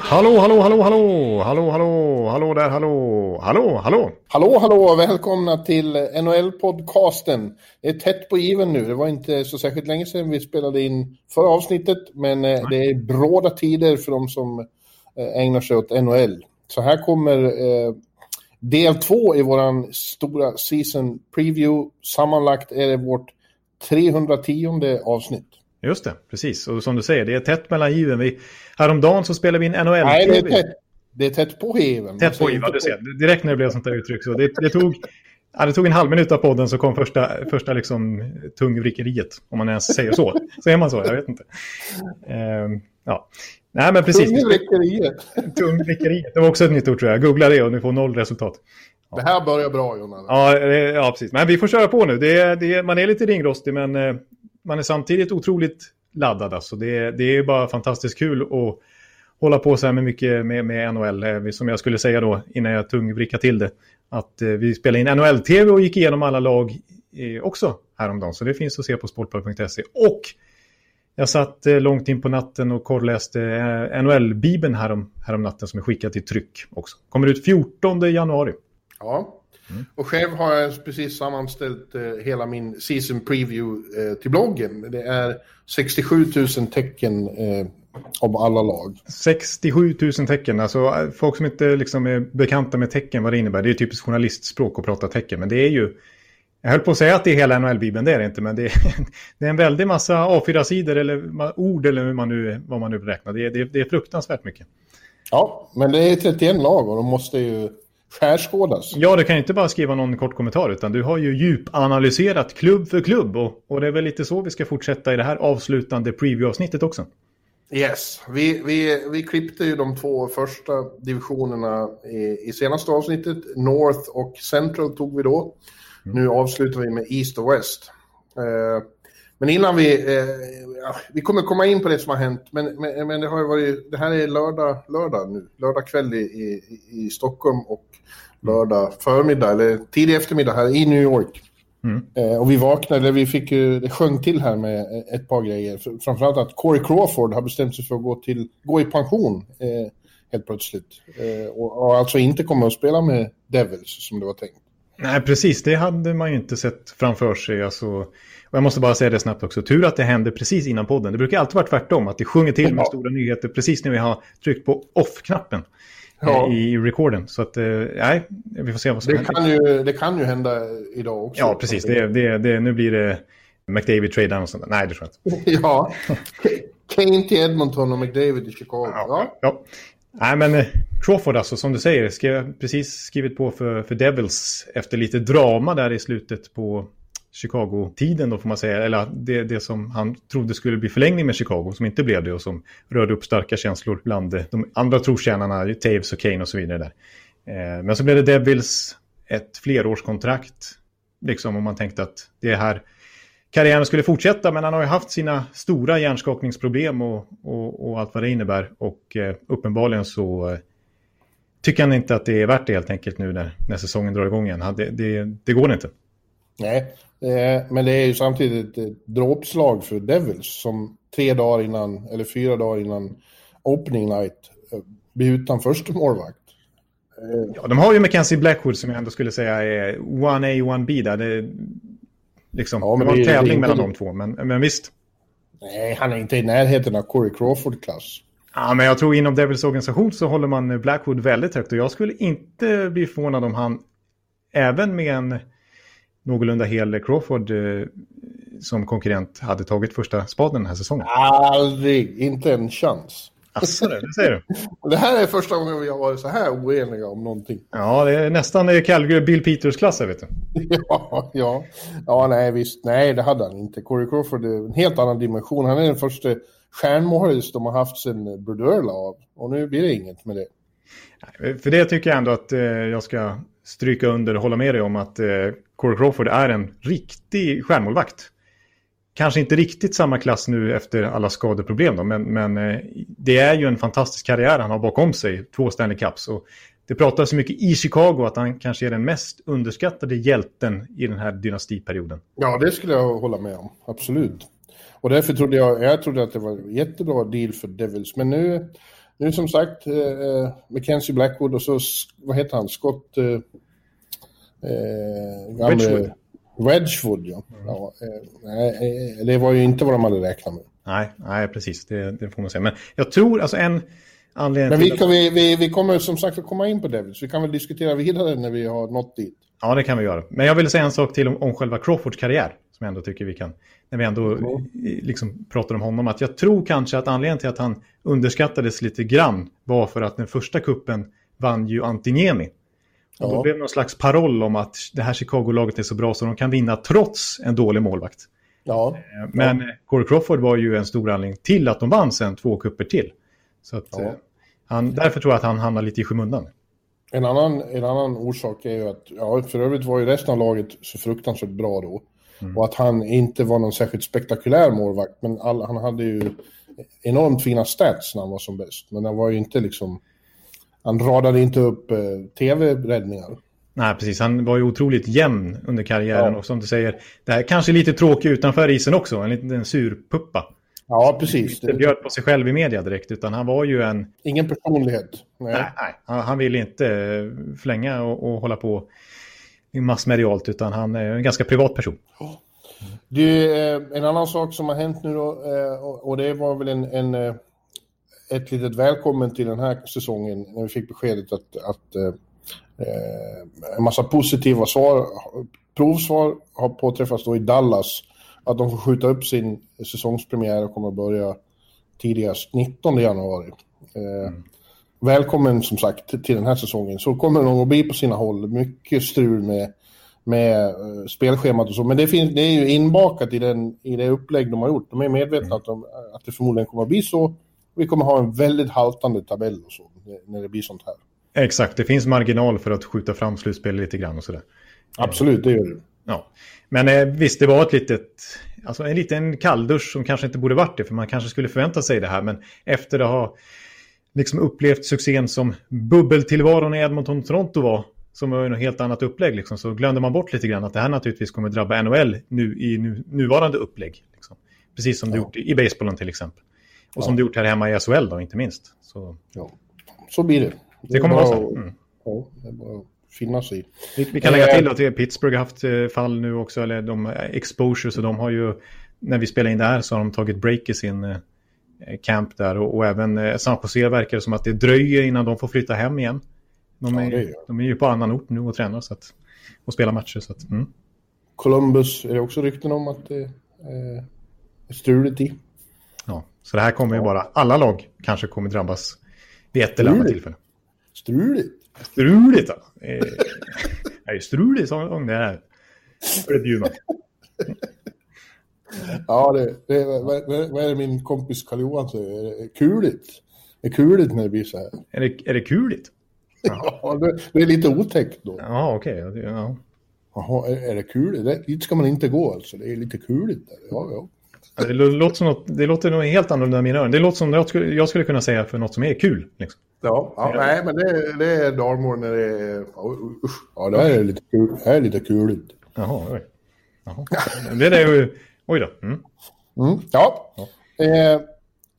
Hallå, hallå, hallå, hallå, hallå, hallå, hallå där, hallå, hallå, hallå. Hallå, hallå, välkomna till NHL-podcasten. Det är tätt på given nu. Det var inte så särskilt länge sedan vi spelade in förra avsnittet, men eh, det är bråda tider för de som eh, ägnar sig åt NHL. Så här kommer eh, del två i vår stora season preview. Sammanlagt är det vårt 310 avsnitt. Just det, precis. Och som du säger, det är tätt mellan given. Vi, häromdagen så spelade vi in NHL. Nej, det är tätt, det är tätt på given. Tätt på given, du ser. Direkt när det blev sånt där uttryck. Så det, det, tog, ja, det tog en halv minut av podden så kom första, första liksom, tungvrickeriet. Om man ens säger så. Säger man så? Jag vet inte. Uh, ja. Nej, men precis. Tungvrickeriet. Tungvrickeriet. Det var också ett nytt ord tror jag. Googla det och ni får noll resultat. Ja. Det här börjar bra, Jonas. Ja, ja, precis. Men vi får köra på nu. Det, det, man är lite ringrostig, men eh, man är samtidigt otroligt laddad. Alltså. Det, det är bara fantastiskt kul att hålla på så här med mycket med, med NHL. Eh, som jag skulle säga då, innan jag tungvrickade till det. Att eh, vi spelade in NHL-tv och gick igenom alla lag eh, också häromdagen. Så det finns att se på sportbladet.se. Och jag satt långt in på natten och korrläste NHL-bibeln härom, härom natten som är skickad till tryck också. Kommer ut 14 januari. Ja, mm. och själv har jag precis sammanställt eh, hela min season preview eh, till bloggen. Det är 67 000 tecken eh, om alla lag. 67 000 tecken, alltså folk som inte liksom är bekanta med tecken, vad det innebär. Det är typiskt journalistspråk att prata tecken, men det är ju jag höll på att säga att det är hela NHL-bibeln, det är det inte, men det är, det är en väldig massa A4-sidor eller ord eller hur man nu, vad man nu är, det, är, det är fruktansvärt mycket. Ja, men det är 31 lag och de måste ju skärskådas. Ja, du kan ju inte bara skriva någon kort kommentar, utan du har ju djupanalyserat klubb för klubb. Och, och det är väl lite så vi ska fortsätta i det här avslutande preview-avsnittet också. Yes, vi, vi, vi klippte ju de två första divisionerna i, i senaste avsnittet. North och Central tog vi då. Mm. Nu avslutar vi med East och West. Eh, men innan vi... Eh, ja, vi kommer komma in på det som har hänt, men, men, men, det har varit... Det här är lördag, lördag nu. Lördag kväll i, i, i Stockholm och lördag förmiddag, eller tidig eftermiddag här i New York. Mm. Eh, och vi vaknade, vi fick ju, det sjöng till här med ett par grejer. Framförallt att Corey Crawford har bestämt sig för att gå, till, gå i pension eh, helt plötsligt. Eh, och, och alltså inte kommer att spela med Devils som det var tänkt. Nej, precis. Det hade man ju inte sett framför sig. Alltså, och jag måste bara säga det snabbt också. Tur att det hände precis innan podden. Det brukar alltid vara tvärtom. Att det sjunger till med stora nyheter precis när vi har tryckt på off-knappen. Ja. Eh, I recorden. Så att, eh, nej, vi får se vad som det händer. Kan ju, det kan ju hända idag också. Ja, precis. Det, det, det, nu blir det McDavid trade och sånt Nej, det tror jag inte. ja. Kane till Edmonton och McDavid till Chicago. Ja. ja. Nej, men eh, Crawford alltså, som du säger, skrev, precis skrivit på för, för Devils efter lite drama där i slutet på Chicago-tiden då får man säga. Eller det, det som han trodde skulle bli förlängning med Chicago, som inte blev det och som rörde upp starka känslor bland eh, de andra trotjänarna, Taves och Kane och så vidare. Där. Eh, men så blev det Devils ett flerårskontrakt, liksom om man tänkte att det här karriären skulle fortsätta. Men han har ju haft sina stora hjärnskakningsproblem och, och, och allt vad det innebär. Och eh, uppenbarligen så eh, tycker han inte att det är värt det helt enkelt nu när, när säsongen drar igång igen. Det, det, det går inte. Nej, eh, men det är ju samtidigt ett dråpslag för Devils som tre dagar innan, eller fyra dagar innan opening night eh, blir utan första målvakt. Eh, ja, de har ju Mackenzie Blackwood som jag ändå skulle säga är 1A, 1B där. Det, Liksom. Ja, det var en tävling inte... mellan de två, men, men visst. Nej, han är inte i närheten av Corey Crawford-klass. Ja, men jag tror inom Devils organisation så håller man Blackwood väldigt högt. Och jag skulle inte bli förvånad om han, även med en någorlunda hel Crawford eh, som konkurrent, hade tagit första spaden den här säsongen. Aldrig, inte en chans. Asså, det säger du? det här är första gången vi har varit så här oeniga om någonting. Ja, det är nästan Calgary Bill Peters-klass, vet du. ja, ja. Ja, nej, visst. Nej, det hade han inte. Corey Crawford är en helt annan dimension. Han är den första stjärnmålis de har haft sen Brodeur la av. Och nu blir det inget med det. För det tycker jag ändå att eh, jag ska stryka under och hålla med dig om att eh, Corey Crawford är en riktig stjärnmålvakt. Kanske inte riktigt samma klass nu efter alla skadeproblem då, men, men eh, det är ju en fantastisk karriär han har bakom sig, två Stanley Cups. Och det pratas så mycket i Chicago att han kanske är den mest underskattade hjälten i den här dynastiperioden. Ja, det skulle jag hålla med om, absolut. Och därför trodde jag, jag trodde att det var en jättebra deal för Devils, men nu nu som sagt, eh, eh Mackenzie Blackwood och så, vad heter han, Scott... Eh, eh gamle, Wedgwood. Wedgwood, ja. Mm. ja eh, det var ju inte vad de hade räknat med. Nej, nej precis, det, det får man säga. Men jag tror, alltså en anledning Men vi, kan, vi, vi, vi kommer som sagt att komma in på Devils. Vi kan väl diskutera vidare när vi har nått dit. Ja, det kan vi göra. Men jag vill säga en sak till om, om själva Crawfords karriär. Som jag ändå tycker vi kan, när vi ändå mm. liksom pratar om honom. Att jag tror kanske att anledningen till att han underskattades lite grann var för att den första kuppen vann ju Antiniemi. Och ja. då blev det någon slags paroll om att det här Chicago-laget är så bra så de kan vinna trots en dålig målvakt. Ja. Eh, men ja. Corey Crawford var ju en stor anledning till att de vann sen två kupper till. Så att, ja. Eh, han, därför tror jag att han hamnar lite i skymundan. En annan, en annan orsak är ju att, ja, för övrigt var ju resten av laget så fruktansvärt bra då. Mm. Och att han inte var någon särskilt spektakulär målvakt, men all, han hade ju enormt fina stats när han var som bäst. Men han var ju inte liksom, han radade inte upp eh, tv-räddningar. Nej, precis. Han var ju otroligt jämn under karriären. Ja. Och som du säger, det här kanske lite tråkigt utanför isen också. En liten surpuppa. Ja, precis. Inte bjöd på sig själv i media direkt, utan han var ju en... Ingen personlighet. Nej, nej, nej. Han, han ville inte flänga och, och hålla på massmedialt, utan han är en ganska privat person. Du, eh, en annan sak som har hänt nu då, eh, och det var väl en, en eh, ett litet välkommen till den här säsongen när vi fick beskedet att, att en massa positiva svar, provsvar har påträffats då i Dallas. Att de får skjuta upp sin säsongspremiär och kommer börja tidigast 19 januari. Mm välkommen som sagt till den här säsongen. Så kommer det nog att bli på sina håll. Mycket strul med, med uh, spelschemat och så. Men det, finns, det är ju inbakat i, den, i det upplägg de har gjort. De är medvetna att, de, att det förmodligen kommer att bli så. Vi kommer ha en väldigt haltande tabell och så när det blir sånt här. Exakt, det finns marginal för att skjuta fram slutspel lite grann och sådär. Absolut, det gör det. Ja. Men eh, visst, det var ett litet, alltså en liten kalldusch som kanske inte borde varit det, för man kanske skulle förvänta sig det här. Men efter att ha liksom upplevt succén som bubbeltillvaron i Edmonton-Toronto var, som var ett helt annat upplägg, liksom, så glömde man bort lite grann att det här naturligtvis kommer drabba NHL nu, i nu, nuvarande upplägg. Liksom. Precis som ja. det gjort i, i basebollen till exempel. Och ja. som det gjort här hemma i SHL då, inte minst. Så, ja. så blir det. Det, det kommer vara så. Mm. Ja, det är bara finna sig vi, vi kan lägga till att Pittsburgh har haft eh, fall nu också, eller de exposure, så de har ju, när vi spelar in det här så har de tagit break i sin eh, Eh, camp där och, och även eh, San Jose verkar det som att det dröjer innan de får flytta hem igen. De är, ja, de är ju på annan ort nu och tränar så att, och spelar matcher. Så att, mm. Columbus är det också rykten om att det är struligt i. Ja, så det här kommer ju bara, alla lag kanske kommer drabbas vid ett eller annat tillfälle. Struligt. Struligt, ja. Det är struligt som det är. Förbjudet. Ja, det, det, vad, vad är det min kompis Karl-Johan säger? Kuligt. Det är kuligt när det blir så här. Är det, är det kuligt? Ja, det, det, är lite otäckt då. Ja, okej. Okay. Ja. Jaha, är, är det kuligt? Det, dit ska man inte gå alltså. Det är lite kuligt. Där. Ja, ja. Det låter, som något, det låter nog helt annorlunda i mina öron. Det låter som jag skulle, jag skulle kunna säga för något som är kul. Liksom. Ja, ja, nej, men det, det är Dalmor när det är... Ja, det är lite, kul, det är lite kuligt. Jaha, oj. Jaha. Det är ju Oj då. Mm. Mm, ja. ja. Eh,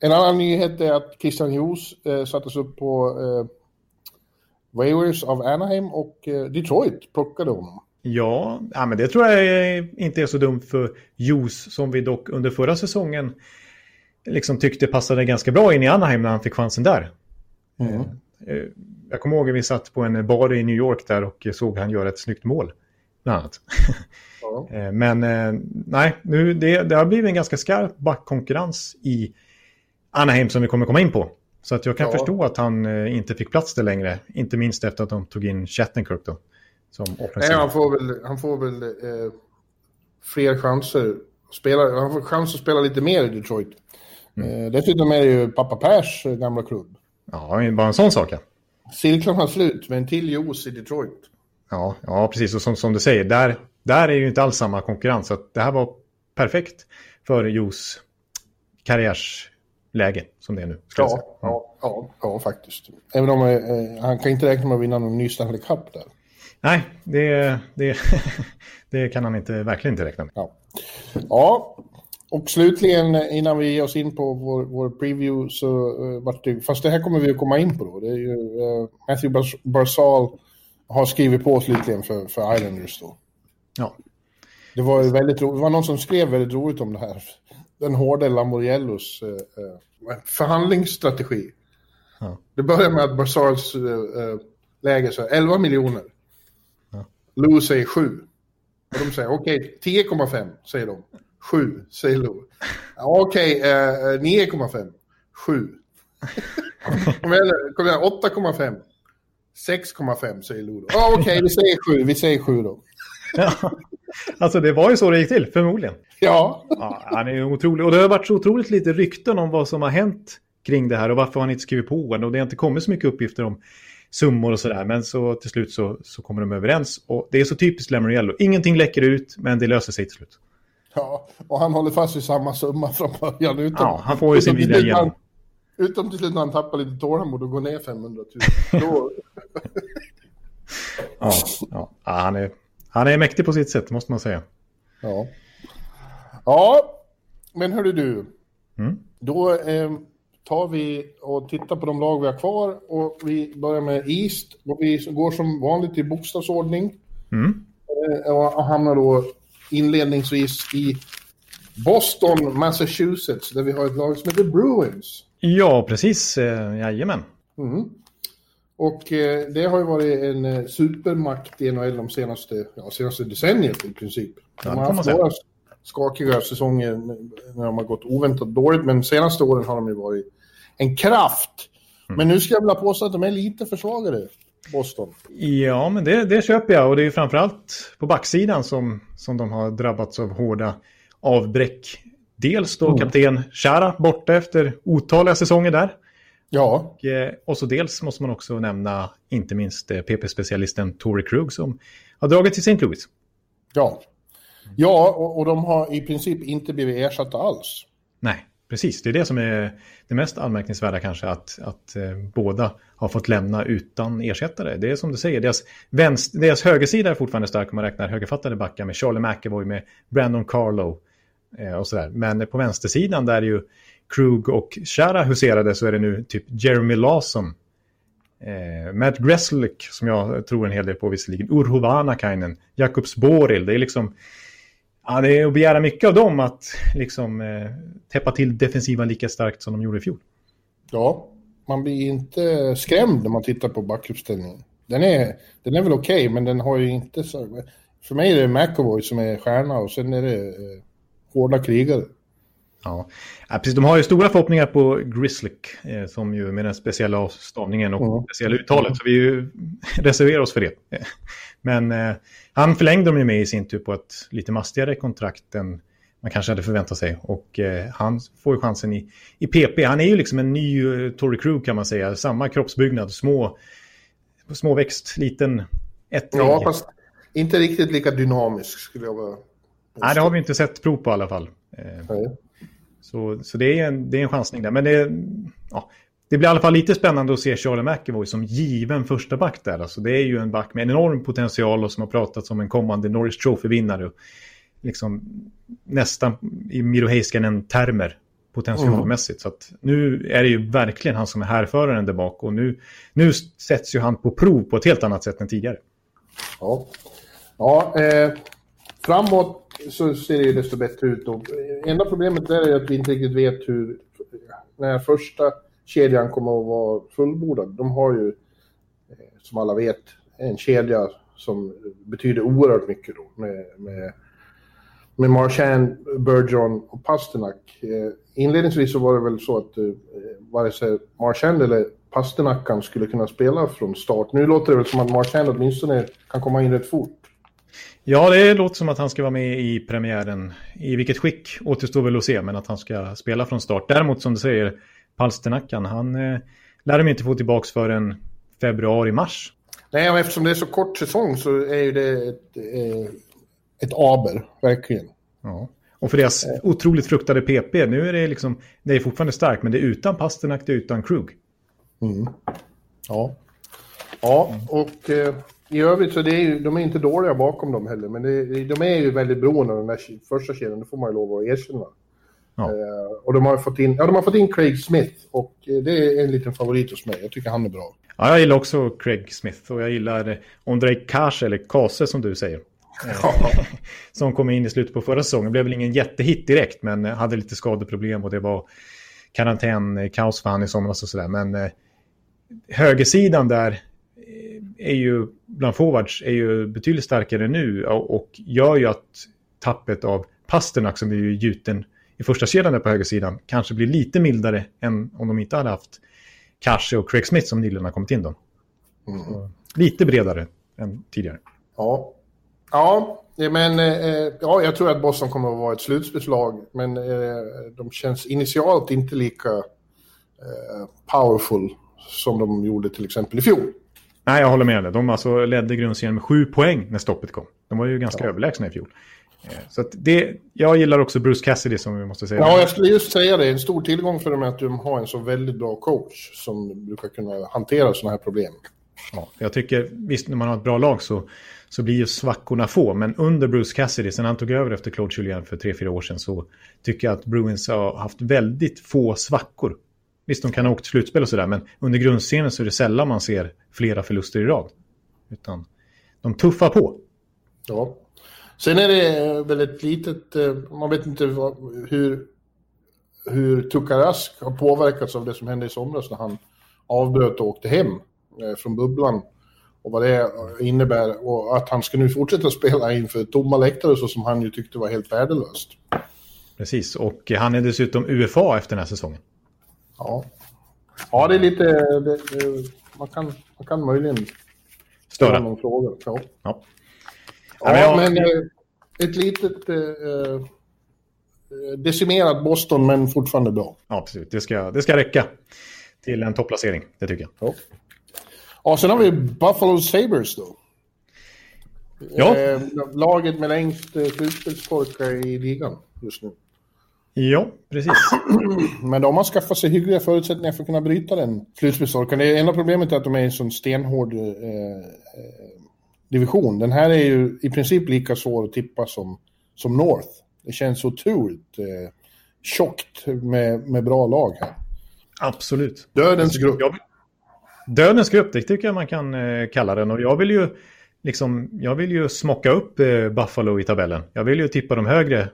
en annan nyhet är att Christian Hughes eh, sattes upp på eh, waivers av Anaheim och eh, Detroit plockade honom. Ja, ja, men det tror jag inte är så dumt för Hughes som vi dock under förra säsongen liksom tyckte passade ganska bra in i Anaheim när han fick chansen där. Mm. Eh, eh, jag kommer ihåg att vi satt på en bar i New York där och såg han göra ett snyggt mål. Bland annat. Eh, men nej, nu, det, det har blivit en ganska skarp backkonkurrens i Anaheim som vi kommer komma in på. Så att jag kan ja. förstå att han inte fick plats där längre. Inte minst efter att de tog in Shattenkirk då. Som Nej, han får väl, han får väl eh, fler chanser. Spela, han får chans att spela lite mer i Detroit. Mm. dessutom är det ju pappa Pers gamla klubb. Ja, bara en sån sak. Ja. Cirkeln har slut med en till juice i Detroit. Ja, ja precis. Och som, som du säger, där, där är ju inte alls samma konkurrens. Så det här var perfekt för Jos karriärsläge som det är nu. Ja, ja, ja, ja, faktiskt. Även om eh, han kan inte räkna med att vinna någon ny Stanley Cup där. Nej, det, det, det kan han inte, verkligen inte räkna med. Ja. ja, och slutligen innan vi ger oss in på vår, vår preview så uh, vart det, fast det här kommer vi att komma in på då. Det är ju uh, Matthew Barzal har skrivit på slutligen för, för Islanders då. Ja. Det var ju väldigt roligt. Det var någon som skrev väldigt roligt om det här. Den hårda Lamoriellos uh, förhandlingsstrategi. Ja. Det börjar med att Barzals läge så 11 miljoner. Lou säger 7. Och de säger okej, okay, 10,5 säger de. 7 säger Lou. Okej, okay, eh, 9,5. 7. Kom igen, kom igen 8,5. 6,5 säger Lou. Oh, Okej, okay, vi säger 7. Vi säger 7 då. Ja. Alltså det var ju så det gick till, förmodligen. Ja. ja. Han är otrolig. Och det har varit så otroligt lite rykten om vad som har hänt kring det här och varför han inte skrivit på en. Och det har inte kommit så mycket uppgifter om summor och sådär. Men så till slut så, så kommer de överens. Och det är så typiskt Lamoriello. Ingenting läcker ut, men det löser sig till slut. Ja, och han håller fast vid samma summa från början. Utom, ja, han får ju sin vilja igenom. Utom till slut när han tappar lite tålamod och går ner 500 000. Då... ja, ja, han, är, han är mäktig på sitt sätt, måste man säga. Ja, ja men hörru du. Mm. Då eh, tar vi och tittar på de lag vi har kvar och vi börjar med East och vi går som vanligt i bokstavsordning. Mm. Eh, och hamnar då inledningsvis i Boston, Massachusetts, där vi har ett lag som heter Bruins. Ja, precis. Eh, jajamän. Mm. Och eh, det har ju varit en supermakt i NHL de senaste, ja, senaste decenniet i princip. De har haft några skakiga säsonger när de har gått oväntat dåligt, men de senaste åren har de ju varit en kraft. Mm. Men nu ska jag vilja påstå att de är lite försvagade. Boston. Ja, men det, det köper jag. Och det är framförallt på backsidan som, som de har drabbats av hårda avbräck. Dels då mm. kapten Chara borta efter otaliga säsonger där. Ja. Och, eh, och så dels måste man också nämna inte minst eh, PP-specialisten Tory Krug som har dragit till St. Louis. Ja, ja och, och de har i princip inte blivit ersatta alls. Nej. Precis, det är det som är det mest anmärkningsvärda kanske, att, att eh, båda har fått lämna utan ersättare. Det är som du säger, deras, vänster, deras högersida är fortfarande stark om man räknar högerfattade backar med Charlie McAvoy, med Brandon Carlo eh, och sådär. Men på vänstersidan där ju Krug och Shara huserade så är det nu typ Jeremy Lawson, eh, Matt Greslick som jag tror en hel del på visserligen, Urho Vanakainen, Jakobs Boril, det är liksom Ja, det är att begära mycket av dem att liksom eh, täppa till defensiven lika starkt som de gjorde i fjol. Ja, man blir inte skrämd när man tittar på backuppställningen. Den är, den är väl okej, okay, men den har ju inte så... För mig är det McAvoy som är stjärna och sen är det eh, hårda krigare. Ja. ja, precis. De har ju stora förhoppningar på Grizzlick, eh, som ju med den speciella avstavningen och mm. speciella uttalet, så vi reserverar oss för det. Men eh, han förlängde de ju med i sin tur på ett lite mastigare kontrakt än man kanske hade förväntat sig. Och eh, han får ju chansen i, i PP. Han är ju liksom en ny uh, Tory Crew kan man säga. Samma kroppsbyggnad, små, småväxt, liten, ettrig. Ja, fast inte riktigt lika dynamisk skulle jag vara. Nej, det har vi inte sett prov på i alla fall. Eh, så, så det, är en, det är en chansning där. Men det, ja, det blir i alla fall lite spännande att se Charlie McAvoy som given första back där. Alltså det är ju en back med en enorm potential och som har pratats om en kommande Norris Trophy-vinnare. Liksom nästan i Miro Heiskanen-termer potentialmässigt. Mm. Så nu är det ju verkligen han som är härföraren där bak och nu, nu sätts ju han på prov på ett helt annat sätt än tidigare. Ja, ja eh, framåt så ser det ju desto bättre ut. Och enda problemet är att vi inte riktigt vet hur när första kedjan kommer att vara fullbordad. De har ju, eh, som alla vet, en kedja som betyder oerhört mycket då med, med, med Marchand, Bergeron och Pasternak. Eh, inledningsvis så var det väl så att eh, vare sig Marchand eller Pasternak skulle kunna spela från start. Nu låter det väl som att Marchand åtminstone kan komma in rätt fort. Ja, det låter som att han ska vara med i premiären. I vilket skick återstår väl att se, men att han ska spela från start. Däremot som du säger, Palsternackan, han eh, lär de inte få tillbaka förrän februari-mars. Nej, och eftersom det är så kort säsong så är ju det ett, eh, ett aber, verkligen. Ja. Och för deras otroligt fruktade PP, nu är det liksom, det är fortfarande starkt, men det är utan Pasternak, det är utan Krug. Mm. Ja. Ja, och eh, i övrigt så det är ju, de är inte dåliga bakom dem heller, men det, de är ju väldigt beroende av den där första kedjan, det får man ju lov att erkänna. Ja. Eh, och de har fått in, ja, de har fått in Craig Smith och eh, det är en liten favorit hos mig. Jag tycker han är bra. Ja, jag gillar också Craig Smith och jag gillar eh, Ondrej Kase, eller Kase som du säger. Eh, som kom in i slutet på förra säsongen. Blev väl ingen jättehit direkt, men hade lite skadeproblem och det var karantän, eh, kaos för han i somras och sådär. Men eh, högersidan där är ju, bland forwards, är ju betydligt starkare nu och, och gör ju att tappet av Pasternak som är ju gjuten i första kedjan där på högersidan kanske blir lite mildare än om de inte hade haft Kashe och Craig Smith som nyligen har kommit in då. Mm. Lite bredare än tidigare. Ja. Ja, men eh, ja, jag tror att Boston kommer att vara ett slutspelslag, men eh, de känns initialt inte lika eh, powerful som de gjorde till exempel i fjol. Nej, jag håller med dig. De alltså ledde grundserien med sju poäng när stoppet kom. De var ju ganska Ja. överlägsna i fjol. Eh, Så det, jag gillar också Bruce Cassidy som vi måste säga. Ja, jag skulle just säga det. En stor tillgång för dem är att de har en så väldigt bra coach som brukar kunna hantera sådana här problem. Ja, jag tycker, visst när man har ett bra lag så, så blir ju svackorna få. Men under Bruce Cassidy, sen han tog över efter Claude Julien för tre, fyra år sedan, så tycker jag att Bruins har haft väldigt få svackor. Visst, de kan ha åkt slutspel och sådär, men under grundserien så är det sällan man ser flera förluster i rad. Utan de tuffar på. Ja. Sen är det väl ett litet, eh, man vet inte hur, hur Tukarask har påverkats av det som hände i somras när han avbröt och åkte hem eh, från bubblan. Och vad det innebär och att han ska nu fortsätta spela inför tomma läktare så som han ju tyckte var helt värdelöst. Precis, och han är dessutom UFA efter den här säsongen. Ja, ja det är lite, det, man, kan, man kan möjligen Störa. någon fråga. Ja. Ja. Ja, Ja, men, jag- eh, ett litet eh, eh, decimerat Boston, men fortfarande bra. Ja, absolut. Det ska, det ska räcka till en topplacering, det tycker jag. Ja. ja, sen har vi Buffalo Sabres då. Ja. Eh, laget med längst eh, slutspelstorka i ligan just nu. Ja, precis. Men de har skaffat sig hyggliga förutsättningar för att kunna bryta den slutspelstorkan. Det enda problemet är att de är en sån stenhård eh, eh, division. Den här är ju i princip lika svår att tippa som, som North. Det känns otroligt eh, tjockt med, med bra lag här. Absolut. Dödens grupp. Jag, dödens grupp, det tycker jag man kan eh, kalla den. Och jag vill ju, liksom, jag vill ju smocka upp eh, Buffalo i tabellen. Jag vill ju tippa dem högre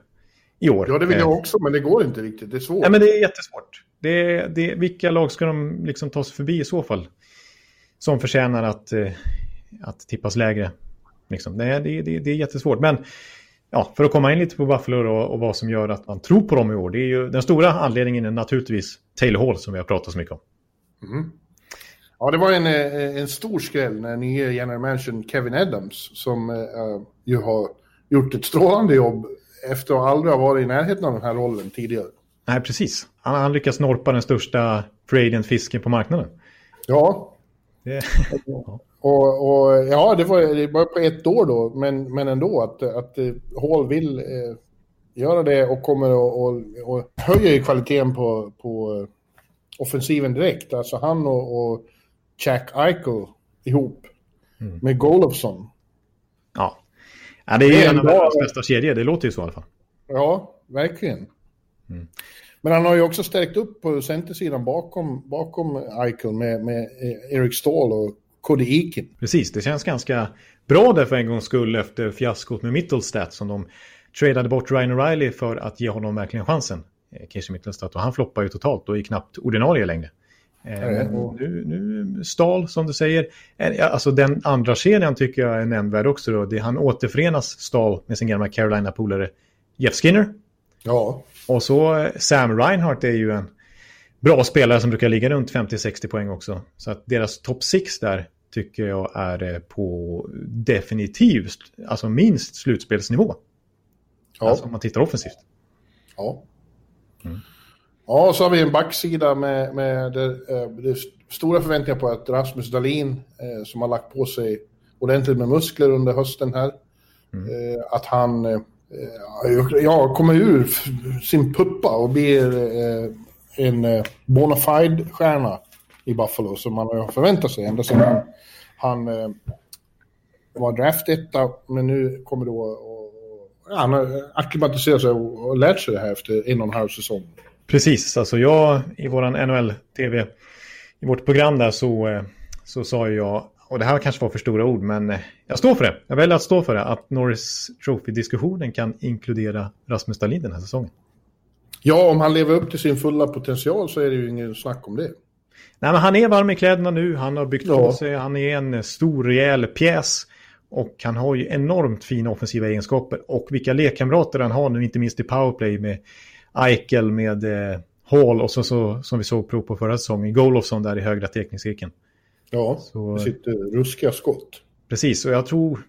i år. Ja, det vill Eh, jag också, men det går inte riktigt. Det är svårt. Nej, men det är jättesvårt. Det, det, vilka lag ska de liksom ta sig förbi i så fall? Som förtjänar att, eh, att tippas lägre. Liksom. Det, det, det, det är jättesvårt. Men ja, för att komma in lite på Buffalo då, och vad som gör att man tror på dem i år. Det är ju, den stora anledningen är naturligtvis Taylor Hall som vi har pratat så mycket om. Ja, det var en, eh, en stor skräll när nya general manager Kevin Adams, som eh, ju har gjort ett strålande jobb efter att aldrig ha varit i närheten av den här rollen tidigare. Nej, precis. Han, han lyckas norpa den största free agent-fisken på marknaden. Ja, Det, och, och ja, det var det var på ett år då, men, men ändå att, att eh, Hall vill eh, göra det och kommer att och, och höjer kvaliteten på, på eh, offensiven direkt. Alltså han och, och Jack Eichel ihop med Golofsson. ja. ja, det är Det är en av världens bästa kedjor. Det låter ju så i alla fall. Ja, verkligen. Men han har ju också stärkt upp på centersidan bakom, bakom Eichel med, med eh, Eric Stahl och Eakin. Precis, det känns ganska bra där för en gångs skull efter fiaskot med Mittelstadt som de tradade bort Ryan O'Reilly för att ge honom verkligen chansen. eh, Casey Mittelstadt och han floppar ju totalt och är knappt ordinarie längre. Eh, nu, nu Stahl som du säger, eh, alltså den andra kedjan tycker jag är nämnvärd också. Då. Det, han återförenas Stahl med sin gamla Carolina-polare Jeff Skinner. Ja, Och så eh, Sam Reinhardt är ju en bra spelare som brukar ligga runt 50-60 poäng också. Så att deras topp 6 där tycker jag är på definitivt, alltså minst slutspelsnivå. Ja. Alltså om man tittar offensivt. Ja. Mm. Ja, så har vi en backsida med, med det, det stora förväntningar på att Rasmus Dahlin, eh, som har lagt på sig ordentligt med muskler under hösten här, mm. eh, att han eh, ja, kommer ur sin puppa och blir eh, en eh, bona fide-stjärna i Buffalo som man har förväntat sig ända sedan han, han eh, var draftetta, men nu kommer då och, ja, han har akklimatiserat sig och, och lärt sig det här efter en och en halv säsong. Precis, alltså jag i våran NHL-TV, i vårt program där så, eh, så sa jag, och det här kanske var för stora ord, men eh, jag står för det. Jag väljer att stå för det, att Norris Trophy-diskussionen kan inkludera Rasmus Dahlin den här säsongen. Ja, om han lever upp till sin fulla potential så är det ju ingen snack om det. Nej, men han är varm i kläderna nu, han har byggt ja. på sig, han är en stor rejäl pjäs. Och han har ju enormt fina offensiva egenskaper. Och vilka lekkamrater han har nu, inte minst i powerplay med Eichel med eh, Hall och så, så som vi såg prov på förra säsongen, Golofsson där i högra tekningscirkeln. Ja, så, det sitter ruskiga skott. Precis, och jag tror...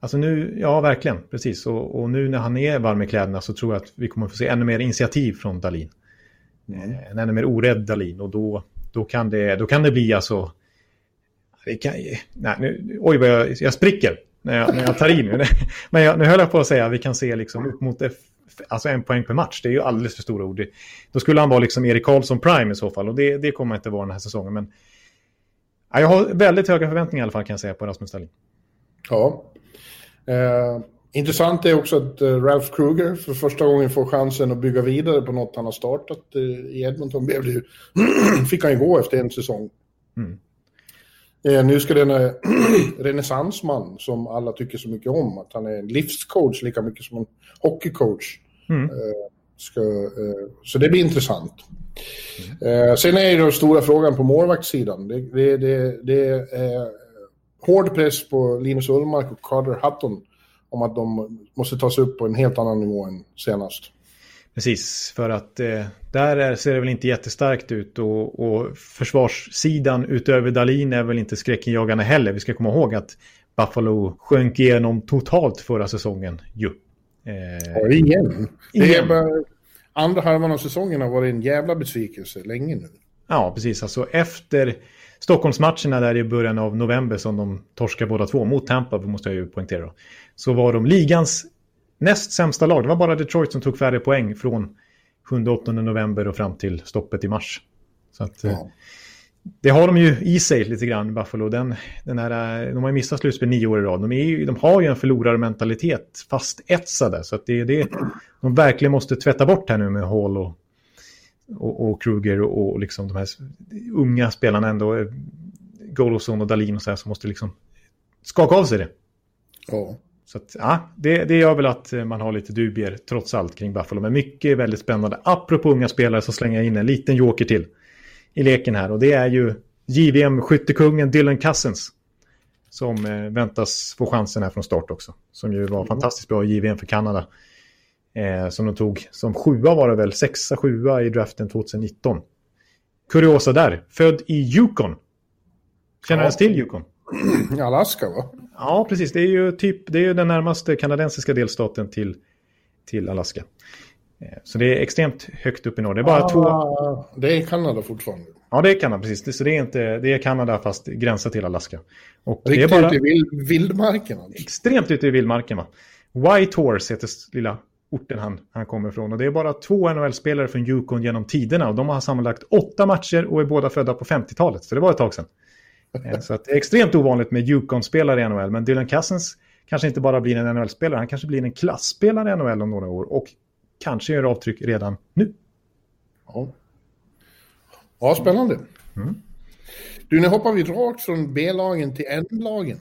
Alltså nu, ja verkligen, precis. Och, och, nu när han är varm i kläderna så tror jag att vi kommer få se ännu mer initiativ från Dalin. Mm. Eh, en ännu mer orädd Dalin och då, då, kan, det, då kan det bli alltså... Det kan, nej, nu, oj, vad jag, jag spricker när jag, när jag tar i nu. Men jag, nu höll jag på att säga att vi kan se liksom upp mot alltså en poäng per match. Det är ju alldeles för stora ord. Då skulle han vara liksom Erik Karlsson prime i så fall. Och det, det kommer inte vara den här säsongen. Men ja, jag har väldigt höga förväntningar i alla fall kan jag säga på Rasmus Dahlin. Ja. Eh, intressant är också att eh, Ralph Kruger för första gången får chansen att bygga vidare på något han har startat eh, i Edmonton. Blev det fick han ju gå efter en säsong. Mm. Eh, nu ska den renässansman som alla tycker så mycket om, att han är en livscoach lika mycket som en hockeycoach. Mm. Ska, så det blir intressant. Mm. Sen är ju den stora frågan på målvaktssidan. Det, det, det, det är hård press på Linus Ullmark och Carter Hutton om att de måste ta sig upp på en helt annan nivå än senast. Precis, för att eh, där är, ser det väl inte jättestarkt ut och, och försvarssidan utöver Dalin är väl inte skräckenjagande heller. Vi ska komma ihåg att Buffalo sjönk igenom totalt förra säsongen ju. Eh, ja, igen. Det är bara, andra halvan av säsongen har varit en jävla besvikelse länge nu. Ja, precis. Alltså efter Stockholmsmatcherna där i början av november som de torskade båda två mot Tampa, måste jag ju poängtera. Då, så var de ligans näst sämsta lag. Det var bara Detroit som tog färre poäng från 7-8 november och fram till stoppet i mars. Så att, ja. Eh, det har de ju i sig lite grann, Buffalo. Den, den här, de har ju missat slutspel nio år i rad. De, är, de har ju en förlorarmentalitet fast etsade. Så att det är det de verkligen måste tvätta bort här nu med Hall och, och, och Kruger och, och liksom de här unga spelarna ändå. Eh, Golosson och Dalin och så här som måste liksom skaka av sig det. Ja. Så att, ja, det, det gör väl att man har lite dubier trots allt kring Buffalo. Men mycket är väldigt spännande. Apropå unga spelare så slänger jag in en liten joker till i leken här. Och det är ju JVM-skyttekungen Dylan Cousins. Som eh, väntas få chansen här från start också. Som ju var mm. fantastiskt bra i JVM för Kanada. Eh, som de tog som sjua var det väl, sexa, sjua i draften 2019. Kuriosa där, född i Yukon. Känner ja. ens till Yukon? Alaska va? Ja, precis. Det är ju typ, det är den närmaste kanadensiska delstaten till, till Alaska. Eh, så det är extremt högt upp i norr. Det är bara ah, två... Det är Kanada fortfarande. Ja, det är Kanada, precis. Så det är, inte, det är Kanada fast gränsar till Alaska. Och Riktigt det är bara... ute i vildmarken. Alltså. Extremt ute i vildmarken, va? White Horse heter lilla orten han, han kommer ifrån. Och det är bara två NHL-spelare från Yukon genom tiderna. Och de har sammanlagt åtta matcher och är båda födda på 50-talet. Så det var ett tag sedan. Eh, så att det är extremt ovanligt med Yukon-spelare i NHL. Men Dylan Cousins kanske inte bara blir en NHL-spelare. Han kanske blir en klassspelare i NHL om några år. Och kanske gör avtryck redan nu. Ja, ja spännande. Mm. Du, nu hoppar vi rakt från B-lagen till N-lagen.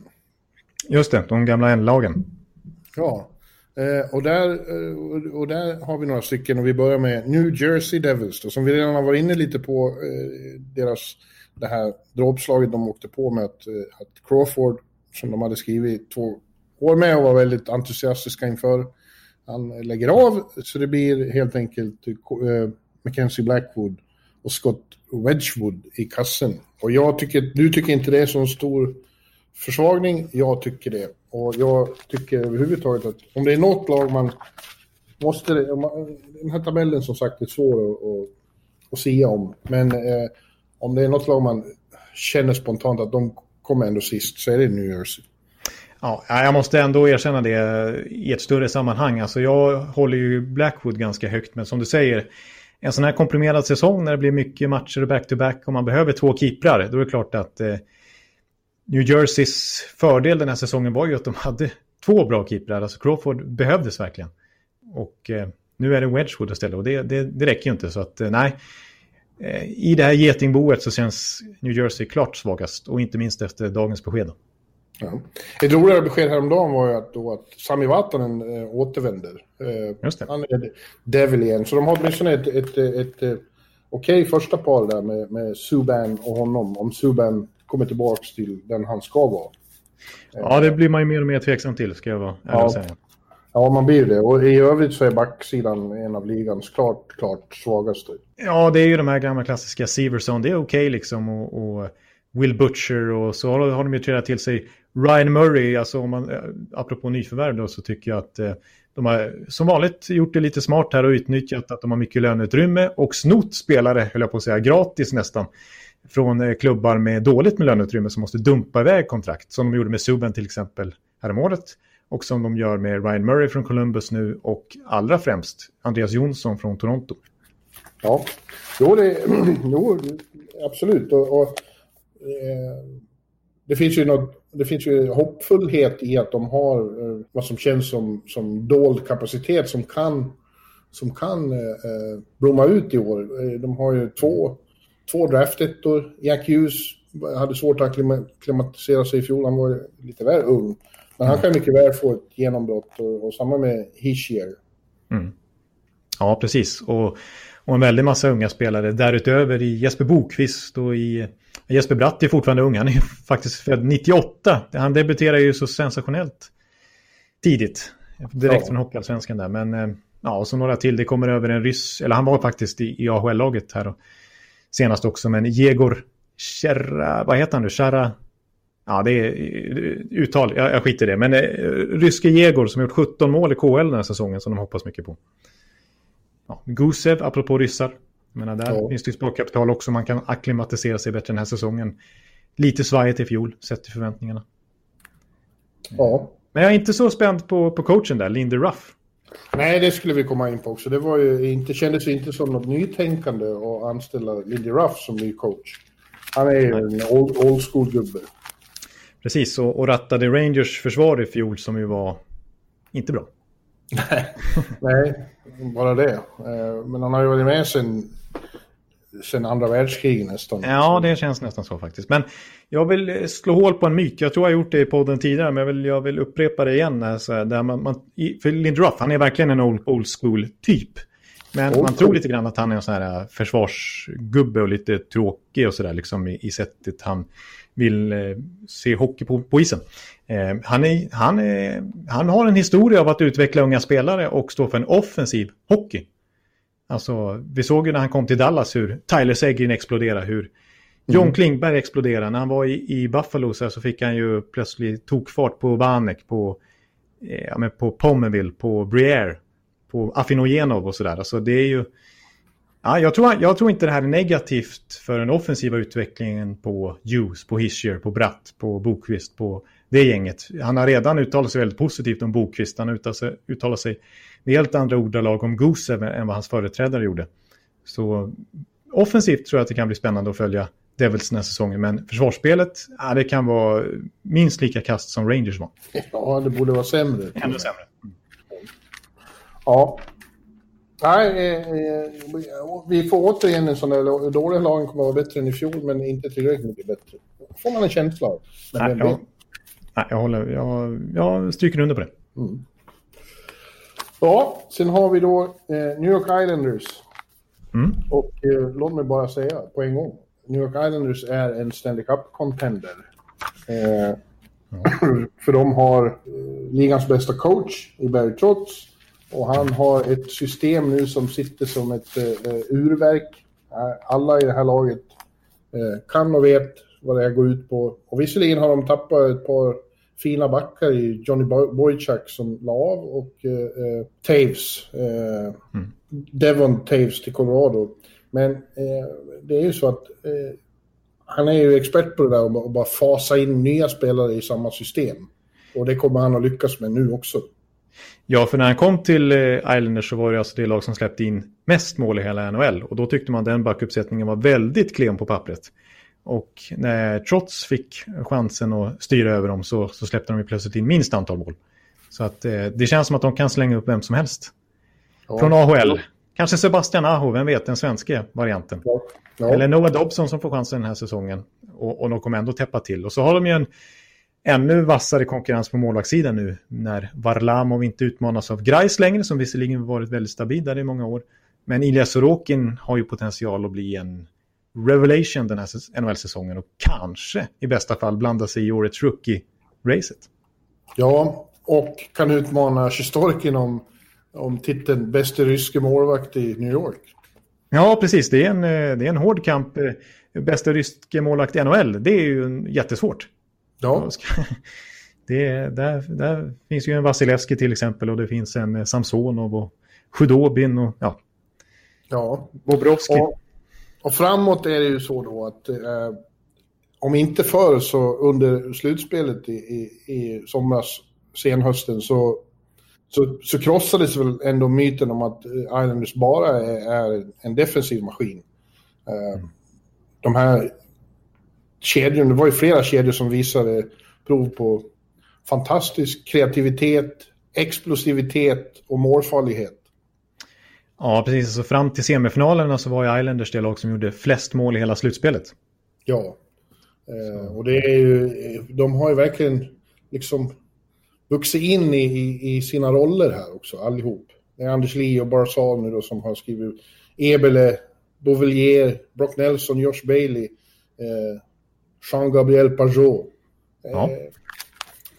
Just det, de gamla N-lagen. Ja, eh, och, där, eh, och där har vi några stycken och vi börjar med New Jersey Devils då, som vi redan har varit inne lite på eh, deras det här dråpslaget de åkte på med att, eh, att Crawford, som de hade skrivit två år med och var väldigt entusiastiska inför, han lägger av så det blir helt enkelt eh, Mackenzie Blackwood och Scott Wedgwood i kassen. Och jag tycker, du tycker inte det är så stor försvagning, jag tycker det. Och jag tycker överhuvudtaget att om det är något lag man måste... Den här tabellen som sagt är svår att, att, att sia om. Men eh, om det är något lag man känner spontant att de kommer ändå sist så är det New Jersey. Ja, jag måste ändå erkänna det i ett större sammanhang. Alltså jag håller ju Blackwood ganska högt, men som du säger, en sån här komprimerad säsong när det blir mycket matcher och back-to-back och man behöver två keeprar, då är det klart att eh, New Jerseys fördel den här säsongen var ju att de hade två bra keeprar. Alltså Crawford behövdes verkligen. Och eh, nu är det Wedgwood istället och det, det, det räcker ju inte. Så att eh, nej, eh, i det här getingboet så känns New Jersey klart svagast och inte minst efter dagens besked. Ja. Ett roligare besked häromdagen var ju att, då att Sami Vatanen äh, återvänder. Just det. Han är Devil igen. Så de har åtminstone ett, ett, ett, ett okej okay första par där med, med Subban och honom. Om Subban kommer tillbaka till den han ska vara. Ja, det blir man ju mer och mer tveksam till, ska jag vara ja. säga. Ja, man blir det. Och i övrigt så är backsidan en av ligans klart, klart svagaste. Ja, det är ju de här gamla klassiska Severson. Det är okej okay liksom. Och, och, Will Butcher och så har, har de ju trädat till sig Ryan Murray. Alltså om man, eh, apropå nyförvärv då, så tycker jag att eh, de har som vanligt gjort det lite smart här och utnyttjat att de har mycket löneutrymme och snott spelare, höll jag på att säga, gratis nästan från eh, klubbar med dåligt med löneutrymme som måste dumpa iväg kontrakt. Som de gjorde med Subban till exempel häromåret. Och som de gör med Ryan Murray från Columbus nu och allra främst Andreas Jonsson från Toronto. Ja, jo, det, jo absolut. Och, och eh, det, finns ju något, det finns ju hoppfullhet i att de har eh, vad som känns som, som dold kapacitet som kan, som kan eh, eh blomma ut i år. Eh, de har ju två två draftettor. Jack Hughes hade svårt att klimatisera sig i fjol. Han var lite väl ung. Men han kan mycket väl få ett genombrott och, och samma med Hischier. Mm. Ja, precis. Och, och en väldig massa unga spelare därutöver i Jesper Bokvist och i Jesper Bratt är fortfarande ung. Han är faktiskt född 98. Han debuterar ju så sensationellt tidigt. Direkt ja. från Hockeyallsvenskan där. Men eh, ja, och så några till. Det kommer över en ryss. Eller han var faktiskt i, i AHL-laget här. Och, senast också, men Jegor Cherra, vad heter han nu? Cherra? Ja, det är uttal, jag, jag skiter i det. Men eh, ryske Jegor som gjort 17 mål i KL den här säsongen som de hoppas mycket på. Ja, Gusev, apropå ryssar. Jag menar, där ja. finns det ju sparkapital också. Man kan akklimatisera sig bättre den här säsongen. Lite svajigt i fjol, sett till förväntningarna. Ja. Men jag är inte så spänd på, på coachen där, Lindy Ruff. Nej, det skulle vi komma in på också. Det var ju inte, kändes inte som något nytänkande att anställa Lindy Ruff som ny coach. Han är ju en old, old school-gubbe. Precis, och, och rattade Rangers försvar i fjol som ju var inte bra. Nej, bara det. Eh, men han har ju varit med sen sen andra världskriget nästan. Ja, det känns nästan så faktiskt. Men jag vill slå hål på en myt. Jag tror jag har gjort det i podden tidigare, men jag vill, jag vill upprepa det igen. Alltså, där man, man, för Lindroth, han är verkligen en old, old school-typ. Men old man tror lite grann att han är en sån här äh, försvarsgubbe och lite tråkig och sådär liksom i, i sättet han vill eh, se hockey på, på isen. Eh, han, är, han, är, han har en historia av att utveckla unga spelare och stå för en offensiv hockey. Alltså, vi såg ju när han kom till Dallas hur Tyler Seguin exploderade, hur John mm. Klingberg exploderade. När han var i, i Buffalo så, så fick han ju plötsligt tokfart på Vanek, på, eh, på Pomerville, på Briere, på Afinogenov och sådär. Alltså det är ju... Ja, jag, tror, jag tror inte det här är negativt för den offensiva utvecklingen på Hughes, på Hischier, på Bratt, på Bokvist, på det gänget. Han har redan uttalat sig väldigt positivt om Bokvist. Han har uttalat sig, uttalat sig med helt andra ordalag om Gusev än vad hans företrädare gjorde. Så offensivt tror jag att det kan bli spännande att följa Devils den här säsongen. Men försvarsspelet, ja, det kan vara minst lika kast som Rangers var. Ja, det borde vara sämre. Ännu sämre. Ja. Nej, eh, eh, vi får återigen en sån där dåliga lagen kommer att vara bättre än i fjol, men inte tillräckligt mycket bättre. får man en känsla av. Nej, jag, nej, jag, håller, jag, jag stryker under på det. Mm. Ja, sen har vi då eh, New York Islanders. Mm. Och eh, låt mig bara säga på en gång. New York Islanders är en Stanley Cup-contender. Eh, mm. för de har eh, ligans bästa coach i Barry Trotz. Och han har ett system nu som sitter som ett uh, urverk. alla i det här laget kan och vet vad det går ut på. Och visserligen har de tappat ett par fina backar i Johnny Boychuk som la av och eh, Taves. Eh, mm. Devon Taves till Colorado. Men eh, det är ju så att eh, han är ju expert på det där att bara fasa in nya spelare i samma system. Och det kommer han att lyckas med nu också. Ja, för när han kom till eh, Islanders så var det alltså det lag som släppte in mest mål i hela NHL. Och då tyckte man den backuppsättningen var väldigt klen på pappret. Och när Trots fick chansen att styra över dem så, så släppte de ju plötsligt in minst antal mål. Så att eh, det känns som att de kan slänga upp vem som helst. Ja. Från AHL. Kanske Sebastian Aho, vem vet, den svenska varianten. Ja. Ja. Eller Noah Dobson som får chansen den här säsongen. Och, och de kommer ändå täppa till. Och så har de ju en ännu vassare konkurrens på målvaktssidan nu. När Varlamov inte utmanas av Grais längre, som visserligen varit väldigt stabil där i många år. Men Ilja Sorokin har ju potential att bli en revelation den här NHL-säsongen och kanske i bästa fall blanda sig i årets rookie-racet. Ja, och kan utmana Sjostorkin om, om titeln bästa ryske målvakt i New York. Ja, precis. Det är en, eh, det är en hård kamp. Eh, bästa ryske målvakt i NHL, det är ju jättesvårt. Ja. Det, där, där finns ju en Vasilevski till exempel och det finns en eh, Samsonov och Sjudobin och ja. Ja. Bobrovski. Och, och framåt är det ju så då att eh, om inte förr så under slutspelet i, i, i somras, senhösten, så, så, så krossades väl ändå myten om att Islanders bara är, är en defensiv maskin. Eh, de här kedjorna, det var ju flera kedjor som visade prov på fantastisk kreativitet, explosivitet och målfarlighet. Ja, precis. Så fram till semifinalerna så var ju Islanders det lag som gjorde flest mål i hela slutspelet. Ja. Eh, och det är ju, de har ju verkligen liksom vuxit in i, i, i sina roller här också, allihop. Det är Anders Lee och Barzal nu då som har skrivit Ebele, Bovillier, Brock Nelson, Josh Bailey, eh, Jean-Gabriel Pajot. Eh, ja.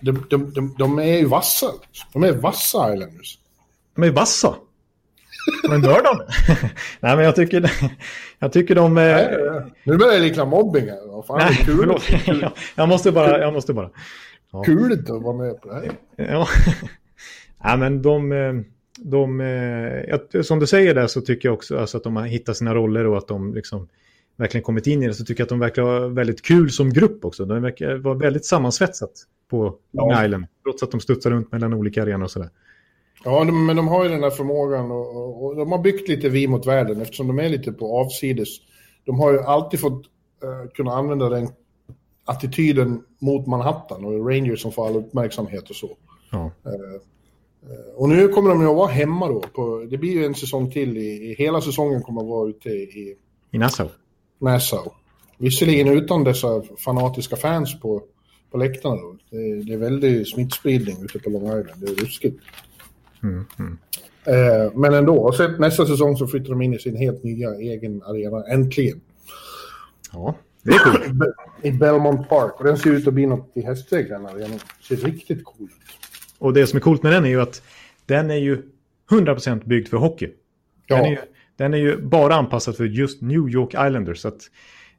de, de, de, de, är ju vassa. De är vassa Islanders. De är vassa? Men dör de? Nej, men jag tycker, jag tycker de... Nej, nu börjar det likna mobbing här. Fan, Nej, kul. Förlåt. Jag, måste bara... Jag måste bara. Ja. Kul att vara med på det här. Ja. Nej, men de... de som du säger där så tycker jag också alltså, att de har hittat sina roller och att de liksom verkligen kommit in i det. Så tycker jag att de verkar vara väldigt kul som grupp också. De verkar vara väldigt sammansvetsat på ja. Island. Trots att de studsar runt mellan olika arenor och sådär. Ja, de, men de har ju den här förmågan och, och, och, de har byggt lite vi mot världen eftersom de är lite på avsides. De har ju alltid fått uh, kunna använda den attityden mot Manhattan och Rangers som får all uppmärksamhet och så. Ja. Uh, och nu kommer de ju att vara hemma då. På, det blir ju en säsong till. I, i hela säsongen kommer att vara ute i... I Nassau? Nassau. Visserligen utan dessa fanatiska fans på, på läktarna då. Det, det är väldigt smittspridning ute på Long Island. Det är ruskigt. Mm, mm. Eh, men ändå, och sen nästa säsong så flyttar de in i sin helt nya egen arena, äntligen. Ja, det är coolt. I Belmont Park, och den ser ut att bli något i hästväg, den arenan. ser riktigt cool ut. Och det som är coolt med den är ju att den är ju 100% byggd för hockey. Ja. Den, är ju, den är ju bara anpassad för just New York Islanders. Så att,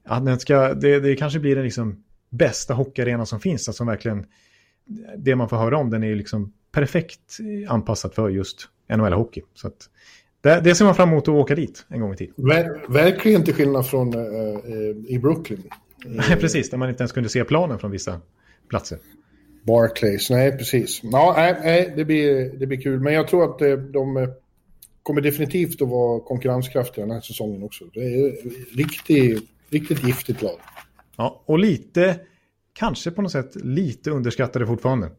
att den ska, det, det kanske blir den liksom bästa hockeyarenan som finns. Alltså verkligen, det man får höra om den är ju liksom perfekt anpassat för just NHL-hockey. Så att det, det ser man fram emot att åka dit en gång i tiden. Ver, verkligen till skillnad från uh, i Brooklyn. Nej, precis. Där man inte ens kunde se planen från vissa platser. Barclays, nej precis. Ja, nej, det, blir, det blir kul. Men jag tror att de kommer definitivt att vara konkurrenskraftiga den här säsongen också. Det är riktigt, riktigt giftigt lag. Ja, och lite, kanske på något sätt lite underskattade fortfarande.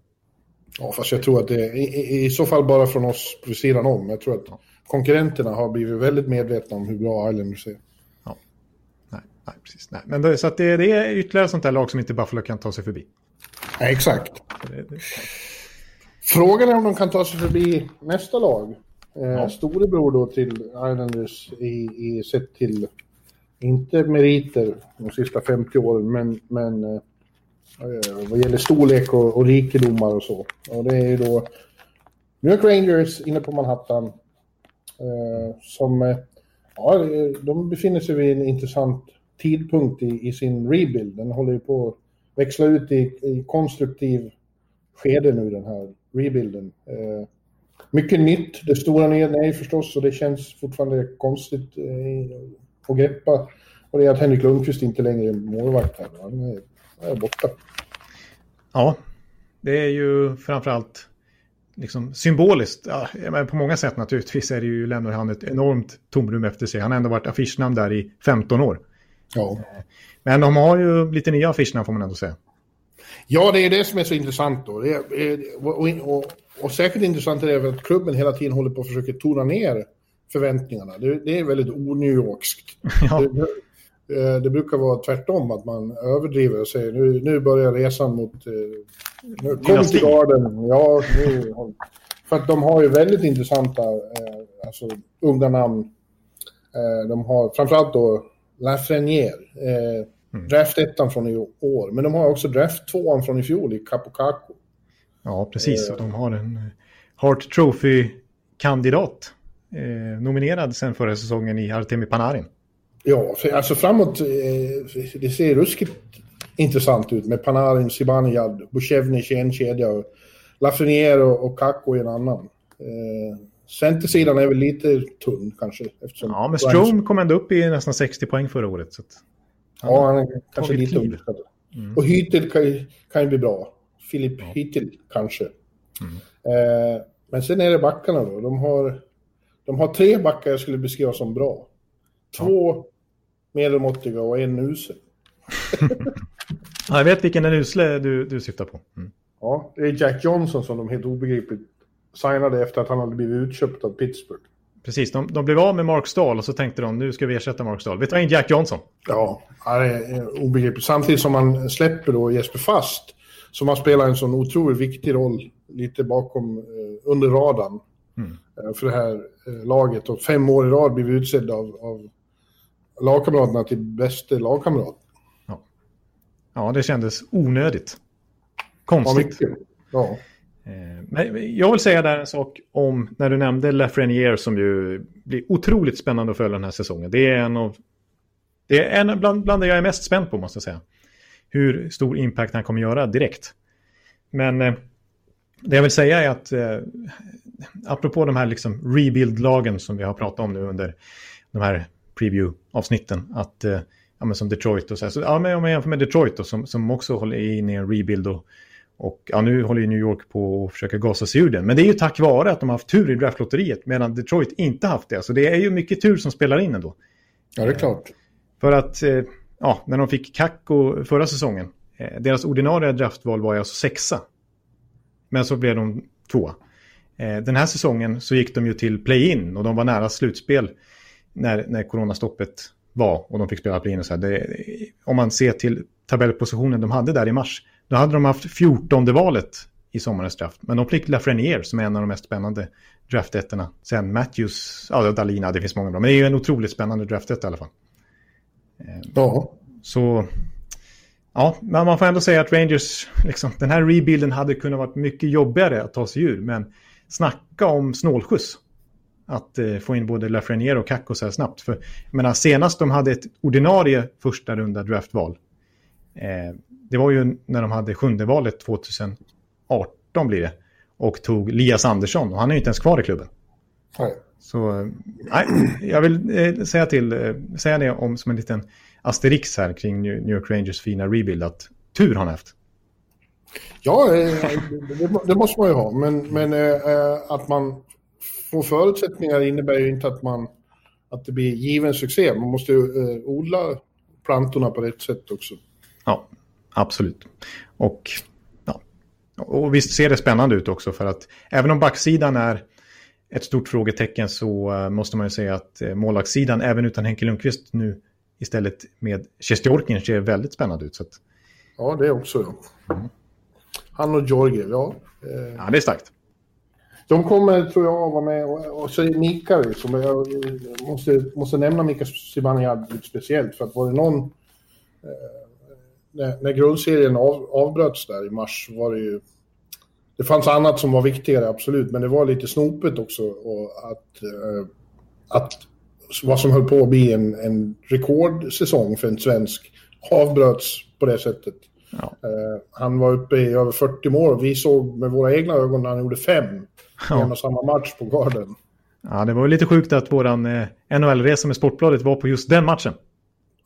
Ja, fast jag tror att det är i, i så fall bara från oss på sidan om. Jag tror att konkurrenterna har blivit väldigt medvetna om hur bra Islanders är. Ja, nej, nej precis. Nej. Men det, så att det, det är ytterligare sånt där lag som inte Buffalo kan ta sig förbi. Nej, exakt. Frågan är om de kan ta sig förbi nästa lag. Eh, ja. Storebror då till Islanders i, i sett till, inte meriter de sista 50 åren, men, men Eh, Eh, vad gäller storlek och, och rikedomar och så. Och det är ju då New York Rangers inne på Manhattan. Eh, som eh, Ja, de befinner sig vid en intressant tidpunkt i, i sin rebuild. Den håller ju på att växla ut i, i konstruktiv skede nu, den här rebuilden. Eh, mycket nytt. Det stora nya är förstås, och det känns fortfarande konstigt eh, att greppa. Och det är att Henrik Lundqvist inte längre är målvakt här. Han är, är borta. Ja, det är ju framförallt liksom symboliskt. Ja, men på många sätt naturligtvis är det ju, lämnar han ett enormt tomrum efter sig. Han har ändå varit affischnamn där i 15 år. Ja. Men de har ju lite nya affischnamn får man ändå säga. Ja, det är det som är så intressant då. Är, och, och, och, särskilt intressant är det att klubben hela tiden håller på att försöka tona ner förväntningarna. Det, det är väldigt o-New Yorkskt. Ja. Det, det brukar vara tvärtom, att man överdriver och säger nu, nu börjar resan mot... Eh, nu, kom till garden. Ja, nu, för att de har ju väldigt intressanta eh, alltså, unga namn. Eh, de har framförallt då Lafreniere, eh, mm. draft från i år. Men de har också draft tvåan från i fjol i Capocaco. Ja, precis. Eh, de har en Hart Trophy-kandidat. Eh, nominerad sen förra säsongen i Artemi Panarin. Ja, alltså framåt, eh, det ser ruskigt intressant ut med Panarin, Zibanejad, Bushevnic i en kedja och Lafreniere och, och Kakko i en annan. Eh, centersidan är väl lite tunn kanske. Eftersom ja, men Strom kom ändå upp i nästan 60 poäng förra året. Så han ja, han är kanske lite underskattad. Mm. Och Hytel kan ju, kan ju bli bra. Filip ja. Hytel kanske. Mm. Eh, men sen är det backarna då. De har, de har tre backar jag skulle beskriva som bra. Två ja. Medelmåttiga och en usel. ja, jag vet vilken den usle du, du syftar på. Mm. Ja, det är Jack Johnson som de helt obegripligt signade efter att han hade blivit utköpt av Pittsburgh. Precis, de, de blev av med Mark Stahl och så tänkte de nu ska vi ersätta Mark Stahl. Vi tar in Jack Johnson. Ja, det är obegripligt. Samtidigt som man släpper då Jesper Fast som har spelat en sån otroligt viktig roll lite bakom, eh, under radarn mm. Eh, för det här eh, laget. Och fem år i rad blivit utsedd av, av lagkamraterna till bästa lagkamrat. Ja. ja, det kändes onödigt. Konstigt. Ja, ja. Eh, men jag vill säga där en sak om när du nämnde Lafreniere som ju blir otroligt spännande att följa den här säsongen. Det är en av det är en bland, bland det jag är mest spänd på måste jag säga. Hur stor impact han kommer göra direkt. Men det jag vill säga är att apropå de här liksom rebuild-lagen som vi har pratat om nu under de här preview-avsnitten, att eh, ja, men som Detroit och så här, så, ja, men om man jämför med Detroit då, som, som också håller in i en rebuild och, och ja, nu håller ju New York på att försöka gasa sig ur den. Men det är ju tack vare att de har haft tur i draftlotteriet medan Detroit inte haft det. Så det är ju mycket tur som spelar in ändå. Ja, det är klart. För att, eh, ja, när de fick Kakko förra säsongen, eh, deras ordinarie draftval var alltså sexa. Men så blev de tvåa. Eh, den här säsongen så gick de ju till play-in och de var nära slutspel när, när coronastoppet var och de fick spela play-in. Och så det, om man ser till tabellpositionen de hade där i mars, då hade de haft 14 valet i sommarens draft. Men de fick Lafreniere som är en av de mest spännande draftettorna. Sen Matthews, ja Dalina, det finns många bra. Men det är ju en otroligt spännande draftet i alla fall. Eh, ja. Så, ja, men man får ändå säga att Rangers, liksom, den här rebuilden hade kunnat vara mycket jobbigare att ta sig ur. Men snacka om snålskjuts. Att eh, få in både Lafreniere och Kakko så här snabbt. För menar, senast de hade ett ordinarie första runda draftval. Eh, det var ju när de hade sjunde valet 2018 blir det. Och tog Lias Andersson och han är ju inte ens kvar i klubben. Nej. Så eh, nej, jag vill eh, säga till, eh, säga det om som en liten asterix här kring New York Rangers fina rebuild att tur har han haft. Ja, eh, det, det, måste man ju ha. Men, men äh, att man får förutsättningar innebär ju inte att, man, att det blir given succé. Man måste ju äh, odla plantorna på rätt sätt också. Ja, absolut. Och, ja. och visst ser det spännande ut också för att även om backsidan är ett stort frågetecken så måste man ju säga att målvaktssidan även utan Henke Lundqvist nu istället med Sjestjorkin ser väldigt spännande ut. Så att... Ja, det också. Ja. Mm. Han och Georgiev, ja. Ja, det är starkt. De kommer, tror jag, vara med. Och, och så är Mika, som jag måste, måste nämna Mika Zibanejad speciellt. För att var det någon... Eh, när, när grundserien av, avbröts där i mars var det ju... Det fanns annat som var viktigare, absolut. Men det var lite snopet också. Och att, eh, att vad som höll på att bli en, en rekordsäsong för en svensk avbröts på det sättet. Ja. Uh, han var uppe i över 40 mål. Vi såg med våra egna ögon när han gjorde fem ja. en och samma match på Garden. Ja, det var lite sjukt att våran eh, NHL-resa med Sportbladet var på just den matchen.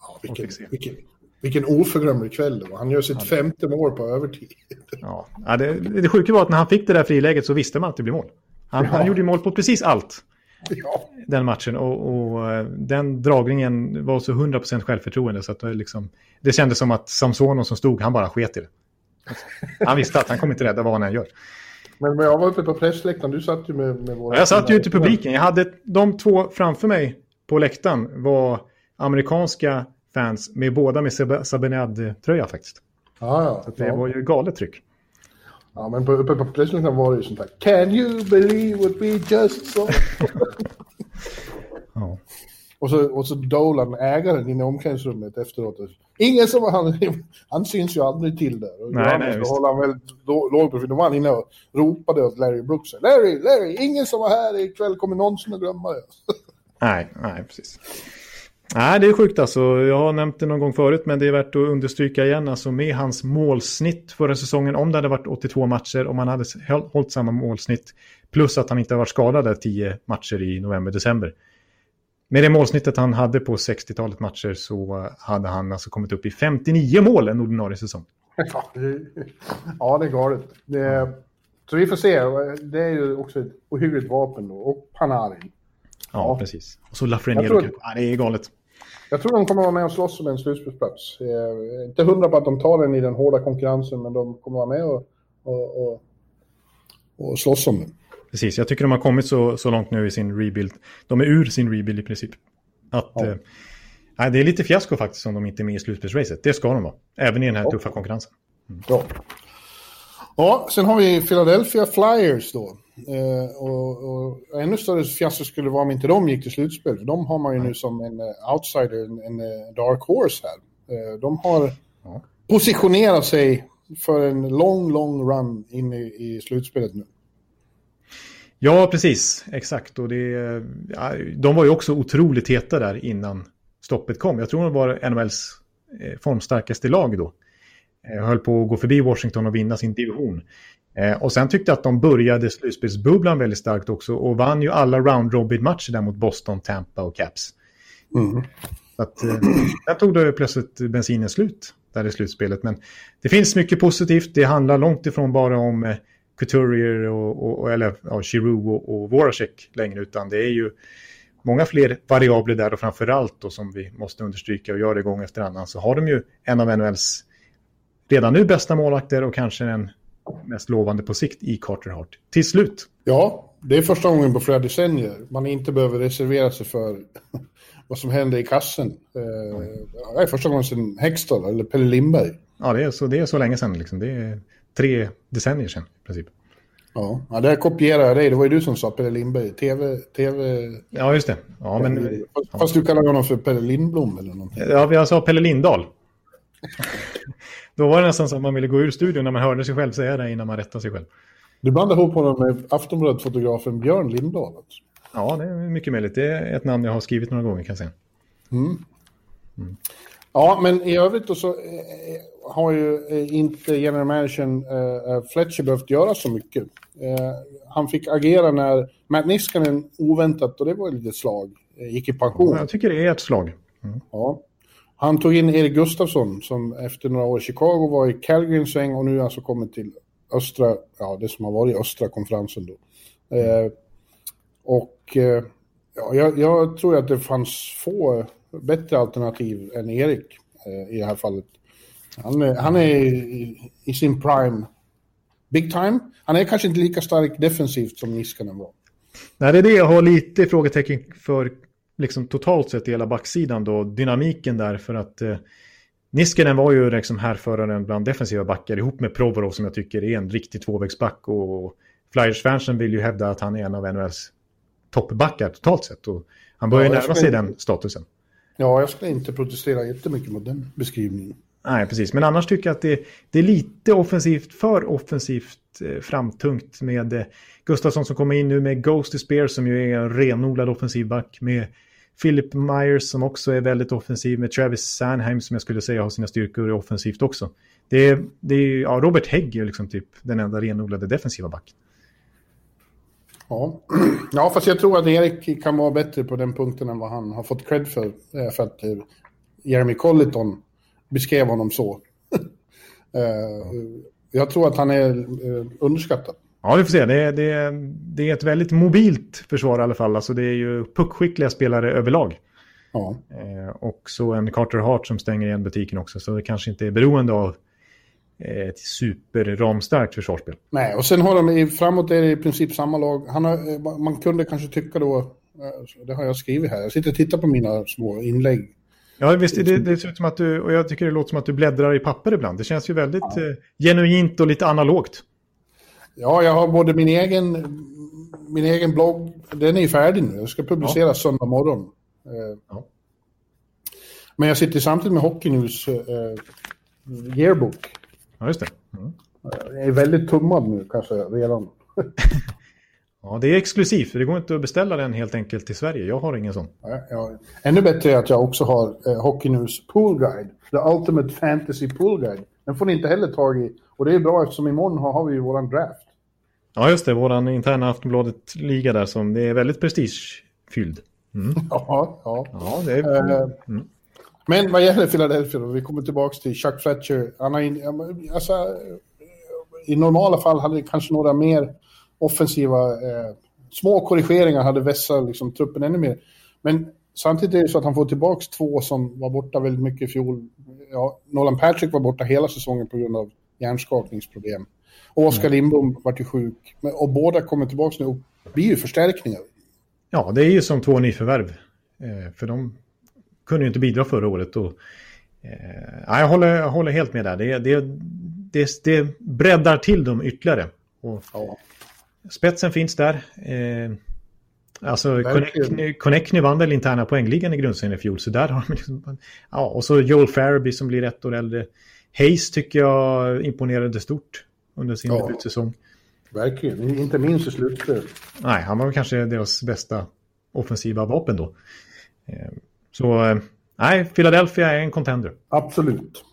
Ja, vilken, vilken, vilken oförglömlig kväll det var. Han gör sitt ja, femte mål på övertid. Ja, ja det, det sjuka var att när han fick det där friläget så visste man att det blev mål. Han, ja. han gjorde mål på precis allt. Ja. Den matchen och, och, eh, den dragningen var så 100% självförtroende så att det, liksom, det kändes som att Samsono som stod, han bara sket i det. Han visste att han kommer inte rädda vad han än gör. Men, men jag var uppe på pressläktaren, du satt ju med, med våra... Jag satt ju ute i publiken. Jag hade de två framför mig på läktaren var amerikanska fans med båda med Sabenad-tröja faktiskt. Ah, ja, så det ja. var ju galet tryck. Ja, men på, uppe på pressläktaren var det ju sånt här. Can you believe what we just saw? ja. Och så, och så Dolan, ägaren inne i omklädningsrummet efteråt. Ingen som han, han syns ju aldrig till där. Och nej, nej, håller han väldigt låg profil. Då var han inne och ropade åt Larry Brooks. Larry, Larry, ingen som var här ikväll kommer någonsin att glömma det. nej, nej, precis. Nej, det är sjukt alltså. Jag har nämnt det någon gång förut, men det är värt att understryka igen. Alltså med hans målsnitt förra säsongen, om det hade varit 82 matcher, om han hade hållit samma målsnitt, plus att han inte har varit skadad 10 matcher i november-december med det målsnittet han hade på 60-talet matcher så hade han alltså kommit upp i 59 mål en ordinarie säsong. Ja, det är galet. Det, så vi får se. Det är ju också ett ohyggligt vapen då. Och Panarin. Ja, ja, precis. Och så Lafreniere. Ja, det är galet. Jag tror de kommer vara med och slåss om en slutspelsplats. Inte hundra på att de tar den i den hårda konkurrensen, men de kommer vara med och, och, och, och slåss om den. Precis, jag tycker de har kommit så, så långt nu i sin rebuild. De är ur sin rebuild i princip. Att, ja. eh, det är lite fiasko faktiskt om de inte är med i slutspelsracet. Det ska de vara, även i den här ja. tuffa konkurrensen. Mm. Ja. ja, sen har vi Philadelphia Flyers då. Eh, och, och, ännu större fiasko skulle det vara om inte de gick till slutspel. För de har man ju nu som en uh, outsider, en, en uh, dark horse här. Uh, de har ja. positionerat sig för en lång, lång run in i, i slutspelet nu. Ja, precis. Exakt. Och det, ja, de var ju också otroligt heta där innan stoppet kom. Jag tror de var NHLs eh, formstarkaste lag då. Eh, höll på att gå förbi Washington och vinna sin division. Eh, och sen tyckte jag att de började slutspelsbubblan väldigt starkt också och vann ju alla round robin-matcher där mot Boston, Tampa och Caps. Mm. Så att, där tog det plötsligt bensinen slut där i slutspelet. Men det finns mycket positivt. Det handlar långt ifrån bara om Couturier och, och, eller ja, Giroud och, och Voracek längre, utan det är ju många fler variabler där och framförallt då som vi måste understryka och göra det gång efter annan så har de ju en av NHLs redan nu bästa målvakter och kanske den mest lovande på sikt i Carter Hart. Till slut. Ja, det är första gången på flera decennier man inte behöver reservera sig för vad som händer i kassen. Eh, det är första gången sedan Hextall eller Pelle Lindberg. Ja, det är så, det är så länge sedan. Liksom. Det är tre decennier sedan i princip. Ja, ja där kopierar jag dig. Det var ju du som sa Pelle Lindberg. TV... TV... Ja, just det. Ja, men... Fast, du kallar honom för Pelle Lindblom eller någonting. Ja, jag sa Pelle Lindahl. Då var det nästan så att man ville gå ur studion när man hörde sig själv säga det innan man rättade sig själv. Du blandar ihop honom med Aftonbladet-fotografen Björn Lindahl. Alltså. Ja, det är mycket möjligt. Det är ett namn jag har skrivit några gånger kan jag säga. Mm. Mm. Ja, men i övrigt då så eh, har ju eh, inte general managern Fletcher behövt göra så mycket. Han fick agera när Matt Niskanen oväntat, och det var lite slag, gick i pension. Jag tycker det är ett slag. Mm. Ja. Han tog in Erik Gustafsson som efter några år i Chicago var i Calgary en sväng och nu alltså kommit till östra, ja det som har varit östra konferensen då. Mm. Uh, och ja, jag, jag, tror att det fanns få bättre alternativ än Erik i det här fallet. Han är, han är i, i, sin prime. Big time. Han är kanske inte lika stark defensivt som Niskanen var. Nej, det är det jag har lite frågetecken för liksom totalt sett i hela backsidan då. Dynamiken där för att eh, Niskanen var ju liksom härföraren bland defensiva backar ihop med Provorov som jag tycker är en riktig tvåvägsback och Flyers-fansen vill ju hävda att han är en av NHLs toppbackar totalt sett och han börjar ja, närma sig den statusen. Ja, jag skulle inte protestera jättemycket mot den beskrivningen. Nej, precis. Men annars tycker jag att det, det är lite offensivt, för offensivt eh, framtungt med eh, Gustafsson som kommer in nu med Ghost Spear som ju är en renodlad offensivback med Philip Myers som också är väldigt offensiv med Travis Sanheim som jag skulle säga har sina styrkor offensivt också. Det är, det är ja, Robert Hägg är liksom typ den enda renodlade defensiva backen. Ja. ja, fast jag tror att Erik kan vara bättre på den punkten än vad han har fått cred för. Eh, för att eh, Jeremy Colliton beskrev honom så. Eh, jag tror att han är underskattad. Ja, vi får se. Det är, det, är, det är ett väldigt mobilt försvar i alla fall. Alltså det är ju puckskickliga spelare överlag. Ja. och så en Carter Hart som stänger igen butiken också. Så det kanske inte är beroende av ett superramstarkt försvarsspel. Nej, och sen har de framåt är det i princip samma lag. Har, man kunde kanske tycka då, eh, det har jag skrivit här, jag sitter och tittar på mina små inlägg. Ja, visst, det, det ser ut som att du, och jag tycker det låter som att du bläddrar i papper ibland. Det känns ju väldigt ja. eh, genuint och lite analogt. Ja, jag har både min egen, min egen blogg, den är ju färdig nu, jag ska publiceras ja. söndag morgon. Eh, ja. Men jag sitter samtidigt med Hockey News eh, yearbook. Ja, just det. Mm. Jag är väldigt tummad nu kanske redan. ja, det är exklusivt. Det går inte att beställa den helt enkelt till Sverige. Jag har ingen sån. Ja, ja. Ännu bättre är att jag också har eh, Hockey News Pool Guide. The Ultimate Fantasy Pool Guide. Den får ni inte heller tag i. Och det är bra eftersom imorgon har, har vi ju våran draft. Ja, just det. Våran interna Aftonbladet-liga där som det är väldigt prestigefylld. Mm. Ja, ja. ja det är... Uh, mm. Men vad gäller Philadelphia då, vi kommer tillbaka till Chuck Fletcher. Han har in, alltså, I normala fall hade kanske några mer offensiva, eh, små korrigeringar hade vässat liksom, truppen ännu mer. Men samtidigt är det så att han får tillbaka två som var borta väldigt mycket i fjol. Ja, Nolan Patrick var borta hela säsongen på grund av hjärnskakningsproblem. Och Oskar mm. Lindblom var ju sjuk. Och båda kommer tillbaka nu och blir ju förstärkningar. Ja, det är ju som två nyförvärv. Eh, för de kunde ju inte bidra förra året. Och, eh, jag, håller, jag håller helt med där. Det, det, det, det breddar till dem ytterligare. Och, ja. Spetsen finns där. Eh, alltså Connectny vann väl interna poängligan i grundserien i fjol. Så där har de liksom, ja, och så Joel Farabee som blir ett år äldre. Hayes tycker jag imponerade stort under sin ja. debutsäsong. Verkligen, inte minst i slutspelet. Nej, han var kanske deras bästa offensiva vapen då. Så eh, nej, Philadelphia är en contender. Absolut.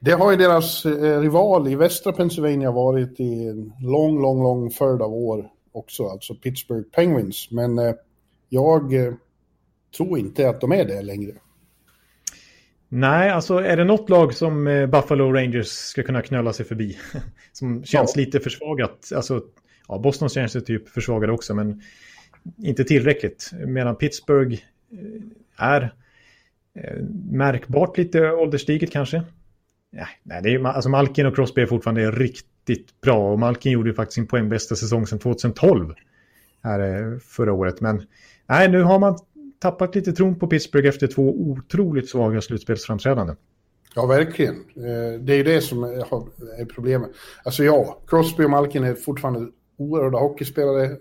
Det har ju deras eh, rival i västra Pennsylvania varit i en lång, lång, lång följd av år också, alltså Pittsburgh Penguins. Men eh, jag tror inte att de är det längre. Nej, alltså är det något lag som Buffalo Rangers ska kunna knöla sig förbi? som känns ja. lite försvagat. Alltså, ja, Boston känns ju typ försvagade också, men inte tillräckligt. Medan Pittsburgh är eh, märkbart lite ålderstiget kanske. Nej, det är, alltså Malkin och Crosby är fortfarande riktigt bra och Malkin gjorde ju faktiskt sin poängbästa säsong sedan 2012 här eh, förra året. Men nej, nu har man tappat lite tron på Pittsburgh efter två otroligt svaga slutspelsframträdanden. Ja, verkligen. Eh, det är ju det som är problemet. Alltså ja, Crosby och Malkin är fortfarande oerhörda hockeyspelare.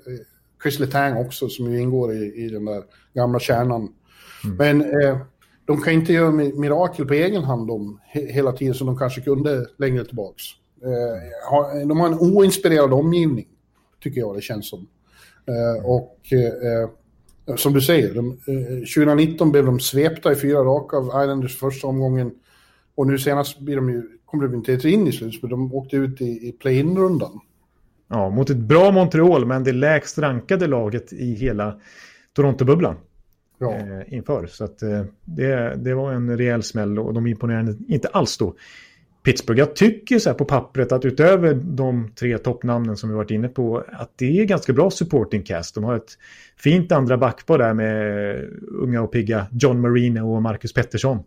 Chris Letang också som ju ingår i, i den där gamla kärnan. Mm. Men eh, de kan inte göra mirakel på egen hand om he hela tiden som de kanske kunde längre tillbaks. Eh, de har en oinspirerad omgivning, tycker jag det känns som. Eh, och eh, som du säger, de, 2019 eh, blev de svepta i fyra raka av Islanders första omgången. Och nu senast blir de ju, kommer de inte in i slutspelet, de åkte ut i, i play-in-rundan. Ja, mot ett bra Montreal, men det lägst rankade laget i hela Toronto-bubblan. Ja. Eh, inför. Så att, eh, det, det var en rejäl smäll och de imponerade inte alls då. Pittsburgh, jag tycker så här på pappret att utöver de tre toppnamnen som vi varit inne på att det är ganska bra supporting cast. De har ett fint andra backpar där med unga och pigga John Marino och Marcus Pettersson.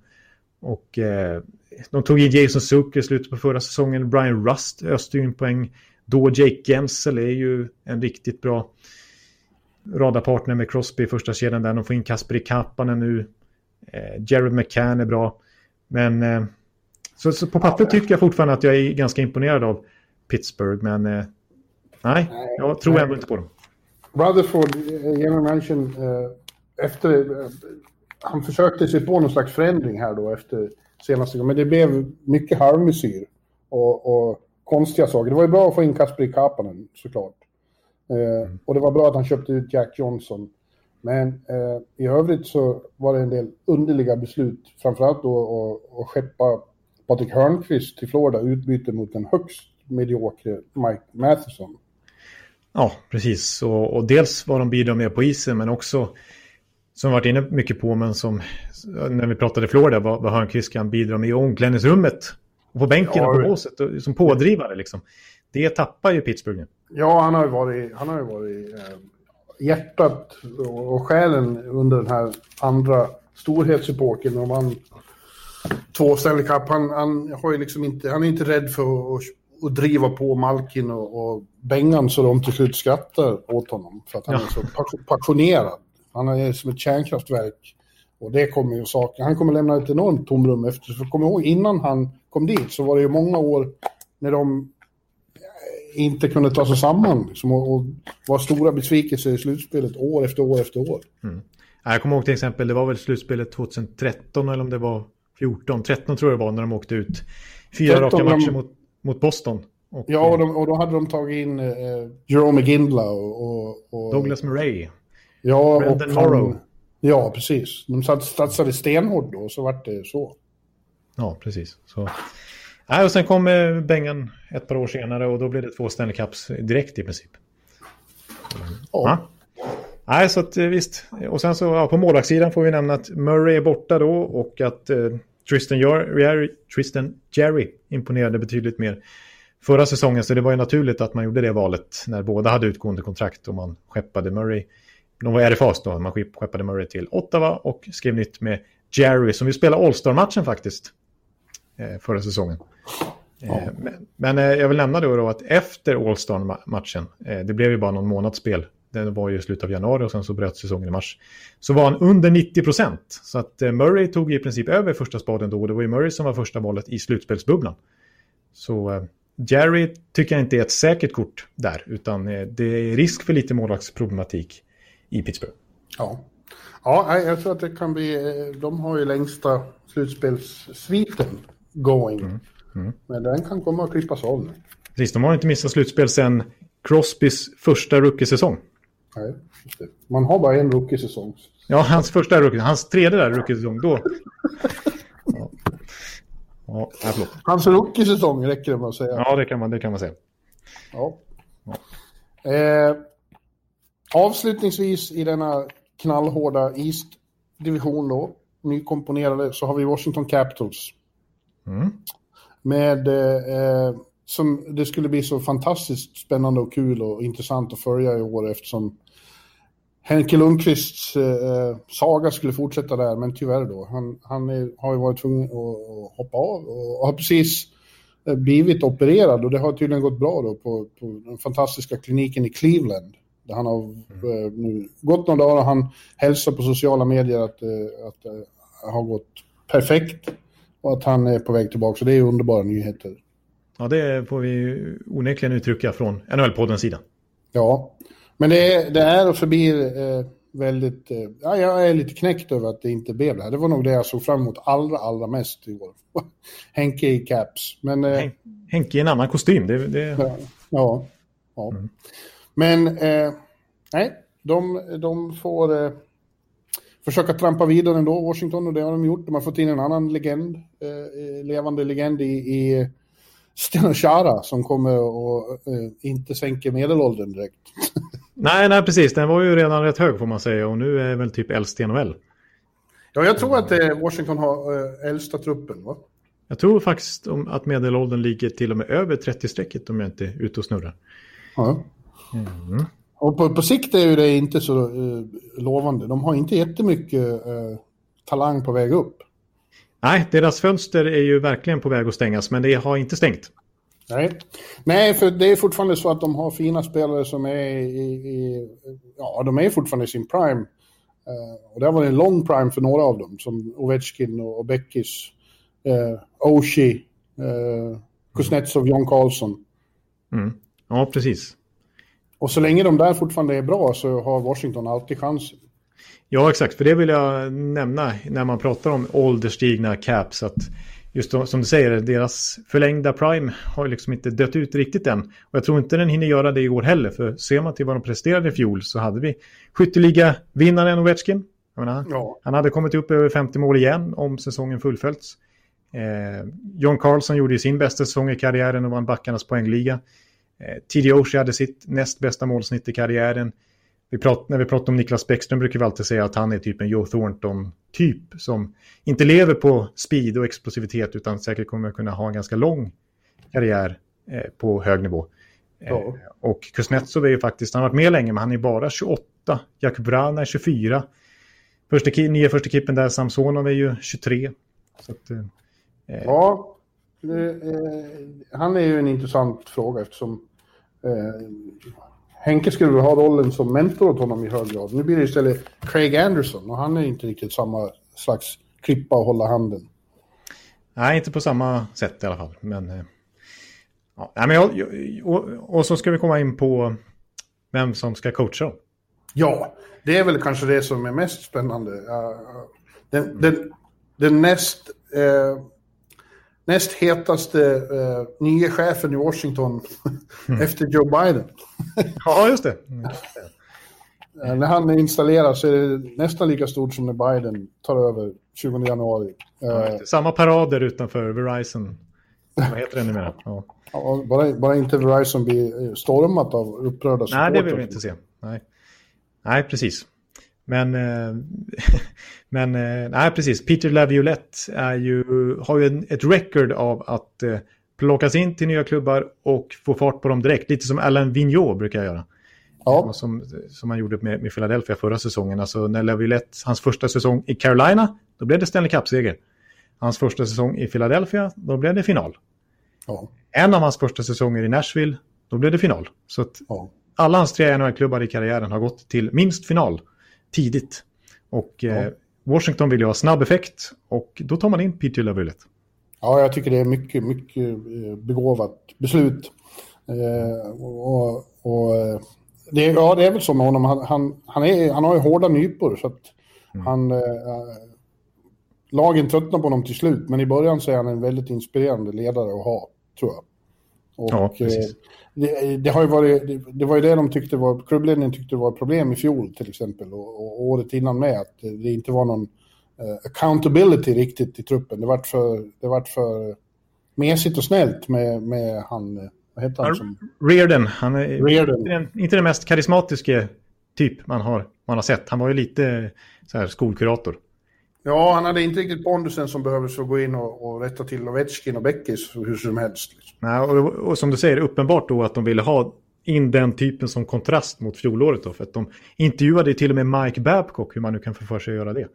Och eh, de tog in Jason Zucker i slutet på förra säsongen. Brian Rust öste in poäng då Jake Gensel är ju en riktigt bra radarpartner med Crosby i första kedjan där. De får in Kasperi Kapanen nu. Eh, Jared McCann är bra. Men eh, så, så, på pappret tycker jag fortfarande att jag är ganska imponerad av Pittsburgh. Men eh, nej, jag tror ändå inte på dem. Rutherford, eh, general mention, eh, efter... Eh, han försökte sig på någon slags förändring här då efter senaste gången. Men det blev mycket halvmesyr. Och, och konstiga saker. Det var ju bra att få in Kasperi Kapanen såklart. Eh, mm. Och det var bra att han köpte ut Jack Johnson. Men eh, i övrigt så var det en del underliga beslut. Framförallt då att, att skeppa Patrik Hörnqvist till Florida utbyte mot den högst mediokre Mike Matheson. Ja, precis. Och, och dels vad de bidrar med på isen men också som varit inne mycket på men som när vi pratade Florida vad, vad Hörnqvist kan bidra med i omklädningsrummet och på bänken och på båset som pådrivare liksom. Det tappar ju Pittsburgh nu. Ja, han har ju varit, han har ju varit eh, hjärtat och själen under den här andra storhetsepoken. Och man, två Stanley Cup, han, han, har ju liksom inte, han är inte rädd för att, att driva på Malkin och, och Bengan så de till slut skrattar åt honom. För att han ja. är så passionerad. Han är som ett kärnkraftverk. Och det kommer ju sakna. Han kommer lämna ett enormt tomrum efter. För kom ihåg, innan han kom dit så var det ju många år när de inte kunde ta sig samman liksom, och, och var stora besvikelser i slutspelet år efter år efter år. Mm. Jag kommer ihåg till exempel, det var väl slutspelet 2013 eller om det var 14, 13 tror jag det var när de åkte ut. Fyra raka matcher de... mot, mot Boston. Och, ja, och, de, och, då hade de tagit in eh, Jerome Gindla och, och, Douglas Murray. Ja, Brandon och Morrow. Ja, precis. De satsade stenhårt då och så vart det så. Ja, precis. Så. Nej, och sen kom eh, Bengan ett par år senare och då blev det två Stanley Cups direkt i princip. Ja. Nej, så att eh, visst. Och sen så ja, på målvaktssidan får vi nämna att Murray är borta då och att eh, Tristan, Jerry, Tristan Jerry imponerade betydligt mer förra säsongen. Så det var ju naturligt att man gjorde det valet när båda hade utgående kontrakt och man skeppade Murray. De var RFAs då, man skeppade Murray till Ottawa och skrev nytt med Jerry som vill spela All-Star-matchen faktiskt. Eh, förra säsongen. Eh, ja. Men, men eh, jag vill nämna då, då att efter All-Star-matchen, det blev ju bara någon månadsspel, den var ju i slutet av januari och sen så bröt säsongen i mars. Så var han under 90 procent. Så att Murray tog i princip över första spaden då. Och det var ju Murray som var första valet i slutspelsbubblan. Så Jerry tycker jag inte är ett säkert kort där. Utan det är risk för lite målvaktsproblematik i Pittsburgh. Ja. Ja, jag tror att det kan bli... De har ju längsta slutspelssviten going. Mm. Mm. Men den kan komma att klippas av nu. Precis, de har inte missat slutspel sedan Crosbys första rookie-säsong. Nej, just det. Man har bara en rookie-säsong. Ja, hans första rookie, hans tredje där rookie-säsong, då... ja. Ja, Hans rookie-säsong räcker det med att säga. Ja, det kan man, det kan man säga. Ja. ja. Eh, avslutningsvis i denna knallhårda East-division då, nykomponerade, så har vi Washington Capitals. Mm. Med, eh, som det skulle bli så fantastiskt spännande och kul och intressant att följa i år eftersom Henke Lundqvists eh, saga skulle fortsätta där, men tyvärr då. Han, han är, har ju varit tvungen att, hoppa av och har precis eh, blivit opererad och det har tydligen gått bra då på, på den fantastiska kliniken i Cleveland. Där han har mm. eh, nu gått några dagar och han hälsar på sociala medier att, eh, att det eh, har gått perfekt och att han är på väg tillbaka. Så det är underbara nyheter. Ja, det får vi onekligen uttrycka från NHL-poddens sida. Ja, men det är, det är och förblir eh, väldigt... Eh, ja, jag är lite knäckt över att det inte blev det här. Det var nog det jag såg fram emot allra, allra mest i år. Henke i caps. Men, eh, Henke i en annan kostym. Det, det... Ja, ja. ja. Mm. Men eh, nej, de, de får... Försöka trampa vidare ändå, Washington, och det har de gjort. De har fått in en annan legend, eh, eh levande legend i, i Steno Chara som kommer och eh, inte sänker medelåldern direkt. nej, nej, precis. Den var ju redan rätt hög får man säga och nu är väl typ äldst i NHL. Ja, jag tror att eh, Washington har eh, äldsta truppen, va? Jag tror faktiskt om att medelåldern ligger till och med över 30-strecket om jag inte är ute och snurrar. Ja. Mm. Och på, på sikt är ju det inte så uh, lovande. De har inte jättemycket uh, talang på väg upp. Nej, deras fönster är ju verkligen på väg att stängas, men det har inte stängt. Nej. Nej, för det är fortfarande så att de har fina spelare som är i, i ja, de är fortfarande i sin prime. Uh, och det har varit en lång prime för några av dem, som Ovechkin och, Beckis, uh, Oshie, uh, Kuznetsov, John Carlson. Mm. Ja, precis. Och så länge de där fortfarande är bra så har Washington alltid chansen. Ja, exakt. För det vill jag nämna när man pratar om ålderstigna caps. Att just då, som du säger, deras förlängda prime har liksom inte dött ut riktigt än. Och jag tror inte den hinner göra det i år heller, för ser man till vad de presterade i fjol så hade vi skytteliga-vinnaren Ovechkin. Menar, ja. Han hade kommit upp över 50 mål igen om säsongen fullföljts. Eh, John Carlson gjorde sin bästa säsong i karriären och vann backarnas poängliga. Eh, T.D. Oshie hade sitt näst bästa målsnitt i karriären. Vi prat, när vi pratar om Niklas Bäckström brukar vi alltid säga att han är typ en Joe Thornton-typ som inte lever på speed och explosivitet utan säkert kommer kunna ha en ganska lång karriär eh, på hög nivå. Ja. Eh, och Kuznetsov är ju faktiskt, han har varit med länge men han är bara 28. Jakub Brana är 24. Första, nya första kippen där, Samsonov är ju 23. Att, eh, ja, han är ju en intressant fråga eftersom eh, Henke skulle väl ha rollen som mentor åt honom i hög grad. Nu blir det istället Craig Anderson och han är inte riktigt samma slags klippa och hålla handen. Nej, inte på samma sätt i alla fall. Men, eh, ja, men jag, och, och, så ska vi komma in på vem som ska coacha. Ja, det är väl kanske det som är mest spännande. Den, den, den näst, eh, näst hetaste eh, nya chefen i Washington mm. efter Joe Biden. ja, just det. Mm. när han installeras så är det nästan lika stort som när Biden tar över 20 januari. Ja, Samma parader utanför Verizon. Vad heter det numera? Ja. Ja, bara, bara inte Verizon blir stormat av upprörda supportrar. Nej, det vill vi inte se. Nej, Nej precis. Men, eh, men eh, nej, precis. Peter Laviolette är ju, har ju en, ett record av att eh, plockas in till nya klubbar och få fart på dem direkt. Lite som Alain Vigneault brukar göra. Ja. Som, som han gjorde med, med Philadelphia förra säsongen. Alltså när Laviolette, hans första säsong i Carolina, då blev det Stanley Cup-seger. Hans första säsong i Philadelphia, då blev det final. Ja. En av hans första säsonger i Nashville, då blev det final. Så att ja. alla hans tre NHL-klubbar i karriären har gått till minst final tidigt. Och eh, Washington vill ju ha snabb effekt och då tar man in Peter Laviolette. Ja, jag tycker det är mycket, mycket eh, begåvat beslut. Eh, och, och eh, det, ja, det är väl så med honom. Han, han, han, är, han har ju hårda nypor så att mm. han... Eh, lagen tröttnar på honom till slut, men i början så är han en väldigt inspirerande ledare att ha, tror jag. Och, ja, precis. Det, det, har ju varit, det, det, var ju det de tyckte var, klubbledningen tyckte var ett problem i fjol till exempel och, och året innan med, att det inte var någon uh, accountability riktigt i truppen. Det vart för, det vart för mesigt och snällt med, med han, vad heter han? Som... Reardon, han är Reardon. Inte, den, inte den mest karismatiska typ man har, man har sett. Han var ju lite så här skolkurator. Ja, han hade inte riktigt pondusen som behövdes för att gå in och, och rätta till Ovechkin och Beckis hur som helst. Liksom. Nej, och, och, som du säger, uppenbart då att de ville ha in den typen som kontrast mot fjolåret då. För att de intervjuade till och med Mike Babcock, hur man nu kan få för sig att göra det.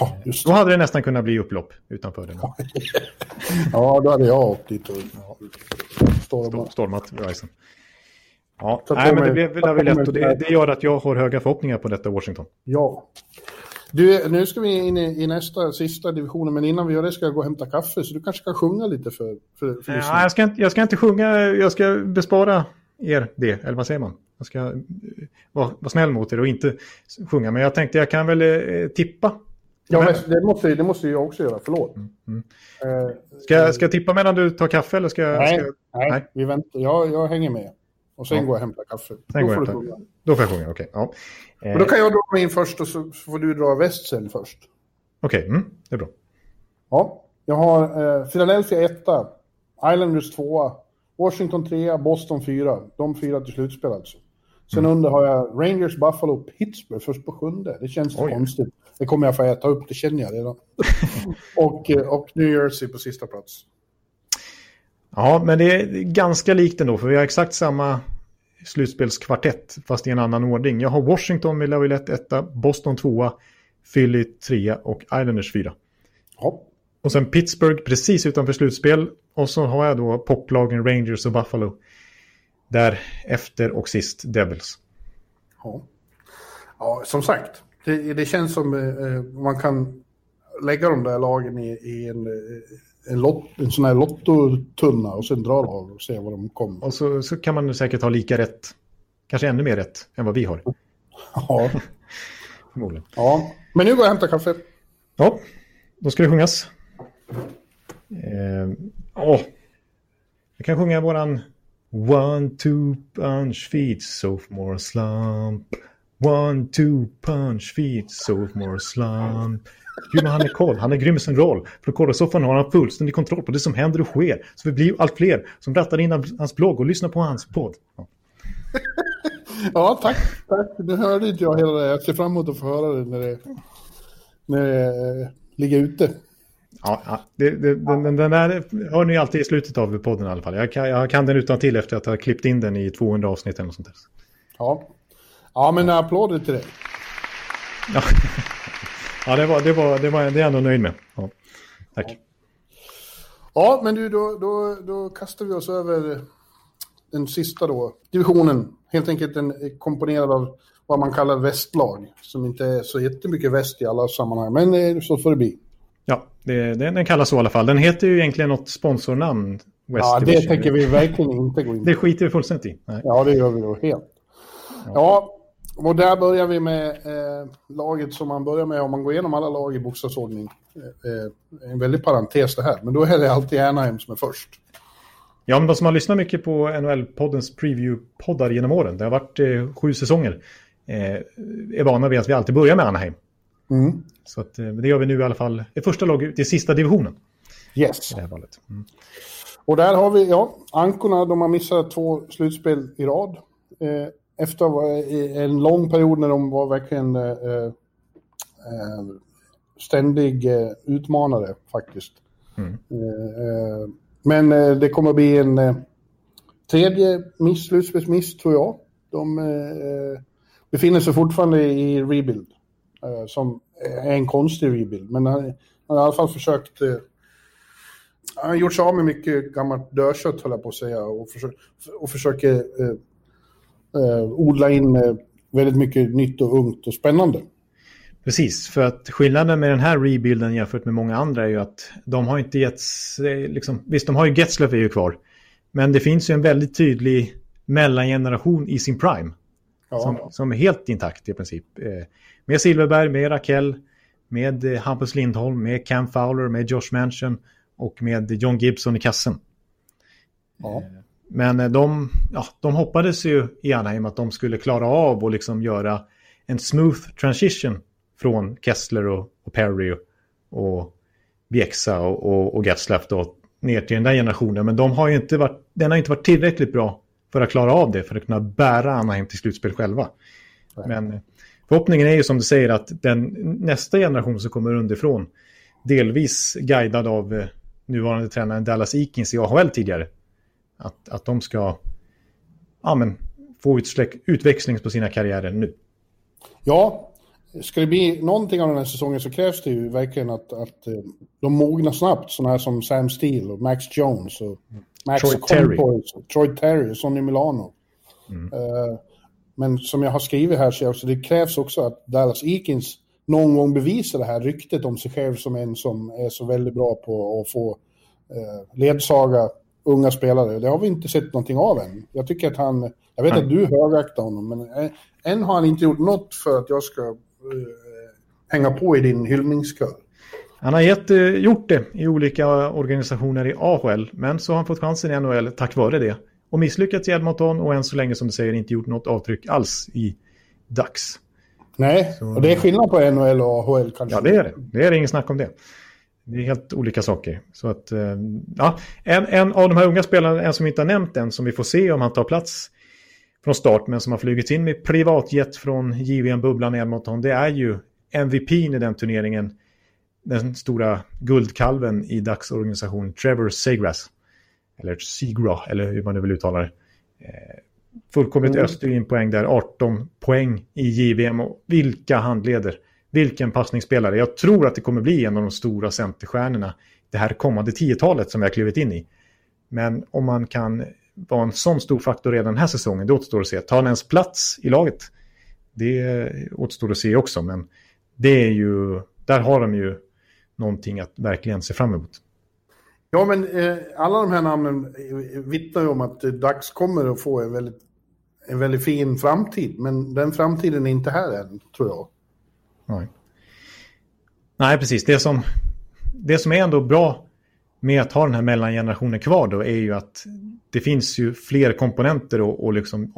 Ja, just det. Då hade det nästan kunnat bli upplopp utanför den. ja, då hade jag åkt dit och stormat. Stormat Verizon. Ja, nej, men det blev väl lätt och det, det gör att jag har höga förhoppningar på detta Washington. Ja. Du, nu ska vi in i, i, nästa, sista divisionen, men innan vi gör det ska jag gå och hämta kaffe, så du kanske kan sjunga lite för, för, för ja, jag, ska inte, jag ska inte sjunga, jag ska bespara er det, eller vad säger man? Jag ska vara, vara snäll mot er och inte sjunga, men jag tänkte jag kan väl eh, tippa. Ja, men det måste, det måste jag också göra, förlåt. Mm, mm. Uh, ska, ska jag tippa medan du tar kaffe? Eller ska, nej, ska, nej, nej, vi väntar. Jag, jag hänger med. Och sen ja. går jag och hämtar kaffe. Sen då, får du sjunga. då får jag sjunga. Okej. Okay. Ja. Då kan jag dra mig in först och så får du dra västsen först. Okej, okay. mm, det är bra. Ja, jag har eh, Philadelphia 1, Islanders 2, Washington 3, Boston 4. De fyra till slutspel alltså. Sen mm. under har jag Rangers, Buffalo, Pittsburgh först på sjunde. Det känns Oj. konstigt. Det kommer jag få äta upp, det känner jag redan. och, eh, och New Jersey på sista plats. Ja, men det är ganska likt ändå, för vi har exakt samma slutspelskvartett, fast i en annan ordning. Jag har Washington med Lavilette 1, Boston 2, Philly 3 och Islanders 4. Ja. Och sen Pittsburgh precis utanför slutspel. Och så har jag då poplagen Rangers och Buffalo. Där efter och sist Devils. Ja, ja som sagt. Det, det känns som eh, man kan lägga de där lagen i, i en, eh, en, lot, en sån här lottotunna och sen dra lag och se vad de kommer. Och så, så kan man säkert ha lika rätt, kanske ännu mer rätt än vad vi har. Ja. Förmodligen. Ja, men nu går jag och hämtar kaffe. Ja, då ska det sjungas. kan sjunga våran One, two, punch, feet, sophomore slump. One, two, punch, feet, sophomore slump. Gud, han är koll. Han är grym i sin roll. För Kådasoffan har han fullständig kontroll på det som händer och sker. Så vi blir allt fler som rattar in hans blogg och lyssnar på hans podd. Ja. ja, tack. tack. Nu hörde inte jag hela det. Jag ser fram emot att få höra det när det, när det eh, ligger ute. Ja, ja. Det, det, den, den, där hör ni alltid i slutet av podden i alla fall. Jag kan, jag kan den utan till efter att ha klippt in den i 200 avsnitt eller något sånt där. Ja, ja men applåder till dig. Ja, ja det, var, det, var, det var det är jag ändå nöjd med. Ja. Tack. Ja. ja, men du, då, då, då kastar vi oss över den sista då, divisionen. Helt enkelt en komponerad av vad man kallar västlag, som inte är så jättemycket väst i alla sammanhang, men eh, så får det bli. Ja, det, det, den kallas så i alla fall. Den heter ju egentligen något sponsornamn. West ja, det Division. tänker vi verkligen inte gå in på. Det skiter vi fullständigt i. Nej. Ja, det gör vi då helt. Ja, ja och där börjar vi med eh, laget som man börjar med om man går igenom alla lag i bokstavsordning. Eh, en väldig parentes det här, men då är det alltid Anaheim som är först. Ja, men de som har lyssnat mycket på NHL-poddens preview-poddar genom åren, det har varit eh, sju säsonger, eh, är vana vid att vi alltid börjar med Anaheim. Mm. Så att, eh, det gör vi nu i alla fall. Det första laget ut i sista divisionen. Yes. I det här fallet. Mm. Och där har vi, ja, Ankorna, de har missat två slutspel i rad. Eh, efter en lång period när de var verkligen eh, eh ständig eh, utmanare faktiskt. Mm. Eh, men det kommer att bli en tredje miss, slutspelsmiss tror jag. De befinner sig fortfarande i rebuild. som är en konstig rebuild. Men han, han har i alla fall försökt... Eh, han har gjort sig av med mycket gammalt dödkött, höll jag på att säga, och, försö och försöker eh, eh, odla in eh, väldigt mycket nytt och ungt och spännande. Precis, för att skillnaden med den här rebuilden jämfört med många andra är ju att de har inte gett liksom, visst de har ju Getzlaff är ju kvar, men det finns ju en väldigt tydlig mellangeneration i sin prime. Ja. Som, som, är helt intakt i princip. Eh, med Silverberg, med Rakell, med eh, Hampus Lindholm, med Cam Fowler, med Josh Manchin och med John Gibson i kassen. Ja. Eh, men eh, de, ja, de hoppades ju i Anaheim att de skulle klara av att liksom göra en smooth transition från Kessler och, och Perry och, och Bjäxa och, och, och Getzlaff då ner till den där generationen. Men de har inte varit, den har inte varit tillräckligt bra för att klara av det, för att kunna bära Anaheim till slutspel själva. Nej. Men förhoppningen är ju som du säger att den nästa generation som kommer underifrån, delvis guidad av eh, nuvarande tränaren Dallas Eakins i AHL tidigare, att, att de ska ja, men, få utsläck, utväxling på sina karriärer nu. Ja, ska det bli någonting av den här säsongen så krävs det ju verkligen att, att eh, de mognar snabbt, sådana här som Sam Steele och Max Jones och Max Troy Terry. Troy Terry och Sonny Milano. Mm. Uh, men som jag har skrivit här så jag också, det krävs också att Dallas Eakins någon gång bevisar det här ryktet om sig själv som en som är så väldigt bra på att få eh, ledsaga unga spelare. Det har vi inte sett någonting av än. Jag tycker att han, jag vet mm. att du högaktar honom, men än, än har han inte gjort något för att jag ska eh, hänga på i din hyllningskör. Han har gett, eh, gjort det i olika organisationer i AHL, men så har han fått chansen i NHL tack vare det och misslyckats i Edmonton och än så länge som du säger inte gjort något avtryck alls i Dax. Nej, så... och det är skillnad på NHL och AHL kanske. Ja, det är det. Det är ingen snack om det. Det är helt olika saker. Så att, eh, ja, en, en av de här unga spelarna, en som vi inte har nämnt än, som vi får se om han tar plats från start, men som har flugit in med privatjet från JVM-bubblan i Edmonton, det är ju MVP i den turneringen, den stora guldkalven i Dax organisation, Trevor Segrass eller Seagra, eller hur man nu vill uttala det. Eh, fullkomligt mm. öster in poäng där, 18 poäng i JVM och vilka handleder. Vilken passningsspelare. Jag tror att det kommer bli en av de stora centerstjärnorna det här kommande tiotalet som vi har klivit in i. Men om man kan vara en sån stor faktor redan den här säsongen, det återstår att se. Tar han ens plats i laget? Det återstår att se också, men det är ju, där har de ju någonting att verkligen se fram emot. Ja, men eh, alla de här namnen vittnar ju om att Dax kommer att få en väldigt, en väldigt fin framtid. Men den framtiden är inte här än, tror jag. Nej, Nej precis. Det som, det som är ändå bra med att ha den här mellangenerationen kvar då är ju att det finns ju fler komponenter att, att liksom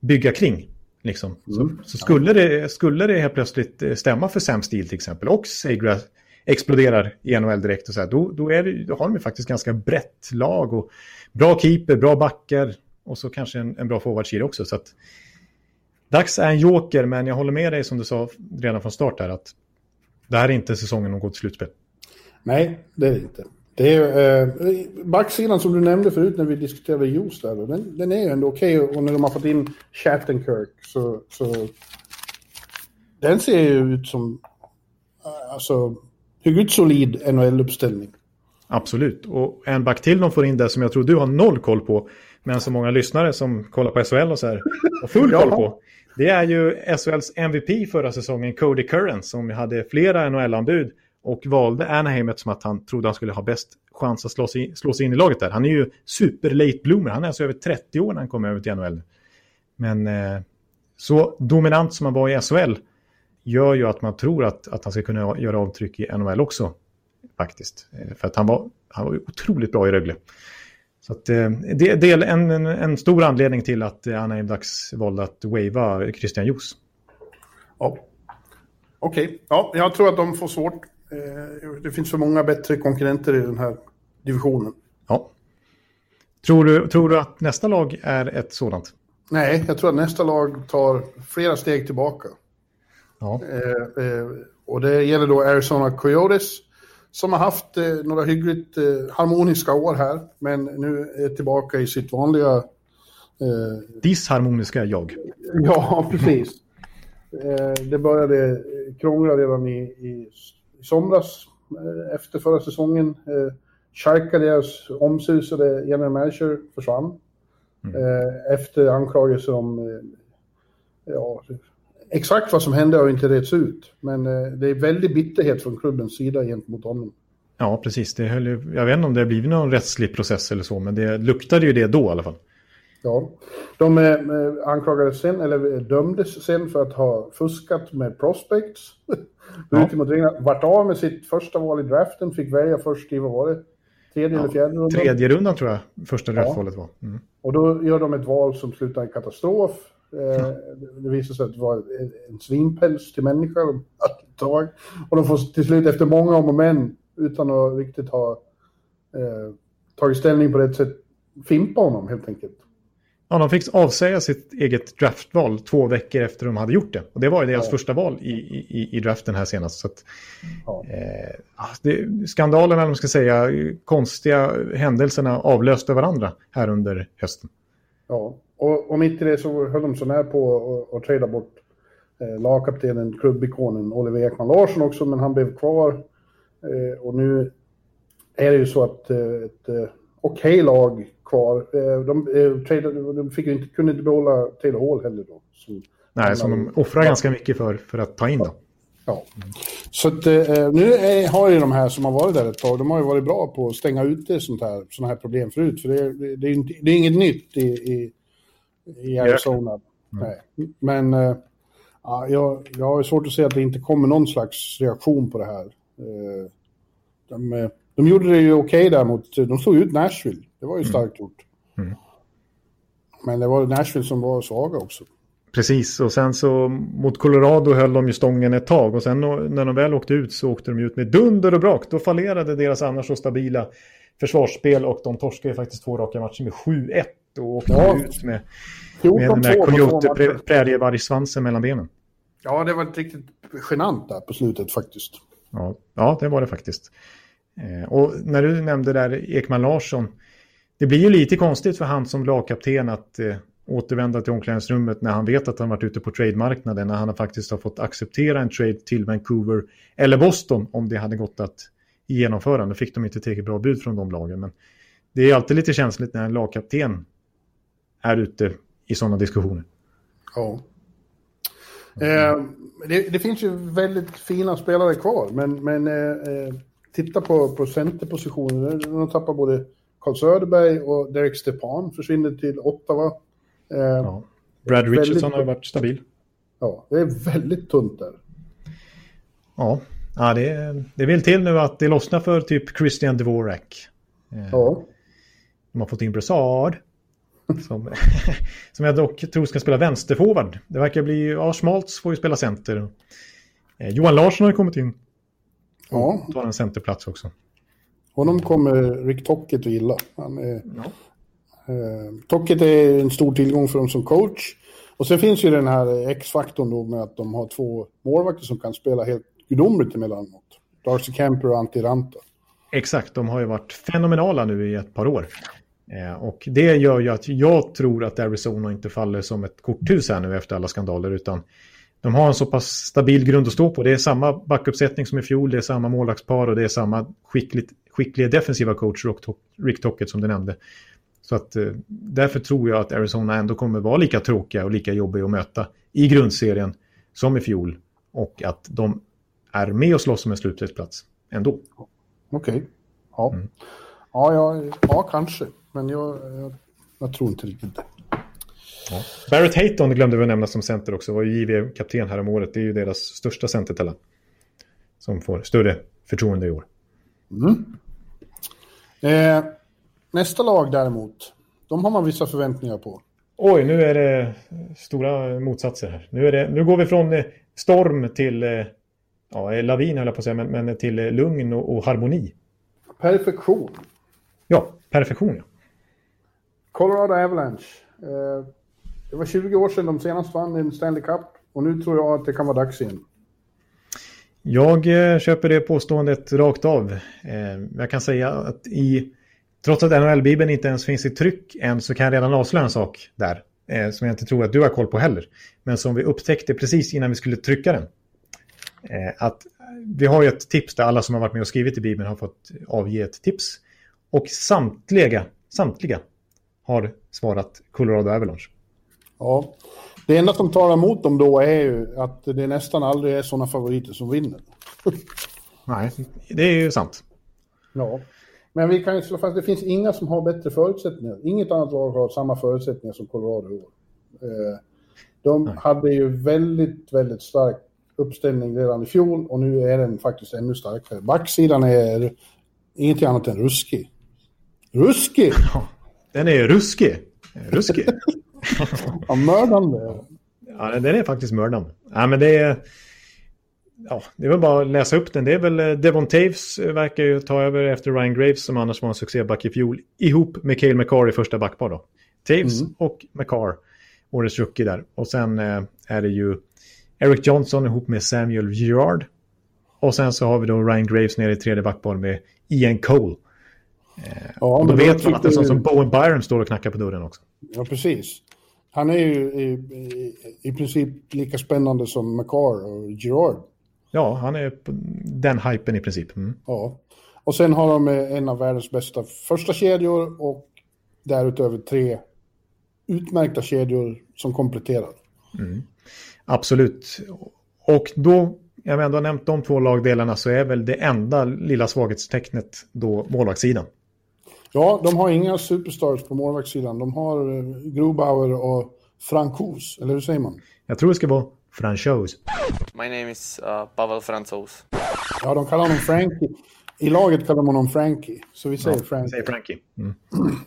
bygga kring. Liksom. Mm. Så, så, skulle, det, skulle det helt plötsligt eh, stämma för Sam Steele till exempel och Segra exploderar i NHL direkt och så här, då, då, är det, då har de ju faktiskt ganska brett lag och bra keeper, bra backar och så kanske en, en bra forwardsida också. Så att, Dags är en joker, men jag håller med dig som du sa redan från start här att det här är inte säsongen att gå till slutspel. Nej, det är det inte. Det är, eh, backsidan som du nämnde förut när vi diskuterade Jos där, den, den är ju ändå okej okay, och när de har fått in Shattenkirk så, så den ser ju ut som eh, alltså hyggligt solid NHL-uppställning. Absolut, och en back till de får in där som jag tror du har noll koll på, men så många lyssnare som kollar på SHL och så här har full koll på. Det är ju SHLs MVP förra säsongen, Cody Curran, som hade flera NHL-anbud och valde Anaheim eftersom att han trodde han skulle ha bäst chans att slå sig, slå sig in i laget där. Han är ju super late bloomer, han är alltså över 30 år när han kom över till NHL. Men eh, så dominant som han var i SHL gör ju att man tror att, att han ska kunna göra avtryck i NHL också. Faktiskt. Eh, för att han var, han var otroligt bra i Rögle. Så att, eh, det, är en, en, en, stor anledning till att Anaheim Ducks valde att wava Christian Jos. Ja. Okej, okay. ja, jag tror att de får svårt. Eh, det finns för många bättre konkurrenter i den här divisionen. Ja. Tror du, tror du att nästa lag är ett sådant? Nej, jag tror att nästa lag tar flera steg tillbaka. Ja. Eh, eh, och det gäller då Arizona Coyotes som har haft eh, några hyggligt eh, harmoniska år här, men nu är tillbaka i sitt vanliga... Eh, Disharmoniska jag. Ja, precis. Eh, det började krångla redan i, i, i somras eh, efter förra säsongen. Eh, Schalke, deras omsusade general manager, försvann. Mm. Eh, efter anklagelser om ja, Exakt vad som hände har inte retts ut, men eh, det är väldigt bitterhet från klubbens sida gentemot honom. Ja, precis. Det höll ju, jag vet inte om det har blivit någon rättslig process eller så, men det luktade ju det då i alla fall. Ja, de eh, anklagades sen, eller dömdes sen för att ha fuskat med prospects. Ja. Vart av med sitt första val i draften, fick välja först i, vad var det? Tredje ja, eller fjärde rundan? Tredje rundan tror jag första draftvalet ja. var. Mm. Och då gör de ett val som slutar i katastrof. Eh, det visade sig att det var en svinpäls till människa. Tag. Och de får till slut efter många om och men, utan att riktigt ha eh, tagit ställning på rätt sätt, fimpa honom helt enkelt. Ja, de fick avsäga sitt eget draftval två veckor efter de hade gjort det. Och det var ju deras ja. första val i, i, i draften här senast. Så att, ja. eh, det, skandalen, eller man ska säga, konstiga händelserna avlöste varandra här under hösten. Ja, och, och mitt i det så höll de så när på att trada bort eh, lagkaptenen, klubbikonen Oliver Ekman Larsson också, men han blev kvar. Eh, och nu är det ju så att eh, ett eh, okej okay lag kvar. Eh, de, eh, tradade, de fick inte, kunde inte behålla Taylor Hall heller då. Som, Nej, som de offrar ganska mycket för, för att ta in då. Ja. Så att, eh, nu är, har ju de här som har varit där ett tag, de har ju varit bra på att stänga ute sånt här, såna här problem förut. För det, det, det, är, inte, det är inget nytt i, i, i Arizona. Mm. Nej. Men äh, jag, jag har svårt att se att det inte kommer någon slags reaktion på det här. Äh, de, de gjorde det ju okej okay däremot. De slog ut Nashville. Det var ju mm. starkt gjort. Mm. Men det var Nashville som var svaga också. Precis, och sen så mot Colorado höll de ju stången ett tag och sen när de väl åkte ut så åkte de ut med dunder och brak. Då fallerade deras annars så stabila försvarsspel och de torskade faktiskt två raka matcher med 7-1 och åkte ja. ut med, med den där coyote prärievargsvansen mellan benen. Ja, det var riktigt genant där på slutet faktiskt. Ja, ja det var det faktiskt. Eh, och när du nämnde där Ekman Larsson, det blir ju lite konstigt för han som lagkapten att eh, återvända till omklädningsrummet när han vet att han varit ute på trademarknaden, när han faktiskt har fått acceptera en trade till Vancouver eller Boston om det hade gått att genomföra. Nu fick de inte tillräckligt bra bud från de lagen, men det är alltid lite känsligt när en lagkapten är ute i sådana diskussioner. Ja. Eh, det, det, finns ju väldigt fina spelare kvar, men, men eh, eh titta på, på centerpositionen. De tappar både Carl Söderberg och Derek Stepan försvinner till Ottawa. Eh, ja. Brad Richardson väldigt, har varit stabil. Ja, det är väldigt tunt där. Ja, Ja, det, det vill till nu att det lossnar för typ Christian Dvorak. Eh, Ja. De har fått in Brassard. Som, som jag dock tror ska spela vänsterforward. Det verkar bli... Ja, Schmaltz får ju spela center. Eh, Johan Larsson har ju kommit in. ja, Tar en centerplats också. honom kommer Rick Tocket att gilla. Han är, eh, Tocket är en stor tillgång för dem som coach. Och sen finns ju den här X-faktorn då med att de har två målvakter som kan spela helt gudomligt emellanåt. Darcy Camper och Antti Ranta. Exakt, de har ju varit fenomenala nu i ett par år. Eh, och det gör ju att jag tror att Arizona inte faller som ett korthus här nu efter alla skandaler. Utan de har en så pass stabil grund att stå på. Det är samma backuppsättning som i fjol, det är samma målvaktspar och det är samma skickligt, skickliga defensiva coach Rick Tocket som du nämnde. Så att eh, därför tror jag att Arizona ändå kommer vara lika tråkiga och lika jobbiga att möta i grundserien som i fjol. Och att de är med och slåss om en slutspelsplats ändå. Okej. Ja. Ja, ja, ja, kanske. Men jag, jag, jag tror inte riktigt det. Barrett Hayton glömde vi att nämna som center också. Var ju JV-kapten här om året. Det är ju deras största centertalang. Som får större förtroende i år. Eh, nästa lag däremot, de har man vissa förväntningar på. Oj, nu är det stora motsatser här. Nu, är det, nu går vi från eh, storm till eh, ja, lavin höll jag på att säga, men, men till eh, lugn och, och harmoni. Perfektion. Ja, perfektion. Ja. Colorado Avalanche. Eh, det var 20 år sedan de senast vann en Stanley Cup. Och nu tror jag att det kan vara dags igen. Jag eh, köper det påståendet rakt av. Eh, jag kan säga att i, trots att NHL-bibeln inte ens finns i tryck än så kan jag redan avslöja en sak där. Som jag inte tror att du har koll på heller. Men som vi upptäckte precis innan vi skulle trycka den. Att vi har ju ett tips där alla som har varit med och skrivit i bibeln har fått avge ett tips. Och samtliga, samtliga har svarat Colorado Avalanche. Ja. Det enda som talar emot dem då är ju att det nästan aldrig är sådana favoriter som vinner. Nej, det är ju sant. Ja. Men vi kan ju slå fast det finns inga som har bättre förutsättningar. Inget annat lag har samma förutsättningar som Colorado i år. Eh, De hade ju väldigt, väldigt stark uppställning redan i fjol och nu är den faktiskt ännu starkare. Backsidan är ingenting annat än ruskig. Ruskig! Ja, den är ruskig. Ruskig. Ja, mördande. Ja, den är faktiskt mördande. Ja, men det är... Ja, det är väl bara att läsa upp den. Det är väl eh, Devon Taves eh, verkar ju ta över efter Ryan Graves som annars var en succéback i fjol. Ihop med Cale McCarr i första backpar då. Taves Mm. och McCarr, årets rookie där. Och sen eh, är det ju Eric Johnson ihop med Samuel Girard. Och sen så har vi då Ryan Graves nere i tredje backpar med Ian Cole. Ja, Och då men vet man att en tycker sån som Bowen Byron står och knackar på dörren också. Ja, precis. Han är ju i, i, i princip lika spännande som McCarr och Girard. Ja, han är på den hypen i princip. Mm. Ja. Och sen har de eh, en av världens bästa första kedjor och därutöver tre utmärkta kedjor som kompletterar. Absolut. Och då, jag har ändå nämnt de två lagdelarna, så är väl det enda lilla svaghetstecknet då målvaktssidan. Ja, de har inga superstars på målvaktssidan. De har eh, Grubauer och Francouz, eller hur säger man? Jag tror det ska vara franchise. My name is uh, Pavel Francouz. Ja, de kallar honom Frankie. I laget kallar de honom Frankie, så vi säger Frankie. Säger Frankie. Mm.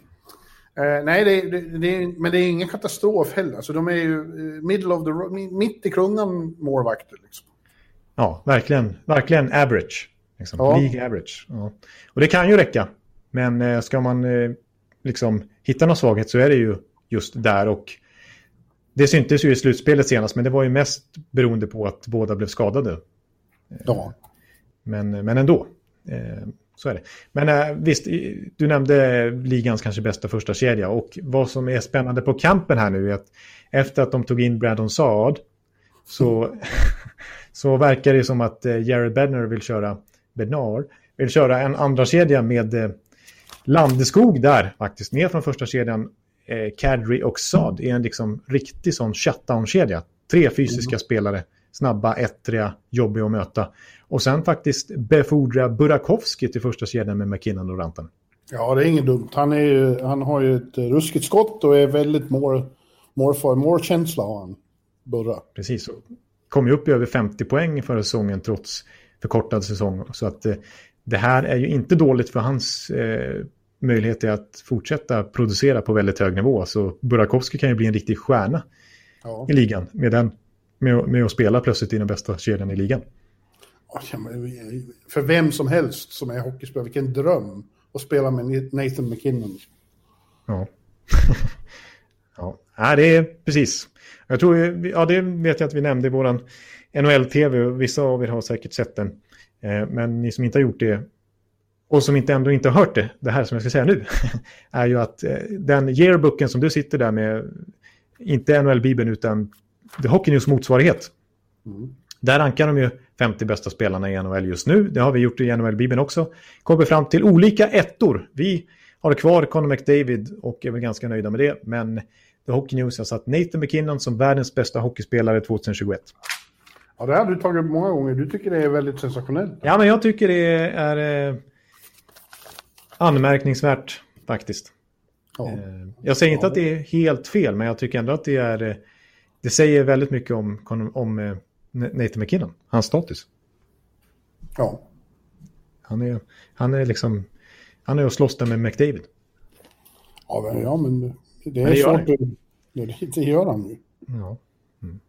Eh, nej, det, det, det men det är ingen katastrof heller. Alltså, de är ju eh, middle of the mitt i klungan målvakter. Liksom. Ja, verkligen. Verkligen average. Liksom. Ja. League average. Ja. Och det kan ju räcka. Men eh, ska man eh, liksom hitta någon svaghet så är det ju just där. Och det syntes ju i slutspelet senast, men det var ju mest beroende på att båda blev skadade. Ja. Men, men ändå. Eh, så är det. Men eh, visst, du nämnde ligans kanske bästa första kedja och vad som är spännande på kampen här nu är att efter att de tog in Brandon Saad så, så verkar det som att eh, Jared Bednar vill köra Bednar vill köra en andra kedja med eh, Landeskog där faktiskt, ner från första kedjan eh, Kadri och Saad är en liksom riktig sån shutdown-kedja. Tre fysiska spelare, snabba, ettriga, jobbiga att möta. Och sen faktiskt befordra Burakovsky till första kedjan med McKinnon och Rantan. ja, det är inget dumt. Han, är ju, han har ju ett ruskigt skott och är väldigt mål, målfar. Målkänsla har han, Burra. Precis, kom ju upp i över 50 poäng förra säsongen trots förkortad säsong. Så att eh, det här är ju inte dåligt för hans eh, möjligheter att fortsätta producera på väldigt hög nivå. Så Burakovsky kan ju bli en riktig stjärna ja. i ligan med, den, med, med att spela plötsligt i den bästa kedjan i ligan. För vem som helst som är hockeyspelare, vilken dröm att spela med Nathan McKinnon. Ja. ja, det är precis. Jag tror, ja det vet jag att vi nämnde i våran NHL-tv. Vissa av er har säkert sett den. Eh, men ni som inte har gjort det och som inte ändå inte har hört det, det här som jag ska säga nu, är ju att eh, den yearbooken som du sitter där med, inte NHL-bibeln utan The Hockey News motsvarighet. Mm. Där rankar de ju 50 bästa spelarna i NHL just nu. Det har vi gjort i NHL-bibeln också. Kommer fram till olika ettor. Vi har kvar Conor McDavid och är väl ganska nöjda med det. Men The Hockey News har satt Nathan McKinnon som världens bästa hockeyspelare 2021. Ja, det har du tagit många gånger. Du tycker det är väldigt sensationellt. Ja, men jag tycker det är eh, anmärkningsvärt faktiskt. Ja. Eh, jag säger inte ja. att det är helt fel, men jag tycker ändå att det är... Eh, det säger väldigt mycket om, om eh, Nathan McKinnon, hans status. Ja. Han är, han är liksom... Han är och slåss där med McDavid. Ja, men, ja, men det är men det svårt. Det, det gör han ju. Ja. Mm.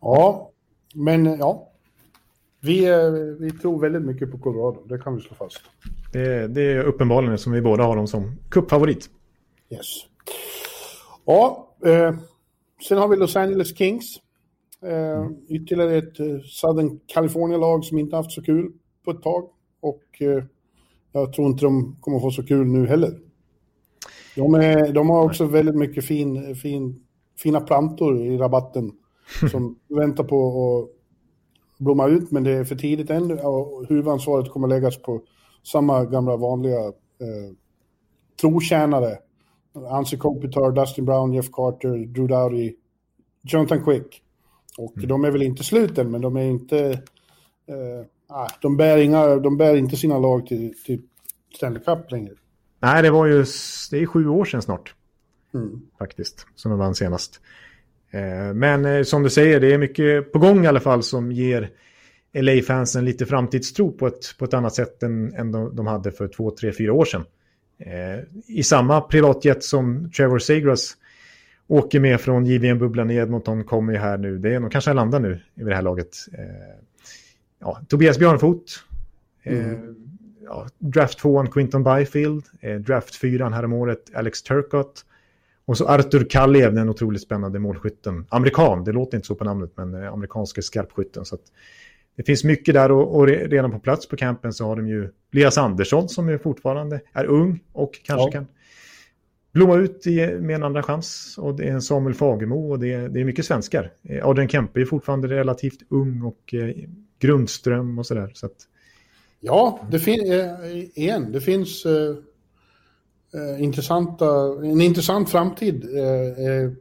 Ja, men ja. Vi, vi tror väldigt mycket på Colorado, det kan vi slå fast. Det, det är uppenbarligen som vi båda har dem som kuppfavorit. Yes. Ja, eh, sen har vi Los Angeles Kings. Eh, mm. Ytterligare ett eh, Southern California-lag som inte haft så kul på ett tag. Och eh, jag tror inte de kommer få så kul nu heller. De, är, de har också väldigt mycket fin, fin, fina plantor i rabatten som väntar på att blomma ut, men det är för tidigt än. Och huvudansvaret kommer läggas på samma gamla vanliga eh, trotjänare. Anse Kopitar, Dustin Brown, Jeff Carter, Drew Dowdy, Jonathan Quick. Och mm. de är väl inte slut än, men de är inte... Eh, ah, de, bär inga, de bär inte sina lag till, till Stanley Cup längre. Nej, det var ju... Det är sju år sedan snart. Mm. Faktiskt, som de vann senast. Eh, men eh, som du säger, det är mycket på gång i alla fall som ger LA-fansen lite framtidstro på ett, på ett annat sätt än, än de, de hade för två, tre, fyra år sedan. Eh, I samma privatjet som Trevor Segras åker med från JVM-bubblan i Edmonton kommer ju här nu. Det är nog kanske landar nu i det här laget. Eh, ja, Tobias Björnfot. Eh, mm. ja, draft 2 Quinton Byfield. Eh, draft 4 häromåret Alex Turcott. Och så Artur Kaliev, den otroligt spännande målskytten. Amerikan, det låter inte så på namnet, men eh, amerikanska skarpskytten. Så att, det finns mycket där och, och, redan på plats på campen så har de ju Lias Andersson som är fortfarande är ung och kanske ja. kan blomma ut i, med en andra chans. Och det är en Samuel Fagemo och det är, det är mycket svenskar. Eh, Adrian Kempe är fortfarande relativt ung och eh, Grundström och sådär. Så att... Ja, det finns eh, igen, det finns eh, eh, intressanta, en intressant framtid eh,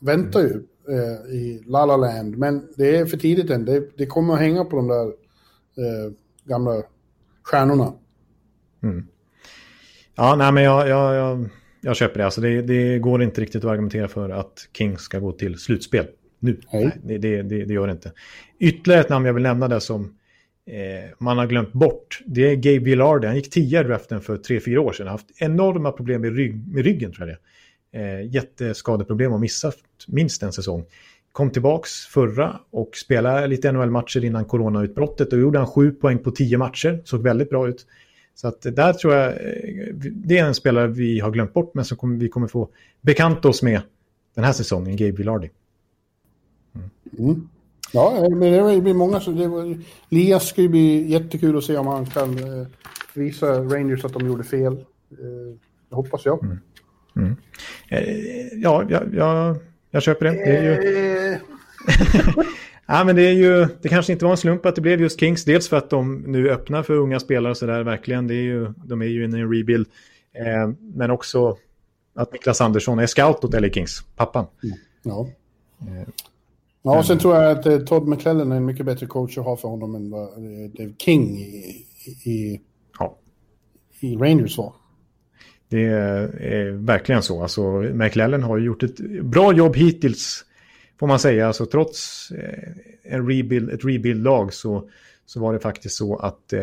väntar ju eh, i La La Land. Men det är för tidigt än. Det, det kommer att hänga på de där eh, gamla stjärnorna. Mm. Ja, nej men jag, jag, jag, jag köper det. Alltså det. Det går inte riktigt att argumentera för att King ska gå till slutspel nu. Nej. Nej det, det, det, gör det inte. Ytterligare ett namn jag vill nämna där som eh, man har glömt bort. Det är Gabe Villardi. Han gick tio i draften för tre, fyra år sedan. Han har haft enorma problem med, rygg, med ryggen tror jag det eh, jätteskadeproblem och missat minst en säsong. Kom tillbaks förra och spelade lite NHL-matcher innan coronautbrottet och gjorde han sju poäng på tio matcher. Såg väldigt bra ut. Så att där tror jag, eh, det är en spelare vi har glömt bort men som vi kommer få bekanta oss med den här säsongen, Gabe Villardi. Mm. Mm. Ja, men det blir många så det var, Lias ska ju bli jättekul att se om han kan eh, visa Rangers att de gjorde fel. Eh, det hoppas jag. Mm. Mm. Eh, ja, jag, jag, jag köper det. det är ju... ja, men det, är ju, det kanske inte var en slump att det blev just Kings. Dels för att de nu öppnar för unga spelare och sådär. Verkligen, det är ju, de är ju inne i en rebuild. Eh, men också att Niklas Andersson är scout åt LA Kings, pappan. Mm. Ja. Eh, ja, och sen tror jag att eh, Todd McClellan är en mycket bättre coach att ha för honom än vad eh, Dave King i, i, ja. i Rangers var. Det är verkligen så. Alltså, McLellan har gjort ett bra jobb hittills får man säga. Alltså, trots eh, en rebuild, ett rebuild-lag så, så var det faktiskt så att eh,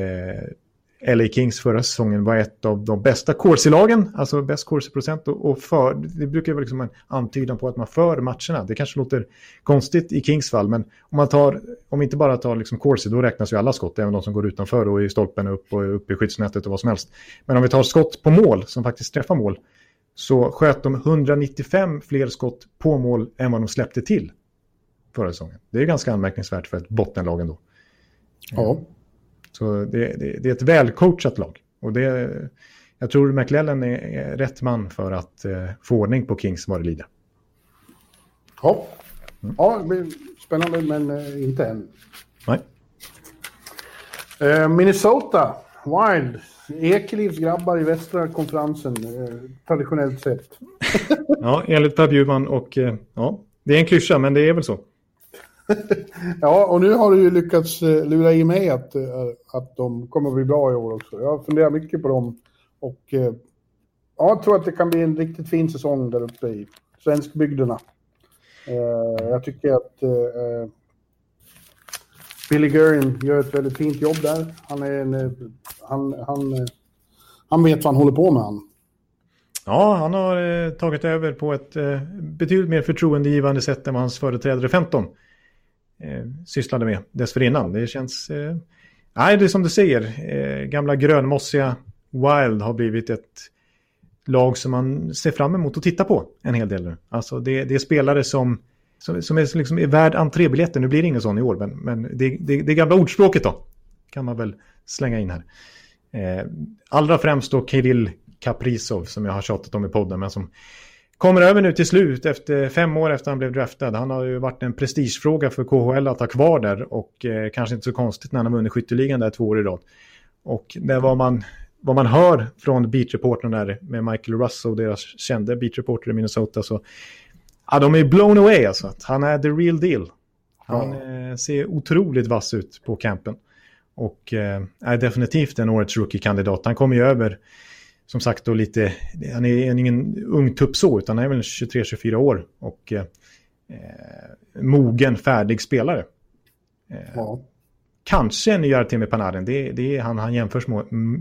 LA Kings förra säsongen var ett av de bästa corsi-lagen, alltså bäst corsi-procent och, och för, det brukar vara liksom en antydan på att man för matcherna. Det kanske låter konstigt i Kings fall, men om man tar, om vi inte bara tar liksom corsi, då räknas ju alla skott, även de som går utanför och i stolpen upp och upp i skyddsnätet och vad som helst. Men om vi tar skott på mål, som faktiskt träffar mål, så sköt de 195 fler skott på mål än vad de släppte till förra säsongen. Det är ganska anmärkningsvärt för ett bottenlag ändå. Ja. Så det, det, det är ett välcoachat lag. Och det, jag tror McLellan är, är rätt man för att eh, få ordning på Kings vad det lider. Ja. ja, det blir spännande men eh, inte än. Nej. Eh, Minnesota, Wild. Ekelivs grabbar i västra konferensen, eh, traditionellt sett. ja, enligt Per Bjurman och ja, det är en klyscha men det är väl så ja, och nu har du ju lyckats eh, lura i mig att, eh, att de kommer att bli bra i år också. Jag funderar mycket på dem och eh, ja, jag tror att det kan bli en riktigt fin säsong där uppe i svenskbygderna. Jag tycker att Billy Gurin gör ett väldigt fint jobb där. Han, är en, han, han, han vet vad han håller på med. Han. Ja, han har tagit över på ett betydligt mer förtroendegivande sätt än vad hans företrädare 15 eh, sysslade med dessförinnan. Det känns... Eh, nej, det är som du säger. Eh, gamla grönmossiga Wild har blivit ett lag som man ser fram emot att titta på en hel del nu. Alltså det, det är spelare som, som, som är, liksom, är värd entrébiljetter. Nu blir det ingen sån i år, men, men det, det, det gamla ordspråket då kan man väl slänga in här. Eh, allra främst då Kirill Kaprizov som jag har tjatat om i podden, men som kommer över nu till slut efter fem år efter han blev draftad. Han har ju varit en prestigefråga för KHL att ha kvar där och eh, kanske inte så konstigt när han har vunnit skytteligan där två år i rad. Och det var man, vad man hör från beatreportern där med Michael Russo, deras kände beatreporter i Minnesota, så ja, de är blown away alltså. Han är the real deal. Han ja. eh, ser otroligt vass ut på campen. Och eh, är definitivt en årets rookie-kandidat. Han kommer ju över som sagt då lite, han är ingen ung tupp så, utan han är väl 23-24 år och eh, mogen, färdig spelare. Eh, ja. Kanske en ny Artemi Panarin, det, det är han han jämförs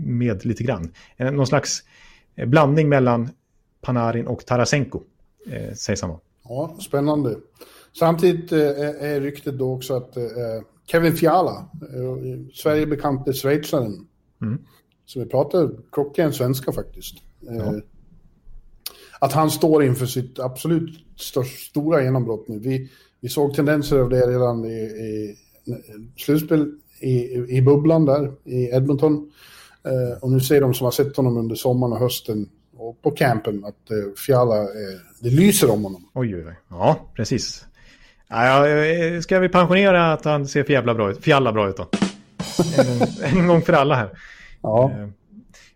med, lite grann. Någon slags eh, blandning mellan Panarin och Tarasenko, eh, sägs han vara. Ja, spännande. Samtidigt eh, är ryktet då också att eh, Kevin Fiala, eh, Sverigebekante schweizaren, mm. Så vi pratar klockren svenska faktiskt. Ja. Eh, att han står inför sitt absolut största, stora genombrott nu. Vi, vi såg tendenser av det redan i, i slutspel i, i bubblan där i Edmonton. Eh, och nu ser de som har sett honom under sommaren och hösten och på campen att eh, Fiala, eh, det lyser om honom. Oj, oj, oj. Ja, precis. Ja, ska vi pensionera att han ser för jävla bra ut? Fjalla bra ut då. en, en gång för alla här. Ja. Eh,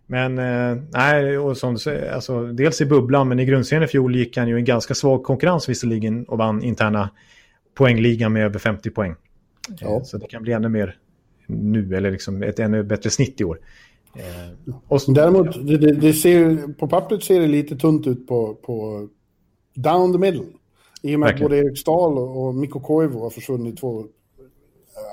men eh, nej, och som du säger, alltså, dels i bubblan, men i grundserien i fjol gick han ju en ganska svag konkurrens visserligen och vann interna poängligan med över 50 poäng. Eh, ja. Så det kan bli ännu mer nu, eller liksom ett ännu bättre snitt i år. Och så, Däremot, ja. det, det, ser, på pappret ser det lite tunt ut på, på down the middle. I och med att både Erik Stahl och Mikko Koivu har försvunnit två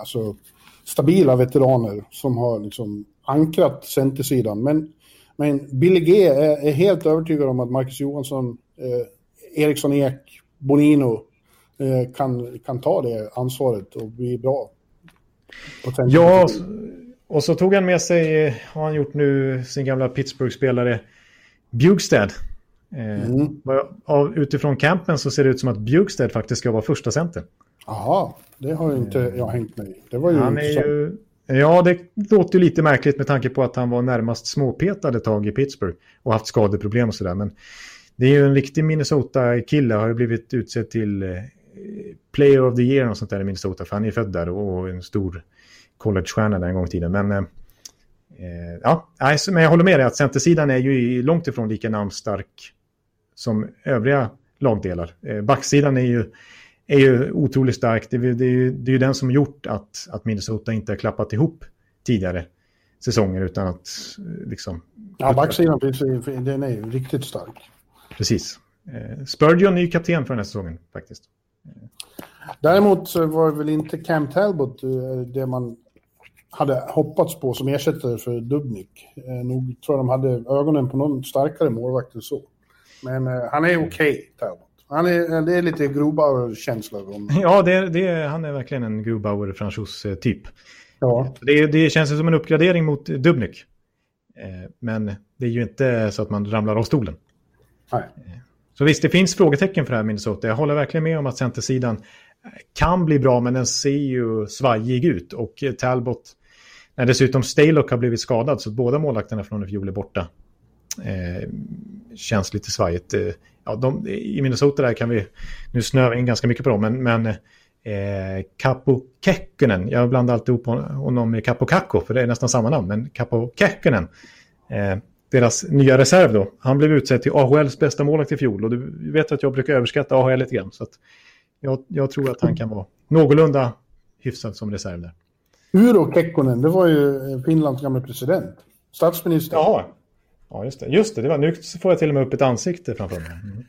alltså, stabila veteraner som har liksom ankrat centersidan. Men, men Billy G är, är, helt övertygad om att Marcus Johansson, eh, Eriksson Ek, Bonino eh, kan, kan ta det ansvaret och bli bra. Ja, och så tog han med sig, har han gjort nu, sin gamla Pittsburgh-spelare Bjugstad. Eh, mm. Utifrån campen så ser det ut som att Bjugstad faktiskt ska vara första center. Jaha, det har inte jag hängt med Det var ju Han är ju Ja, det låter ju lite märkligt med tanke på att han var närmast småpetad ett tag i Pittsburgh och haft skadeproblem och sådär. Men det är ju en riktig Minnesota-kille, har ju blivit utsedd till eh, Player of the Year och sånt där i Minnesota, för han är född där och en stor collegestjärna där en gång i tiden. Men, eh, eh ja, men jag håller med dig att centersidan är ju långt ifrån lika namnstark som övriga lagdelar. Eh, backsidan är ju är ju otroligt stark. Det, det, är ju, det är ju den som gjort att, att Minnesota inte har klappat ihop tidigare säsonger utan att liksom... Ja, backsidan den är ju riktigt stark. Precis. Eh, Spurgeon är ju kapten för den här säsongen faktiskt. Däremot var det väl inte Cam Talbot eh, det man hade hoppats på som ersättare för Dubnik. Eh, nog tror jag de hade ögonen på någon starkare målvakt än så. Men eh, han är okej, okay, Talbot. Han är, det är lite Grobauer-känsla. Ja, det, det, han är verkligen en Grobauer-fransos-typ. Ja. Det, det känns som en uppgradering mot Dubnik. Men det är ju inte så att man ramlar av stolen. Nej. Så visst, det finns frågetecken för det här Minnesota. Jag håller verkligen med om att centersidan kan bli bra, men den ser ju svajig ut. Och Talbot, när dessutom Stalock har blivit skadad, så båda målvakterna från i fjol är borta. Eh, känns lite svajigt. Eh, ja, de, I Minnesota där kan vi, nu snöar vi in ganska mycket på dem, men, men eh, Capo Kekkonen, jag blandar alltid ihop honom med Capo Kakko, för det är nästan samma namn, men Capo Kekkonen. Eh, deras nya reserv då. Han blev utsedd till AHLs bästa målvakt i fjol och du vet att jag brukar överskatta AHL lite grann. Så jag, jag, tror att han kan vara någorlunda hyfsad som reserv där. Uro Kekkonen, det var ju Finlands gamla president. Statsminister. Jaha. Ja, just det. Just det, det var, nu får jag till och med upp ett ansikte framför mig. Mm.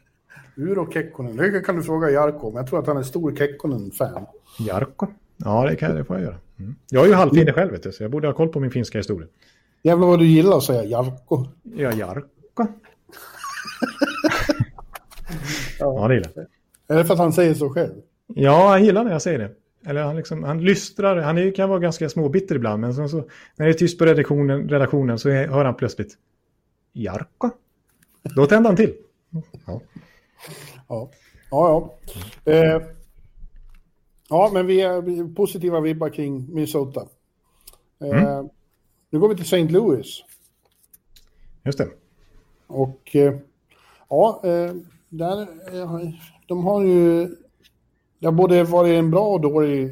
Uro Kekkonen, det kan du fråga Jarko men jag tror att han är stor Kekkonen-fan. Jarko? Ja, det, kan, det får jag göra. Mm. Jag är ju halvfinne själv, vet du, så jag borde ha koll på min finska historia. Jävlar vad du gillar att säga Jarko. Ja, Jarko. ja. det gillar jag. Är det för att han säger så själv? Ja, han gillar när jag säger det. Eller han, liksom, han lystrar, han är, kan vara ganska småbitter ibland, men så, så, när det är tyst på redaktionen, redaktionen så hör han plötsligt Jarko. Då tänder han till. Ja, ja. ja. ja. Eh, ja men vi är positiva vibbar kring Minnesota. Eh, mm. Nu går vi till St. Louis. Just det. Och eh, ja, eh, där, eh, de har ju... Det har både varit en bra och dålig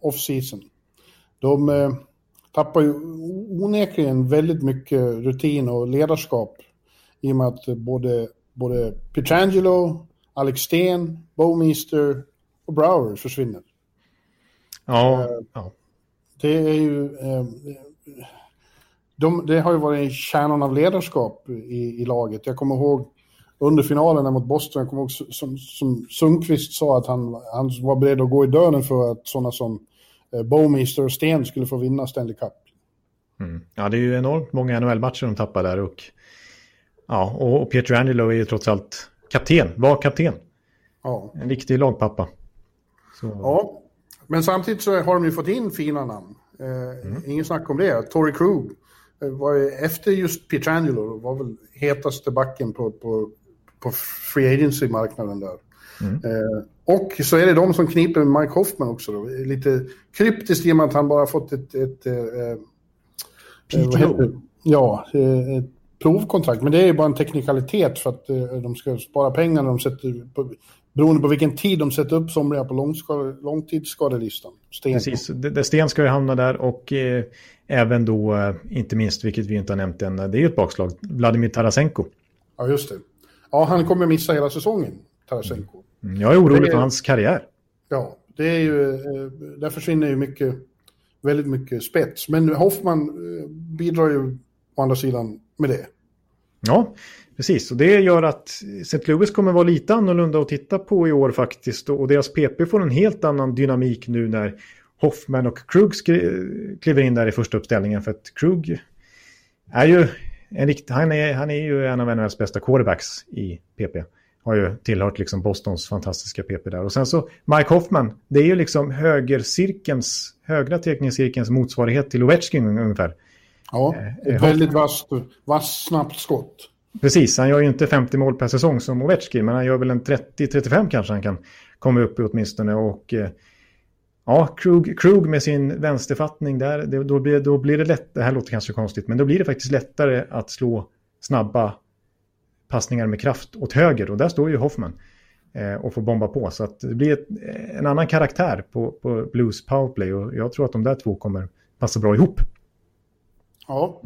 off-season. De tappar ju onekligen väldigt mycket rutin och ledarskap i och med att både, både Pietrangelo, Alex Sten, Bowmeister och Brower försvinner. Ja, ja. Det är ju de, det har ju varit kärnan av ledarskap i, i laget. Jag kommer ihåg under finalen mot Boston, jag kommer ihåg som, som Sundqvist sa att han, han var beredd att gå i dörren för att sådana som eh, Bowmeister och Sten skulle få vinna Stanley Cup. Mm. Ja, det är ju enormt många NHL-matcher de tappar där och, ja, och, och Peter Angelo är ju trots allt kapten, var kapten. Ja. En riktig lagpappa. Så. Ja, men samtidigt så har de ju fått in fina namn. Eh, mm. Ingen snack om det. Tory Krug Eh, var efter just Pietrangelo var väl hetaste backen på, på, på free agency-marknaden där. Mm. Eh, och så är det de som kniper med Mike Hoffman också. Då. Lite kryptiskt i och med att han bara fått ett... ett, ett eh, eh Ja, eh, ett provkontrakt. Men det är ju bara en teknikalitet för att de ska spara pengar när de sätter... På, beroende på vilken tid de sätter upp somliga på långtidsskadelistan. Sten. Precis, det, Sten ska ju hamna där och eh, även då, eh, inte minst, vilket vi inte har nämnt än, det är ju ett bakslag, Vladimir Tarasenko. Ja, just det. Ja, han kommer missa hela säsongen, Tarasenko. Mm. Jag är orolig är, för hans karriär. Ja, det är ju, eh, där försvinner ju mycket, väldigt mycket spets. Men Hoffman eh, bidrar ju å andra sidan med det. Ja, precis. Och det gör att St. Louis kommer vara lite annorlunda att titta på i år faktiskt. Och deras PP får en helt annan dynamik nu när Hoffman och Krug kliver in där i första uppställningen. För att Krug är ju en rikt, han, är, han är ju en av NHLs bästa quarterbacks i PP. Har ju tillhört liksom Bostons fantastiska PP där. Och sen så Mike Hoffman, det är ju liksom högercirkelns, högra teckningscirkelns motsvarighet till Ovechkin ungefär. Ja, ett eh, väldigt vasst, vass, snabbt skott. Precis, han gör ju inte 50 mål per säsong som Ovechkin, men han gör väl en 30-35 kanske han kan komma upp i åtminstone. Och eh, ja, Krug, Krug med sin vänsterfattning där, det, då, blir, då blir det lätt, det här låter kanske konstigt, men då blir det faktiskt lättare att slå snabba passningar med kraft åt höger. Och där står ju Hoffman eh, och får bomba på. Så att det blir ett, en annan karaktär på, på Blues powerplay och jag tror att de där två kommer passa bra ihop. Ja,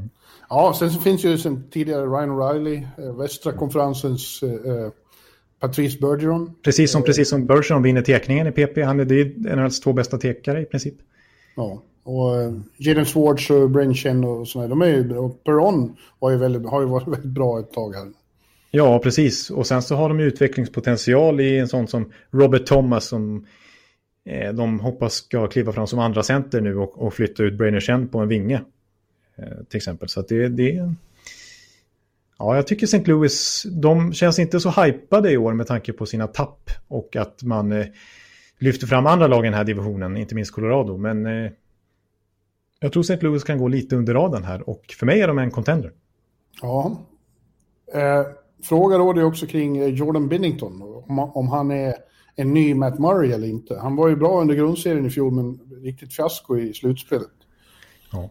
ja sen så finns ju sen tidigare Ryan O'Reilly, eh, västra konferensens eh, eh Patrice Bergeron. Precis som, precis som Bergeron vinner tekningen i PP. Han är, det är en av hans två bästa tekare i princip. Ja, och Jaden och Brenchen och sådana. De är ju, och Perron var ju väldigt, har ju varit väldigt bra ett tag här. Ja, precis. Och sen så har de utvecklingspotential i en sån som Robert Thomas som eh, de hoppas ska kliva fram som andra center nu och, och flytta ut Brainer Chen på en vinge. Eh, till exempel. Så att det, det Ja, jag tycker St. Louis, de känns inte så hypade i år med tanke på sina tapp och att man eh, lyfter fram andra lag i den här divisionen, inte minst Colorado. Men eh, jag tror St. Louis kan gå lite under raden här och för mig är de en contender. Ja. Eh, fråga råder också kring eh, Jordan Binnington, om, om han är en ny Matt Murray eller inte. Han var ju bra under grundserien i fjol, men riktigt fiasko i slutspelet. Ja.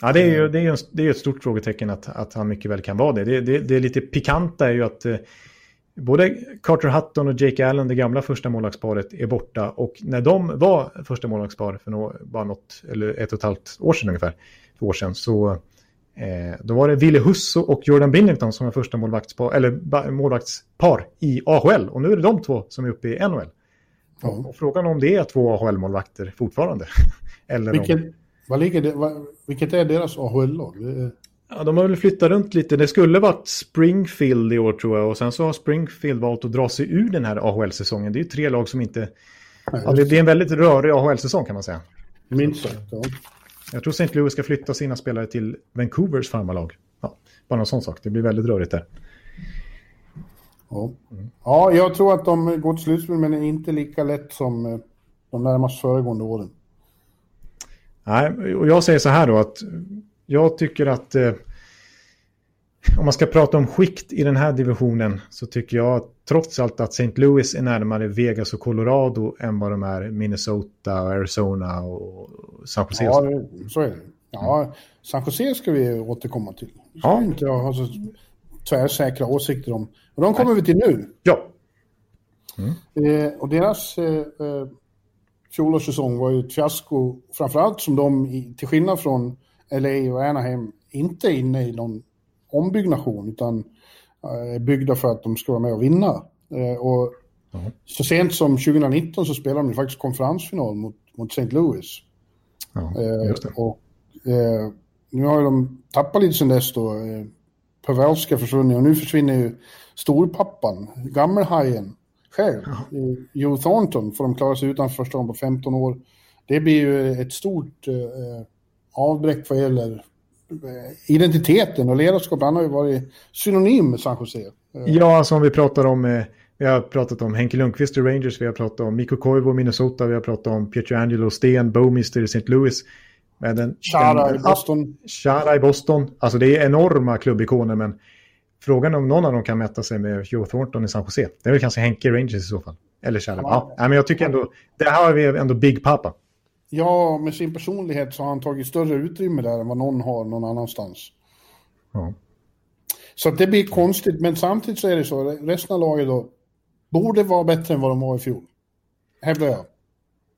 Ja, det är ju det är, det är ett stort frågetecken att, att han mycket väl kan vara det. Det, det, det är lite pikanta är ju att eh, både Carter Hutton och Jake Allen, det gamla första målvaktsparet, är borta. Och när de var första målvaktspar för nå, bara något, eller ett och ett halvt år sedan ungefär, två år sedan, så eh, då var det Ville Husso och Jordan Binnington som var första målvaktspar, eller målvaktspar i AHL. Och nu är det de två som är uppe i NHL. Ja. Och, och frågan om det är två AHL-målvakter fortfarande. eller Vilket... om... Vad ligger det, vad, vilket är deras AHL-lag? Ja, de har väl flyttat runt lite. Det skulle varit Springfield i år tror jag. Och sen så har Springfield valt att dra sig ur den här AHL-säsongen. Det är ju tre lag som inte... Ja, det blir en väldigt rörig AHL-säsong kan man säga. Minst sagt, ja. Jag tror St. Louis ska flytta sina spelare till Vancouvers farmarlag. Ja, bara en sån sak. Det blir väldigt rörigt där. Ja. ja, jag tror att de går till slutspel men inte lika lätt som eh, de närmast föregående åren. Nej, och jag säger så här då att jag tycker att eh, om man ska prata om skikt i den här divisionen så tycker jag trots allt att St. Louis är närmare Vegas och Colorado än vad de är Minnesota, Arizona och San Jose. Ja, så är det. Ja, San Jose ska vi återkomma till. Det ska ja. inte ha så tvärsäkra åsikter om. Och de kommer Nej. vi till nu. Ja. Mm. Eh, och deras eh, eh fjolårs säsong var ju ett fiasko, framförallt som de, till skillnad från LA och Anaheim, inte inne i någon ombyggnation, utan är eh, byggda för att de ska vara med och vinna. Eh, och mm. så sent som 2019 så spelade de faktiskt konferensfinal mot, mot St. Louis. Ja, eh, och nu har de tappat lite sen dess då. Pavelska försvunnit och nu försvinner ju storpappan, gammelhajen, själv. Ja. Joe Thornton får de klara sig utan första gången på 15 år. Det blir ju ett stort eh, avbräck vad gäller eh, identiteten och ledarskap. Han har ju varit synonym med San Jose. Eh. Ja, alltså om vi pratar om... Eh, vi har pratat om Henke Lundqvist i Rangers, vi har pratat om Mikko Koivu i Minnesota, vi har pratat om Pietrangelo Sten, Bowmister i St. Louis. Med den, Chara i Boston. Chara i Boston. Alltså det är enorma klubbikoner, men Frågan är om någon av dem kan mäta sig med Joe Thornton i San Jose. Det är väl kanske Henke Rangers i så fall. Eller. Ja. ja. men jag tycker ändå, det här har vi ändå Big Papa. Ja, med sin personlighet så har han tagit större utrymme där än vad någon har någon annanstans. Ja. Så det blir konstigt, men samtidigt så är det så, resten av laget då borde vara bättre än vad de var i fjol. Hävdar jag.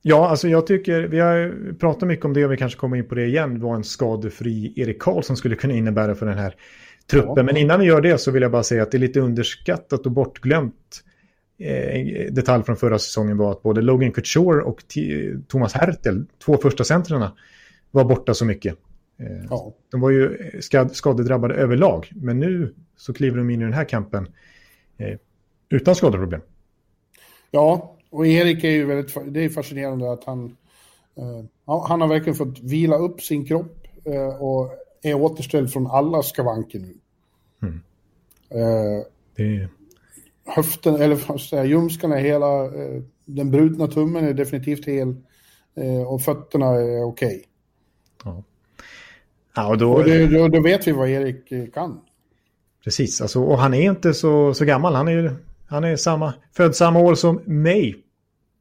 Ja, alltså jag tycker, vi har pratat mycket om det och vi kanske kommer in på det igen, vad en skadefri Erik Karlsson skulle kunna innebära för den här truppen. Ja. Men innan vi gör det så vill jag bara säga att det är lite underskattat och bortglömt. Eh, detalj från förra säsongen var att både Logan Couture och T Thomas Hertel, två första centrarna, var borta så mycket. Eh, ja. De var ju skad skadedrabbade överlag, men nu så kliver de in i den här kampen eh, utan skadeproblem. Ja, och Erik är ju väldigt, det är fascinerande att han, eh, han har verkligen fått vila upp sin kropp eh, och är återställd från alla skavanker nu. Mm. Eh, det... Höften, eller säga, ljumskarna är hela, eh, den brutna tummen är definitivt hel eh, och fötterna är okej. Okay. Ja. ja, och då... Och det, då, då, vet vi vad Erik eh, kan. Precis, alltså, och han är inte så, så gammal. Han är han är samma, född samma år som mig.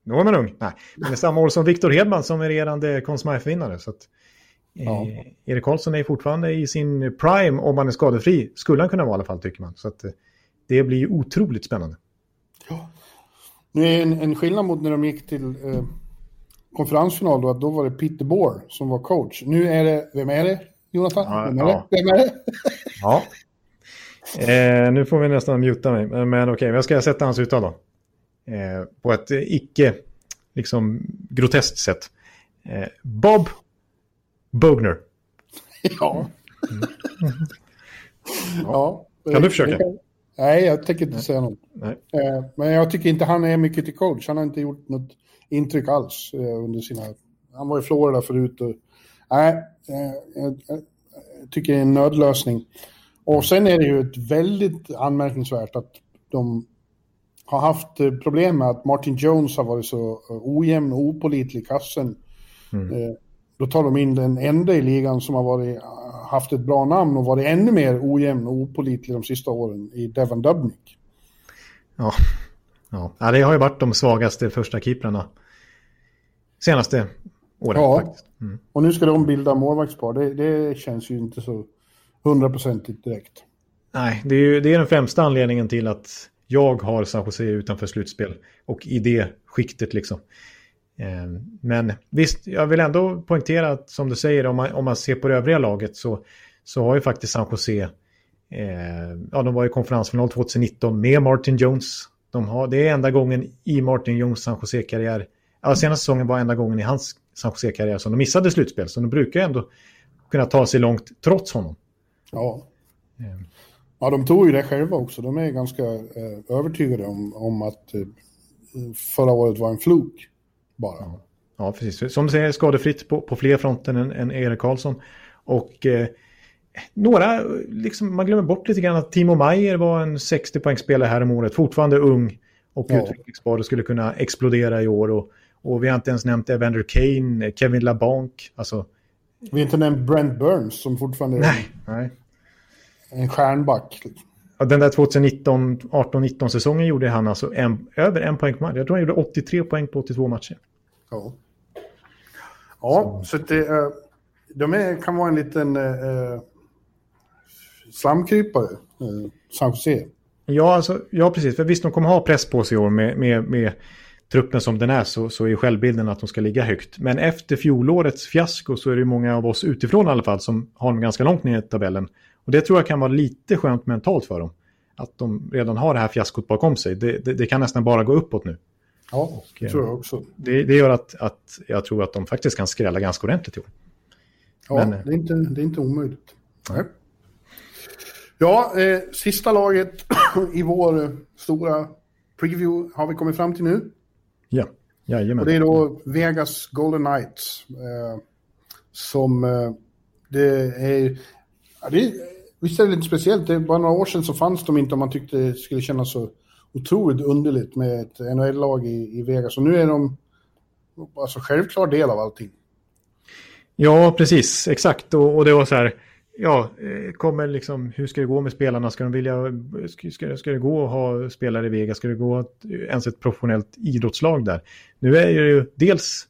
Nu är man ung. Nej, men är samma år som Viktor Hedman som är regerande Conn vinnare Så att, Ja. Eh, Erik Karlsson är fortfarande i sin prime om han är skadefri. Skulle han kunna vara i alla fall tycker man. Så att, det blir otroligt spännande. Ja. Nu är en, en skillnad mot när de gick till eh, konferensfinal då, att då var det Peter Bohr som var coach. Nu är det, vem är det Jonathan? Ja, vem, är ja. det? vem är det? ja. Eh, nu får vi nästan muta mig, men, men okej, okay, jag ska sätta hans uttal då. Eh, på ett icke liksom groteskt sätt. Eh, Bob Bogner. Ja. Mm. ja. Kan du försöka? Nej, jag tänker inte säga något. Nej. Eh, men jag tycker inte han är mycket till coach. Han har inte gjort något intryck alls eh, under sina... Han var i Florida förut och... Nej, eh, jag, tycker det är en nödlösning. Och sen är det ju ett väldigt anmärkningsvärt att de har haft problem med att Martin Jones har varit så ojämn och opolitlig i kassen. Mm. Då tar de in den enda i ligan som har varit, haft ett bra namn och varit ännu mer ojämn och opolitlig de sista åren i Devon Dubnik. Ja. Ja. det har ju varit de svagaste första keeprarna senaste åren. Ja. Faktiskt. Mm. Och nu ska de bilda målvaktspar. Det, det känns ju inte så hundraprocentigt direkt. Nej, det är ju det är den främsta anledningen till att jag har San Jose utanför slutspel och i det skiktet liksom. Eh, Men visst, jag vill ändå poängtera att som du säger, om man, om man ser på det övriga laget så, så har ju faktiskt San Jose, eh, ja de var i konferensfinal 2019 med Martin Jones. De har, det är enda gången i Martin Jones San Jose-karriär, ja senaste säsongen var enda gången i hans San Jose-karriär som de missade slutspel. Så de brukar ändå kunna ta sig långt trots honom. Ja. Eh, Ja, de tog ju det själva också. De är ganska eh, övertygade om, om att eh, förra året var en fluk bara. Ja, precis. Som du säger, skadefritt på, på fler fronter än, än Erik Karlsson. Och eh, några, liksom, man glömmer bort lite grann att Timo Meyer var en 60-poängsspelare här om året. Fortfarande ung och Ja. utvecklingsbar och skulle kunna explodera i år. Och, och vi har inte ens nämnt Evander Kane, Kevin LaBanc. Alltså, Vi har inte nämnt Brent Burns som fortfarande är nej. nej. en stjärnback. Ja, Den där 2019, 18-19 säsongen gjorde han alltså en, över en poäng på match. Jag tror han gjorde 83 poäng på 82 matcher. Ja, ja så, så det, eh, de är, kan vara en liten eh, slamkrypare, eh, San Jose. Ja, alltså, ja, precis. För visst, de kommer ha press på sig i år med, med, med truppen som den är så, så är självbilden att de ska ligga högt. Men efter fjolårets fiasko så är det många av oss utifrån i alla fall som har dem ganska långt ner i tabellen. Och det tror jag kan vara lite skönt mentalt för dem. Att de redan har det här fiaskot bakom sig. Det, det, det kan nästan bara gå uppåt nu. Ja, det eh, tror jag också. Det, det gör att, att jag tror att de faktiskt kan skrälla ganska ordentligt i år. Ja, Men, eh, det, är inte, det är inte omöjligt. Nej. Ja, eh, sista laget i vår eh, stora preview har vi kommit fram till nu. Ja, jajamän. Och det är då Vegas Golden Knights. Eh, som eh, det är... Ja, det visst är det lite speciellt. Det är bara några år sedan så fanns de inte om man tyckte det skulle kännas så otroligt underligt med ett NHL-lag i, i Vegas. Och nu är de alltså självklar del av allting. Ja, precis. Exakt. Och, och det var så här, ja, eh, kommer liksom, hur ska det gå med spelarna? Ska de vilja, ska, ska, ska det gå att ha spelare i Vegas? Ska det gå att, eh, ens ett professionellt idrottslag där? Nu är det ju dels,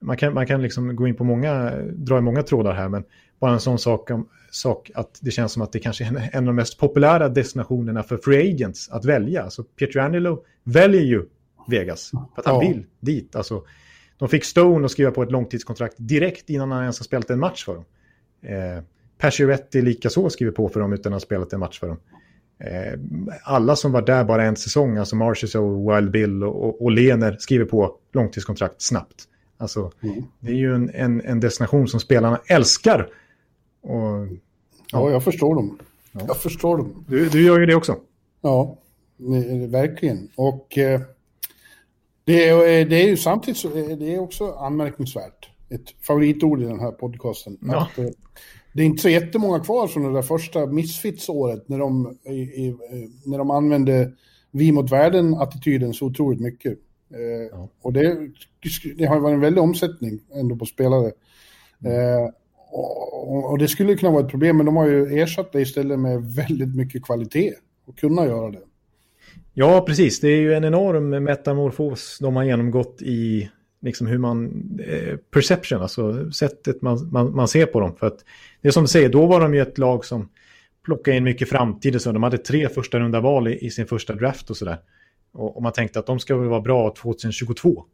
man kan, man kan liksom gå in på många, dra i många trådar här, men bara en sån sak, om, sak att det känns som att det kanske är en, en av de mest populära destinationerna för free agents att välja. Alltså Pietrangelo väljer ju Vegas för att han Ja. vill dit. Alltså, de fick Stone att skriva på ett långtidskontrakt direkt innan han ens har spelat en match för dem. Eh, Pacioretty likaså skriver på för dem utan att ha spelat en match för dem. Eh, alla som var där bara en säsong, alltså Marchessault, Wild Bill och, och, och Lener skriver på långtidskontrakt snabbt. Alltså, det är ju en, en, en destination som spelarna älskar. Och, Ja, jag förstår dem. Jag förstår dem. du, du gör ju det också. Ja, verkligen. Och eh, det, är, eh, det är ju samtidigt så, eh, det är också anmärkningsvärt. Ett favoritord i den här podcasten. Ja. Att, eh, det är inte så jättemånga kvar från det där första Misfits-året när de, i, i, när de använde vi mot världen-attityden så otroligt mycket. Eh, Ja. Och det, det har varit en väldig omsättning ändå på spelare. Eh, och, och det skulle kunna vara ett problem, men de har ju ersatt det istället med väldigt mycket kvalitet och kunna göra det. Ja, precis. Det är ju en enorm metamorfos de har genomgått i liksom hur man, eh, perception, alltså sättet man, man, man ser på dem. För att det är som du säger, då var de ju ett lag som plockade in mycket framtid och så. De hade tre första runda val i, i sin första draft och sådär. Och, och man tänkte att de ska väl vara bra 2022.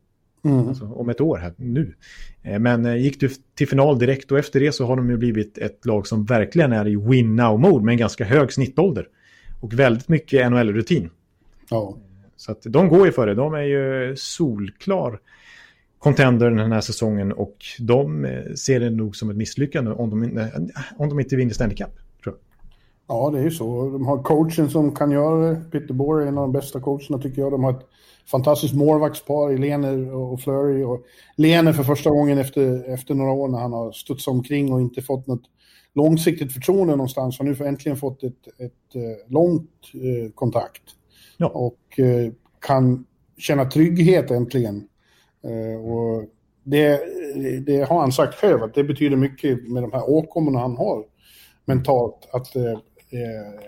Mm. Alltså, om ett år här, nu. Eh, Men eh, gick du till final direkt och efter det så har de ju blivit ett lag som verkligen är i win now-mode med en ganska hög snittålder. Och väldigt mycket NHL-rutin. Ja. Så att de går ju för det. De är ju solklar contender den här säsongen och de eh, ser det nog som ett misslyckande om de, inte- om de inte vinner Stanley Cup. Tror jag. Ja, det är ju så. De har coachen som kan göra det. Peter Boer är en av de bästa coacherna tycker jag. De har ett fantastiskt målvaktspar i Lener och Flurry. Och Lener för första gången efter, efter några år när han har studsat omkring och inte fått något långsiktigt förtroende någonstans har nu äntligen fått ett, ett, ett långt eh, kontakt. Ja. Och eh, kan känna trygghet äntligen. Eh, och det, det, har han sagt själv, att det betyder mycket med de här åkommorna han har mentalt. Att eh, eh,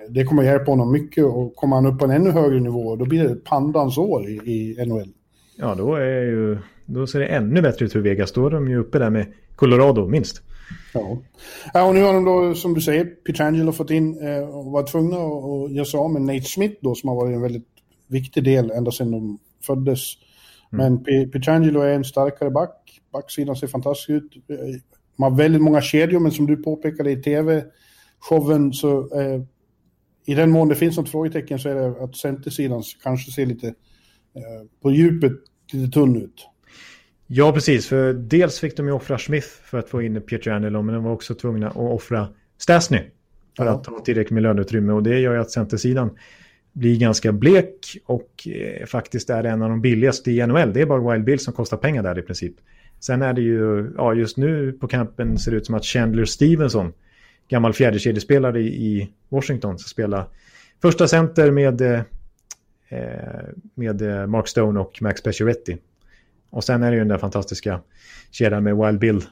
det kommer hjälpa honom mycket och kommer han upp på en ännu högre nivå, då blir det pandans år i, i NHL. Ja, då, är ju, då ser det ännu bättre ut för Vegas. Då är de ju uppe där med Colorado, minst. Ja. ja, och nu har de då, som du säger, Pietrangelo fått in eh, och var tvungna att göra sig av med Nate Smith då, som har varit en väldigt viktig del ända sedan de föddes. Mm. Men Pietrangelo är en starkare back. Backsidan ser fantastisk ut. De har väldigt många kedjor, men som du påpekade i tv-showen så eh, i den mån det finns något frågetecken så är det att centersidan kanske ser lite eh, på djupet lite tunn ut. Ja, precis. För dels fick de ju offra Smith för att få in Pietrangelo, men de var också tvungna att offra Stasny för ja. att ha tillräckligt med löneutrymme. Och det gör ju att centersidan blir ganska blek och eh, faktiskt är en av de billigaste i NHL. Det är bara Wild Bill som kostar pengar där i princip. Sen är det ju, ja just nu på kampen ser det ut som att Chandler Stevenson, gammal fjärdekedjespelare i Washington, ska spela första center med, eh, med eh, Mark Stone och Max Pacioretty. Och sen är det ju den där fantastiska kedjan med Wild Bill.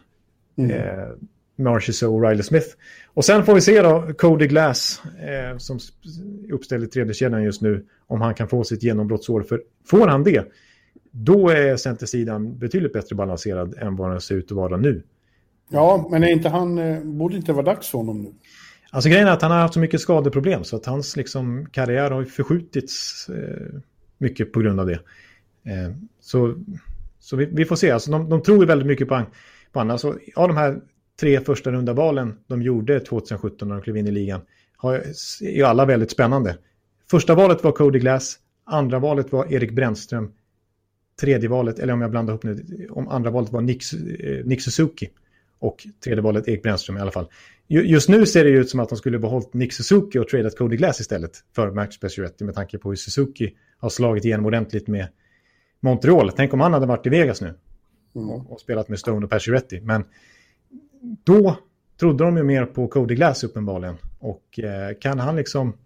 Mm. Eh, Marchis och Riley Smith. Och sen får vi se då Cody Glass eh, som uppställer tredje kedjan just nu om han kan få sitt genombrottsår. För får han det, då är centersidan betydligt bättre balanserad än vad den ser ut att vara nu. Ja, men är inte han, eh, borde inte vara dags för honom nu? Alltså grejen är att han har haft så mycket skadeproblem så att hans liksom, karriär har förskjutits eh, mycket på grund av det. Eh, så så vi, vi, får se, alltså de, de tror väldigt mycket på, på honom. Alltså, av de här tre första runda valen de gjorde 2017 när de klev in i ligan har, är alla väldigt spännande. Första valet var Cody Glass, andra valet var Erik Brännström, tredje valet, eller om jag blandar ihop nu, om andra valet var Nick, eh, Nick Suzuki och tredje valet Erik Brännström i alla fall. Just nu ser det ut som att de skulle behållit Nick Suzuki och tradat Cody Glass istället för Max Pacioretty med tanke på hur Suzuki har slagit igenom ordentligt med Montreal. Tänk om han hade varit i Vegas nu mm. och, spelat med Stone och Pacioretty. Men då trodde de ju mer på Cody Glass uppenbarligen. Och eh, kan han liksom...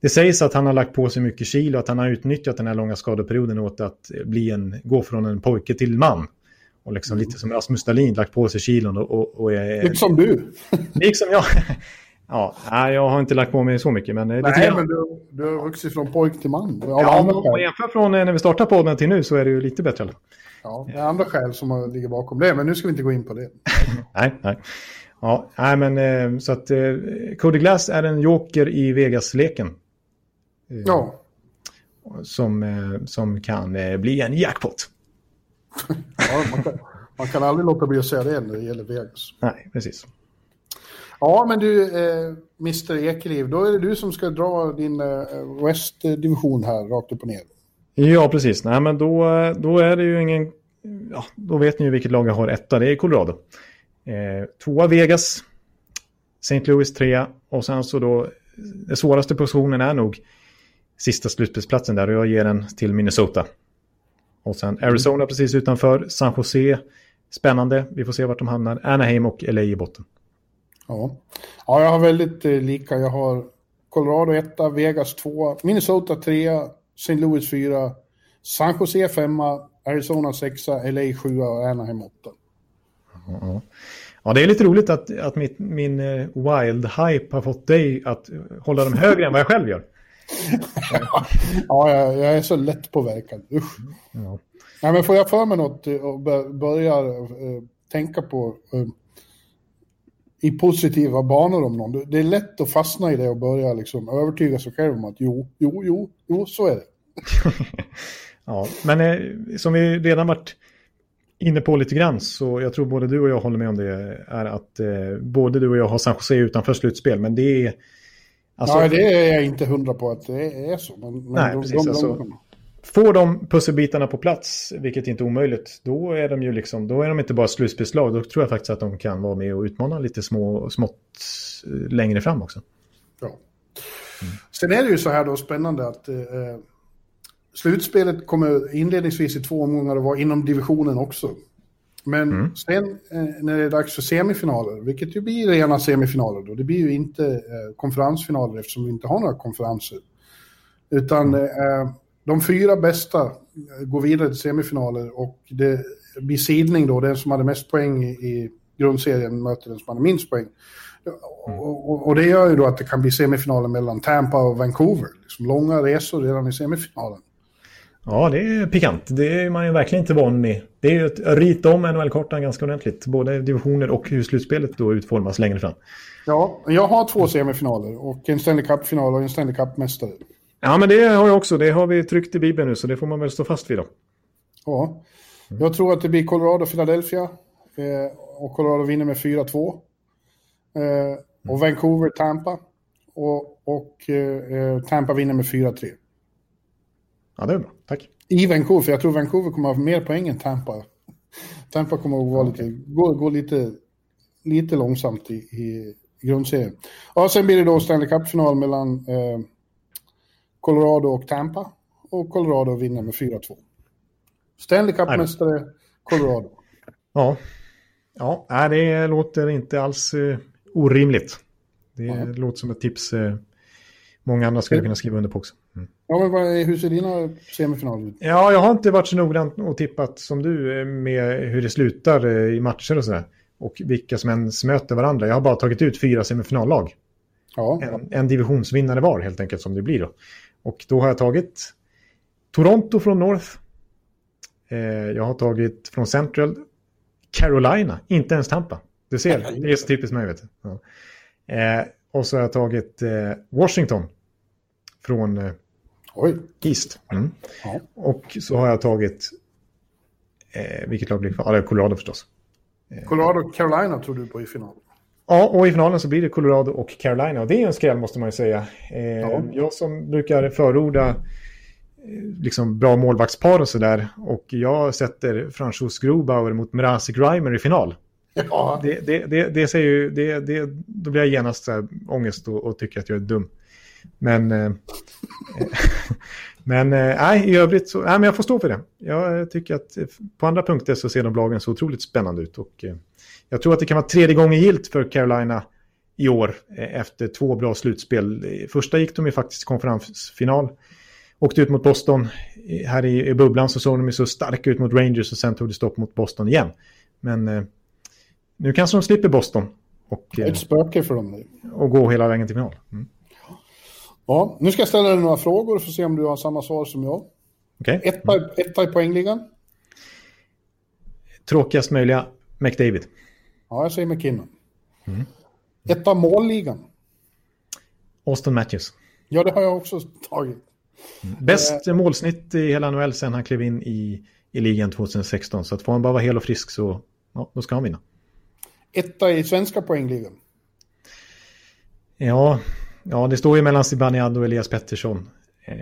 Det sägs att han har lagt på sig mycket kilo, att han har utnyttjat den här långa skadeperioden åt att bli en, gå från en pojke till man. Och liksom mm. lite som Rasmus Dahlin lagt på sig kilon och, och, och är... Lite som du. Liksom jag. Ja, jag har inte lagt på mig så mycket. Men Nej, lite men du, du har vuxit från pojk till man. Ja, om man jämför från när vi startade podden till nu så är det ju lite bättre. Ja, det är andra skäl som ligger bakom det, men nu ska vi inte gå in på det. nej, nej. Ja, nej, men eh, så att eh, Cody Glass är en joker i Vegas-leken. Eh, ja. Som, som kan bli en jackpot. Ja, man kan, man kan aldrig låta bli att säga det när det gäller Vegas. Nej, precis. Ja, men du, eh, Mr Ekeliv, då är det du som ska dra din eh, West-division här, rakt upp och ner. Ja, precis. Nej, men då, då är det ju ingen... Ja, då vet ni ju vilket lag jag har etta. Det är Colorado. Eh, tvåa Vegas, St. Louis trea och sen så då... Den svåraste positionen är nog sista slutspelsplatsen där och jag ger den till Minnesota. Och sen Arizona precis utanför, San Jose, spännande, vi får se vart de hamnar, Anaheim och LA i botten. Ja. ja, jag har väldigt eh, lika. Jag har Colorado 1, Vegas 2, Minnesota 3, St. Louis 4, San Jose 5, Arizona 6, LA 7 och Anaheim 8. Ja, ja. det är lite roligt att, att mitt, min uh, wild-hype har fått dig att hålla dem högre än vad jag själv gör. ja, jag, jag, är så lätt påverkad. Usch. Ja. Nej, men får jag för mig något och börja uh, tänka på uh, i positiva banor om någon. Det är lätt att fastna i det och börja liksom övertyga sig själv om att jo, jo, jo, jo, så är det. ja, men eh, som vi redan varit inne på lite grann så jag tror både du och jag håller med om det är att eh, både du och jag har San Jose utanför slutspel men det är Alltså, ja, det är jag inte hundra på att det är så. Men, nej, de, precis. De, alltså, de, Får de pusselbitarna på plats, vilket inte är omöjligt, då är de ju liksom, då är de inte bara slutspelslag. Då tror jag faktiskt att de kan vara med och utmana lite små, smått eh, längre fram också. Ja, Sen är det ju så här då spännande att eh, slutspelet kommer inledningsvis i två omgångar att vara inom divisionen också. Men Mm. sen eh, när det är dags för semifinaler, vilket ju blir rena semifinaler då, det blir ju inte eh, konferensfinaler eftersom vi inte har några konferenser. Utan Mm. eh, de fyra bästa eh, går vidare till semifinaler och det blir sidning då, den som hade mest poäng i, i grundserien möter den som hade minst poäng. Och, och, och det gör ju då att det kan bli semifinaler mellan Tampa och Vancouver. Liksom långa resor redan i semifinalen. Ja, det är pikant. Det är man ju verkligen inte van med. Det är ju att rita om NHL-kartan ganska ordentligt. Både divisioner och hur slutspelet då utformas längre fram. Ja, jag har två semifinaler och en Stanley Cup-final och en Stanley Cup-mästare. Ja, men det har jag också. Det har vi tryckt i Bibeln nu, så det får man väl stå fast vid då. Ja, jag tror att det blir Colorado-Philadelphia eh, och Colorado vinner med 4-2. Eh, och Vancouver-Tampa och, och eh, Tampa vinner med 4-3. Ja, det är bra. Tack. I Vancouver, för jag tror Vancouver kommer att ha mer poäng än Tampa. Tampa kommer att vara lite, gå, gå lite, lite långsamt i, i grundserien. Ja, sen blir det då Stanley Cup-final mellan eh, Colorado och Tampa. Och Colorado vinner med 4-2. Stanley Cup-mästare, Colorado. Ja, ja nej, det låter inte alls eh, orimligt. Det Nej. låter som ett tips eh, många andra skulle kunna skriva under på också. Mm. Ja, men vad, hur ser dina semifinaler ut? Ja, jag har inte varit så noggrann och tippat som du eh, med hur det slutar eh, i matcher och sådär. Och vilka som ens möter varandra. Jag har bara tagit ut fyra semifinallag. Ja, En, en divisionsvinnare var helt enkelt som det blir då. Och då har jag tagit Toronto från North. Eh, jag har tagit från Central Carolina, inte ens Tampa. Du ser, det är så typiskt mig vet. Ja. Eh, och så har jag tagit eh, Washington från eh, oj. East. Mm. Ja. Och så har jag tagit, eh, vilket lag blir kvar? Ja, Colorado förstås. Colorado Carolina tror du på i finalen. Ja, och i finalen så blir det Colorado och Carolina. Och det är en skräll måste man ju säga. Eh, Ja. Jag som brukar förorda eh, liksom bra målvaktspar och sådär. Och jag sätter Franchos Grobauer mot Mrazek Grimer i final. Ja, Det, det, det, det säger ju, det, det, då blir jag genast så här ångest och, och tycker att jag är dum. Men, eh, men eh, nej, i övrigt så, nej, men jag får stå för det. Jag eh, tycker att eh, på andra punkter så ser de lagen så otroligt spännande ut. Och, eh, jag tror att det kan vara tredje gången gilt för Carolina i år eh, efter två bra slutspel. Första gick de ju faktiskt i konferensfinal. Åkte ut mot Boston. Här i, i bubblan så såg de ju så starka ut mot Rangers och sen tog det stopp mot Boston igen. Men nu kanske de slipper Boston och, ett spöke för dem nu. och gå hela vägen till final. Mm. Ja, nu ska jag ställa dig några frågor för att se om du har samma svar som jag. Okej? Etta, etta i poängligan. Tråkigast möjliga McDavid. Ja, jag säger McKinnon. Etta målligan. Austin Matthews. Ja, det har jag också tagit. Bäst målsnitt i hela NHL sen han klev in i, i ligan 2016. Så att får han bara vara hel och frisk så ja, då ska han vinna. Etta i svenska poängligan. Ja, ja det står ju mellan Zibanejad och Elias Pettersson. Eh,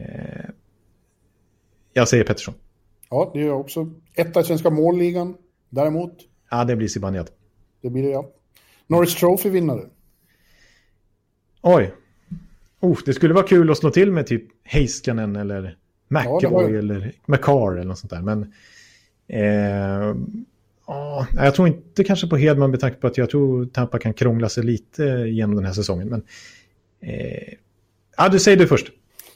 jag säger Pettersson. Ja, det gör jag också. Etta i svenska målligan. Däremot, Ja, det blir Zibanejad. det blir det ja. Norris Trophy-vinnare. Oj. Oh, det skulle vara kul att slå till med typ Heiskanen eller Ja, McAvoy var ju- eller McCarr eller något sånt där. Men eh, ja, jag tror inte kanske på Hedman med tanke på att jag tror Tampa kan krångla sig lite genom den här säsongen. Men eh, ja, du säger du först.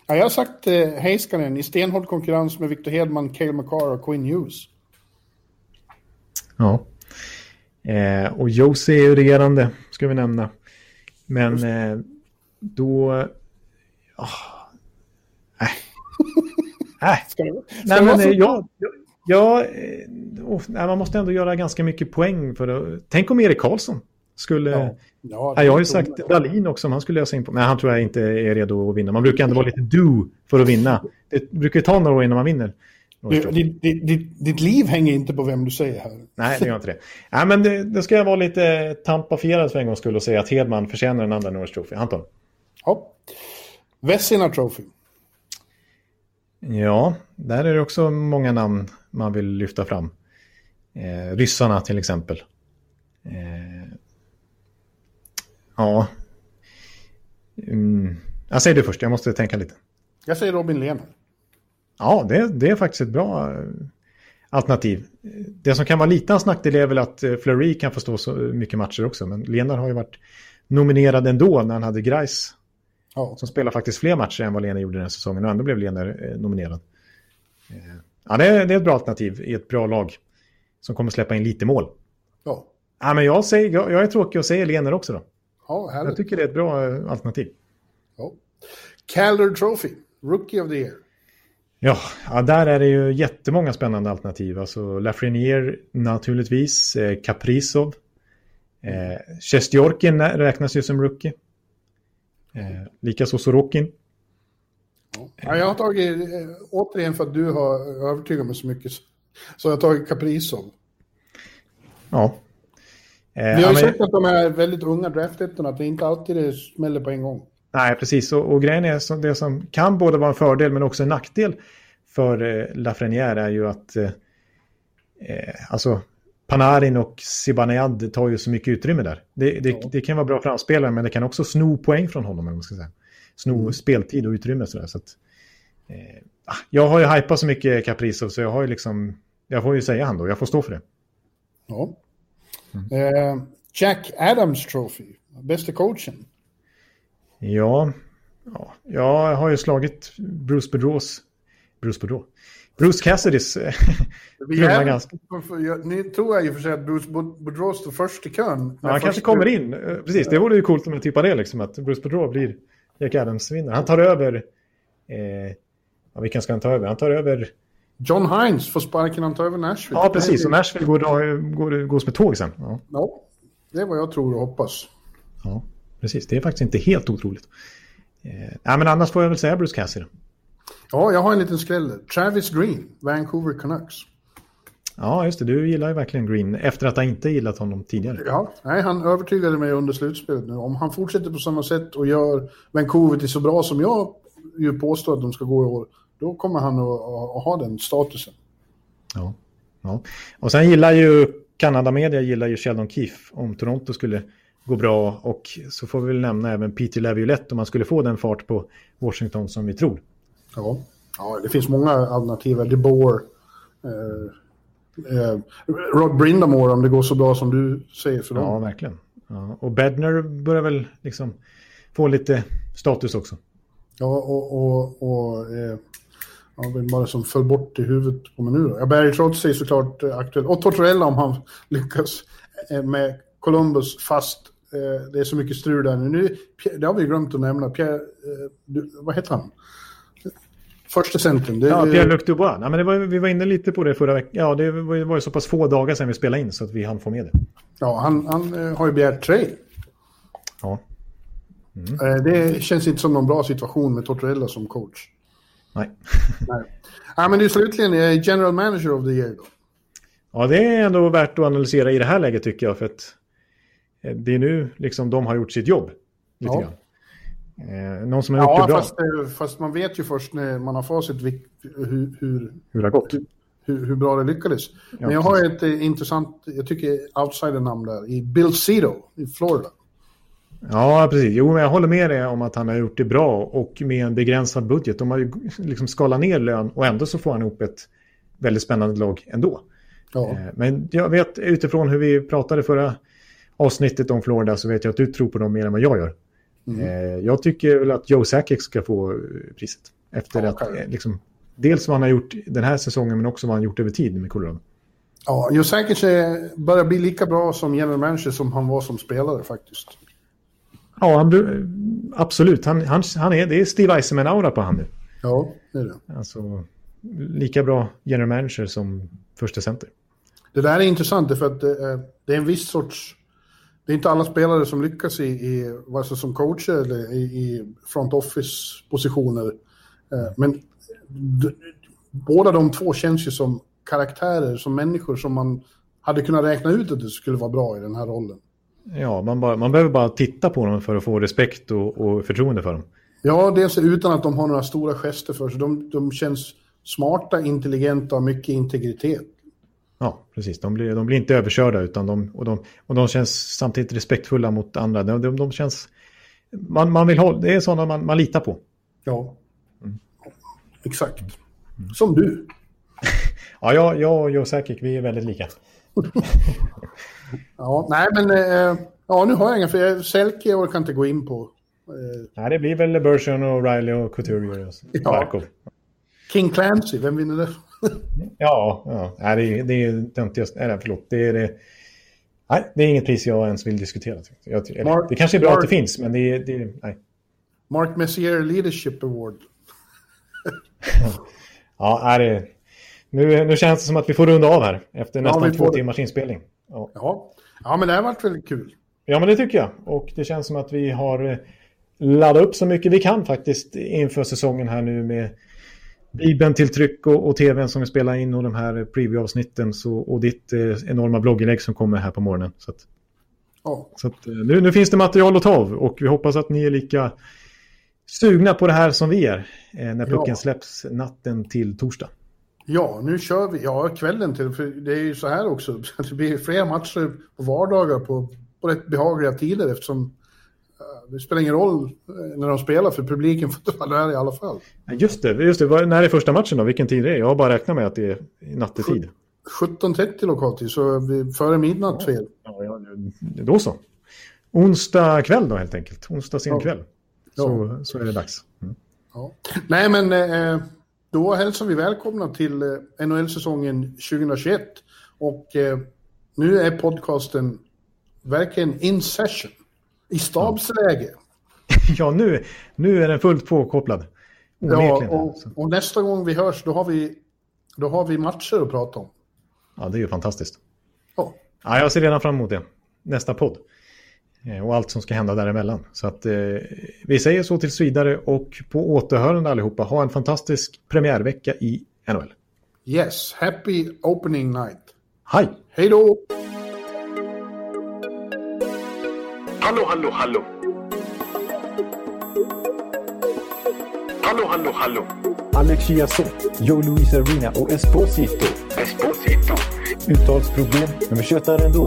Ja, jag har sagt eh, Heiskanen i stenhård konkurrens med Victor Hedman, Cale McCarr och Quinn Hughes. Ja. Eh, och Josie är ju regerande, ska vi nämna. Men eh, då... Oh, äh. äh. Ska det, ska Nej, det men så? eh, jag, jag, jag, eh, oh, nej, man måste ändå göra ganska mycket poäng för att... Tänk om Erik Karlsson skulle... Ja. Ja. Ja, jag har ju det- sagt Dahlin också, om han skulle lösa in på... Men han tror jag inte är redo att vinna. Man brukar ändå vara lite do för att vinna. Det brukar ju ta några år innan man vinner. Du, ditt, ditt, ditt, liv hänger inte på vem du säger här. Nej, det gör inte det. Nej, men det, då ska jag vara lite tampafierad för en gångs skull och säga att Hedman förtjänar en andra Norris Trophy. Anton? Ja. Vessina Trophy. Ja, där är det också många namn man vill lyfta fram. Eh, ryssarna till exempel. Eh, ja. Mm. Jag säger du först, jag måste tänka lite. Jag säger Robin Lehner. Ja, det, det är faktiskt ett bra eh, alternativ. Det som kan vara lite hans nackdel är väl att eh, Fleury kan få stå så mycket matcher också. Men Lehner har ju varit nominerad ändå när han hade Grice. Ja. Som spelar faktiskt fler matcher än vad Lehner gjorde den här säsongen. Och ändå blev Lehner eh, nominerad. Ja, det är, det är ett bra alternativ i ett bra lag. Som kommer släppa in lite mål. Ja, Ja, men jag, säger, jag, jag är tråkig och säger Lehner också då. Ja härligt. Jag tycker det är ett bra eh, alternativ. Ja. Calder Trophy, Rookie of the Year. Ja, ja, där är det ju jättemånga spännande alternativ. Alltså Lafreniere naturligtvis, eh, Kaprizov. Eh, Sjestjorkin räknas ju som rookie. Eh, Likaså Sorokin. Ja, jag har tagit, eh, återigen för att du har övertygat mig så mycket, så jag har tagit Kaprizov. Ja. Eh, Vi har ja, ju men- sett att de är väldigt unga draftettorna, att det inte alltid det smäller på en gång. Nej, precis. Och, och grejen är som, det som kan både vara en fördel men också en nackdel för eh, Lafreniere är ju att eh, eh, alltså Panarin och Zibanejad tar ju så mycket utrymme där. Det, det, det kan vara bra framspelare men det kan också sno poäng från honom. om man ska säga. Sno speltid och utrymme. Sådär, så att, eh, ah, jag har ju hypat så mycket Kaprizov så jag har ju liksom, jag får ju säga han då, jag får stå för det. Ja. Eh, Jack Adams Trophy, bästa coachen. Ja, ja, jag har ju slagit Bruce Bedros, Bruce Bedros, Bruce Cassidys eh, är, ganska. jag, nu tror jag i och för sig att Bruce Boudreau står först i kön. Ja, han kanske kommer in. Eh, Precis, det vore ju coolt om man tippar det, liksom, att Bruce Boudreau blir Jack Adams-vinnare. Han tar över... Eh, ja, vilken ska han ta över? Han tar över... John Hines får sparken han tar över Nashville. Ja, precis. Och Nashville går, går, går som ett tåg sen. Ja, Ja, det är vad jag tror och hoppas. ja, precis. Det är faktiskt inte helt otroligt. Eh, nej, men annars får jag väl säga Bruce Cassidy. Ja, jag har en liten skräll. Travis Green, Vancouver Canucks. Ja, just det. Du gillar ju verkligen Green efter att ha inte gillat honom tidigare. Ja, nej, han övertygade mig under slutspelet nu. Om han fortsätter på samma sätt och gör Vancouver till så bra som jag ju påstår att de ska gå i år, då kommer han att, ha den statusen. Ja, ja. Och sen gillar ju Kanada-media gillar ju Sheldon Keefe om Toronto skulle gå bra och så får vi väl nämna även Peter Laviolette om man skulle få den fart på Washington som vi tror. Ja, ja det finns många alternativ. DeBoer, eh, eh, Rod Brindamore om det går så bra som du säger för dem. Ja, verkligen. Ja, och Bedner börjar väl liksom få lite status också. Ja, och, och, och eh, ja, vem var det som föll bort i huvudet på mig nu då? Ja, Barry Trotz är såklart eh, aktuell. Och Tortorella om han lyckas eh, med Columbus fast eh, det är så mycket strul där nu. Det har vi glömt att nämna. Pierre, eh, du, vad heter han? Första centern. Det, Ja, Pierre-Luc Dubois. Nej, men var, vi var inne lite på det förra veckan. Ja, det var, det var ju så pass få dagar sedan vi spelade in så att vi hann få med det. ja, han, han har ju begärt trade. Ja, Eh, det känns inte som någon bra situation med Tortorella som coach. Nej. Nej. Ja, men det är slutligen eh, general manager of the year då. Ja, det är ändå värt att analysera i det här läget tycker jag. För att eh, det är nu liksom de har gjort sitt jobb. Lite Ja. Eh, någon som har gjort Ja, det bra. fast, eh, fast man vet ju först när man har facit hur, hur, Hur det har gått. hur, hur bra det lyckades. Men jag har ett intressant, jag tycker outsider-namn där, i Bill Cito i Florida. Ja, precis. Jo, men jag håller med dig om att han har gjort det bra och med en begränsad budget. De har ju liksom skalat ner lön och ändå så får han ihop ett väldigt spännande lag ändå. Ja, Eh, Men jag vet utifrån hur vi pratade förra avsnittet om Florida så vet jag att du tror på dem mer än vad jag gör. Mm. Eh, Jag tycker väl att Joe Sakic ska få eh, priset. Efter Ja, att liksom, dels vad han har gjort den här säsongen men också vad han gjort över tid med Colorado. ja Joe Sakic börjar bli lika bra som general manager som han var som spelare faktiskt. Ja, han, absolut. Han, han, han är, det är Steve Eisenman-aura på han nu. Ja, det är det. Alltså, lika bra general manager som första center. Det där är intressant för att det är, det är en viss sorts... Det är inte alla spelare som lyckas i, i vare sig som coacher eller i, i front office-positioner. Eh, Men båda de två känns ju som karaktärer, som människor som man hade kunnat räkna ut att det skulle vara bra i den här rollen. Ja, man, bara, man behöver bara titta på dem för att få respekt och, och förtroende för dem. Ja, dels utan att de har några stora gester för sig. De, de känns smarta, intelligenta och mycket integritet. Ja, precis. De blir, de blir inte överkörda utan de, och, de, och de känns samtidigt respektfulla mot andra. De, de, de känns man, man vill hålla, det är sådana man, man litar på. Ja. Exakt. Som du. Ja, jag, jag och Joe Sakic, vi är väldigt lika. Ja, nej men eh, ja, nu har jag ingen för Selke orkar inte gå in på. Eh, Nej, det blir väl Bergeron och Riley och Couturier och Ja. Barkov. King Clancy, vem vinner det? Ja, ja. Nej, det, är- det är töntigast. Nej, förlåt. Det är det. Nej, det är inget pris jag ens vill diskutera. Jag, eller, Mark- det kanske är bra Mark- att det finns, men det är... Det är nej. Mark Messier Leadership Award. Ja, nej, det, nu, nu känns det som att vi får runda av här efter nästan vi två timmars inspelning. Ja. Ja. ja, men det här varit väldigt kul. ja, men det tycker jag. Och det känns som att vi har eh, laddat upp så mycket vi kan faktiskt inför säsongen här nu med Bibeln till tryck och, och tvn som vi spelar in och de här preview-avsnitten och ditt eh, enorma blogginlägg som kommer här på morgonen. Så, att, Ja, så att, eh, nu, nu finns det material att ta av och vi hoppas att ni är lika sugna på det här som vi är eh, när pucken Ja. släpps natten till torsdag. Ja, nu kör vi. Ja, kvällen till. För det är ju så här också. Det blir fler matcher på vardagar på, på rätt behagliga tider eftersom eh, det spelar ingen roll eh, när de spelar för publiken får inte vara där i alla fall. Ja, Just det, just det. När är första matchen då? Vilken tid det är? Jag har bara räknat med att det är nattetid. 17.30 lokaltid, så före midnatt fel. Ja, ja, då så. Onsdag kväll då helt enkelt. Onsdag sen Ja. kväll. Så, så är det dags. Mm. Ja. Nej, men eh, då hälsar vi välkomna till eh, NHL-säsongen 2021. Och eh, nu är podcasten verkligen in session. I stabsläge. Ja, nu, nu är den fullt påkopplad. Ja, och, och nästa gång vi hörs, då har vi, då har vi matcher att prata om. Ja, det är ju fantastiskt. Ja, Ja, jag ser redan fram emot det. Nästa podd. Eh, Och allt som ska hända däremellan. Så att eh, vi säger så tills vidare och på återhörande allihopa. Ha en fantastisk premiärvecka i NHL. yes, happy opening night. Hej! Hej då! Hallå, hallå, hallå. Hallå, hallå, hallå. Alex Chiazot, Joe Luis Arena och Esposito. Esposito. Uttalsproblem, men vi tjötar ändå.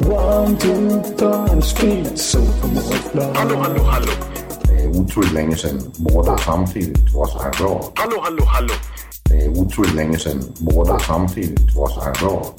One, two, time, speed, so Hallå, hallå, hallå. Det är otroligt länge sedan båda samtidigt var så här bra. Hallå, hallå, hallå. Det är otroligt länge sedan båda samtidigt var så här bra.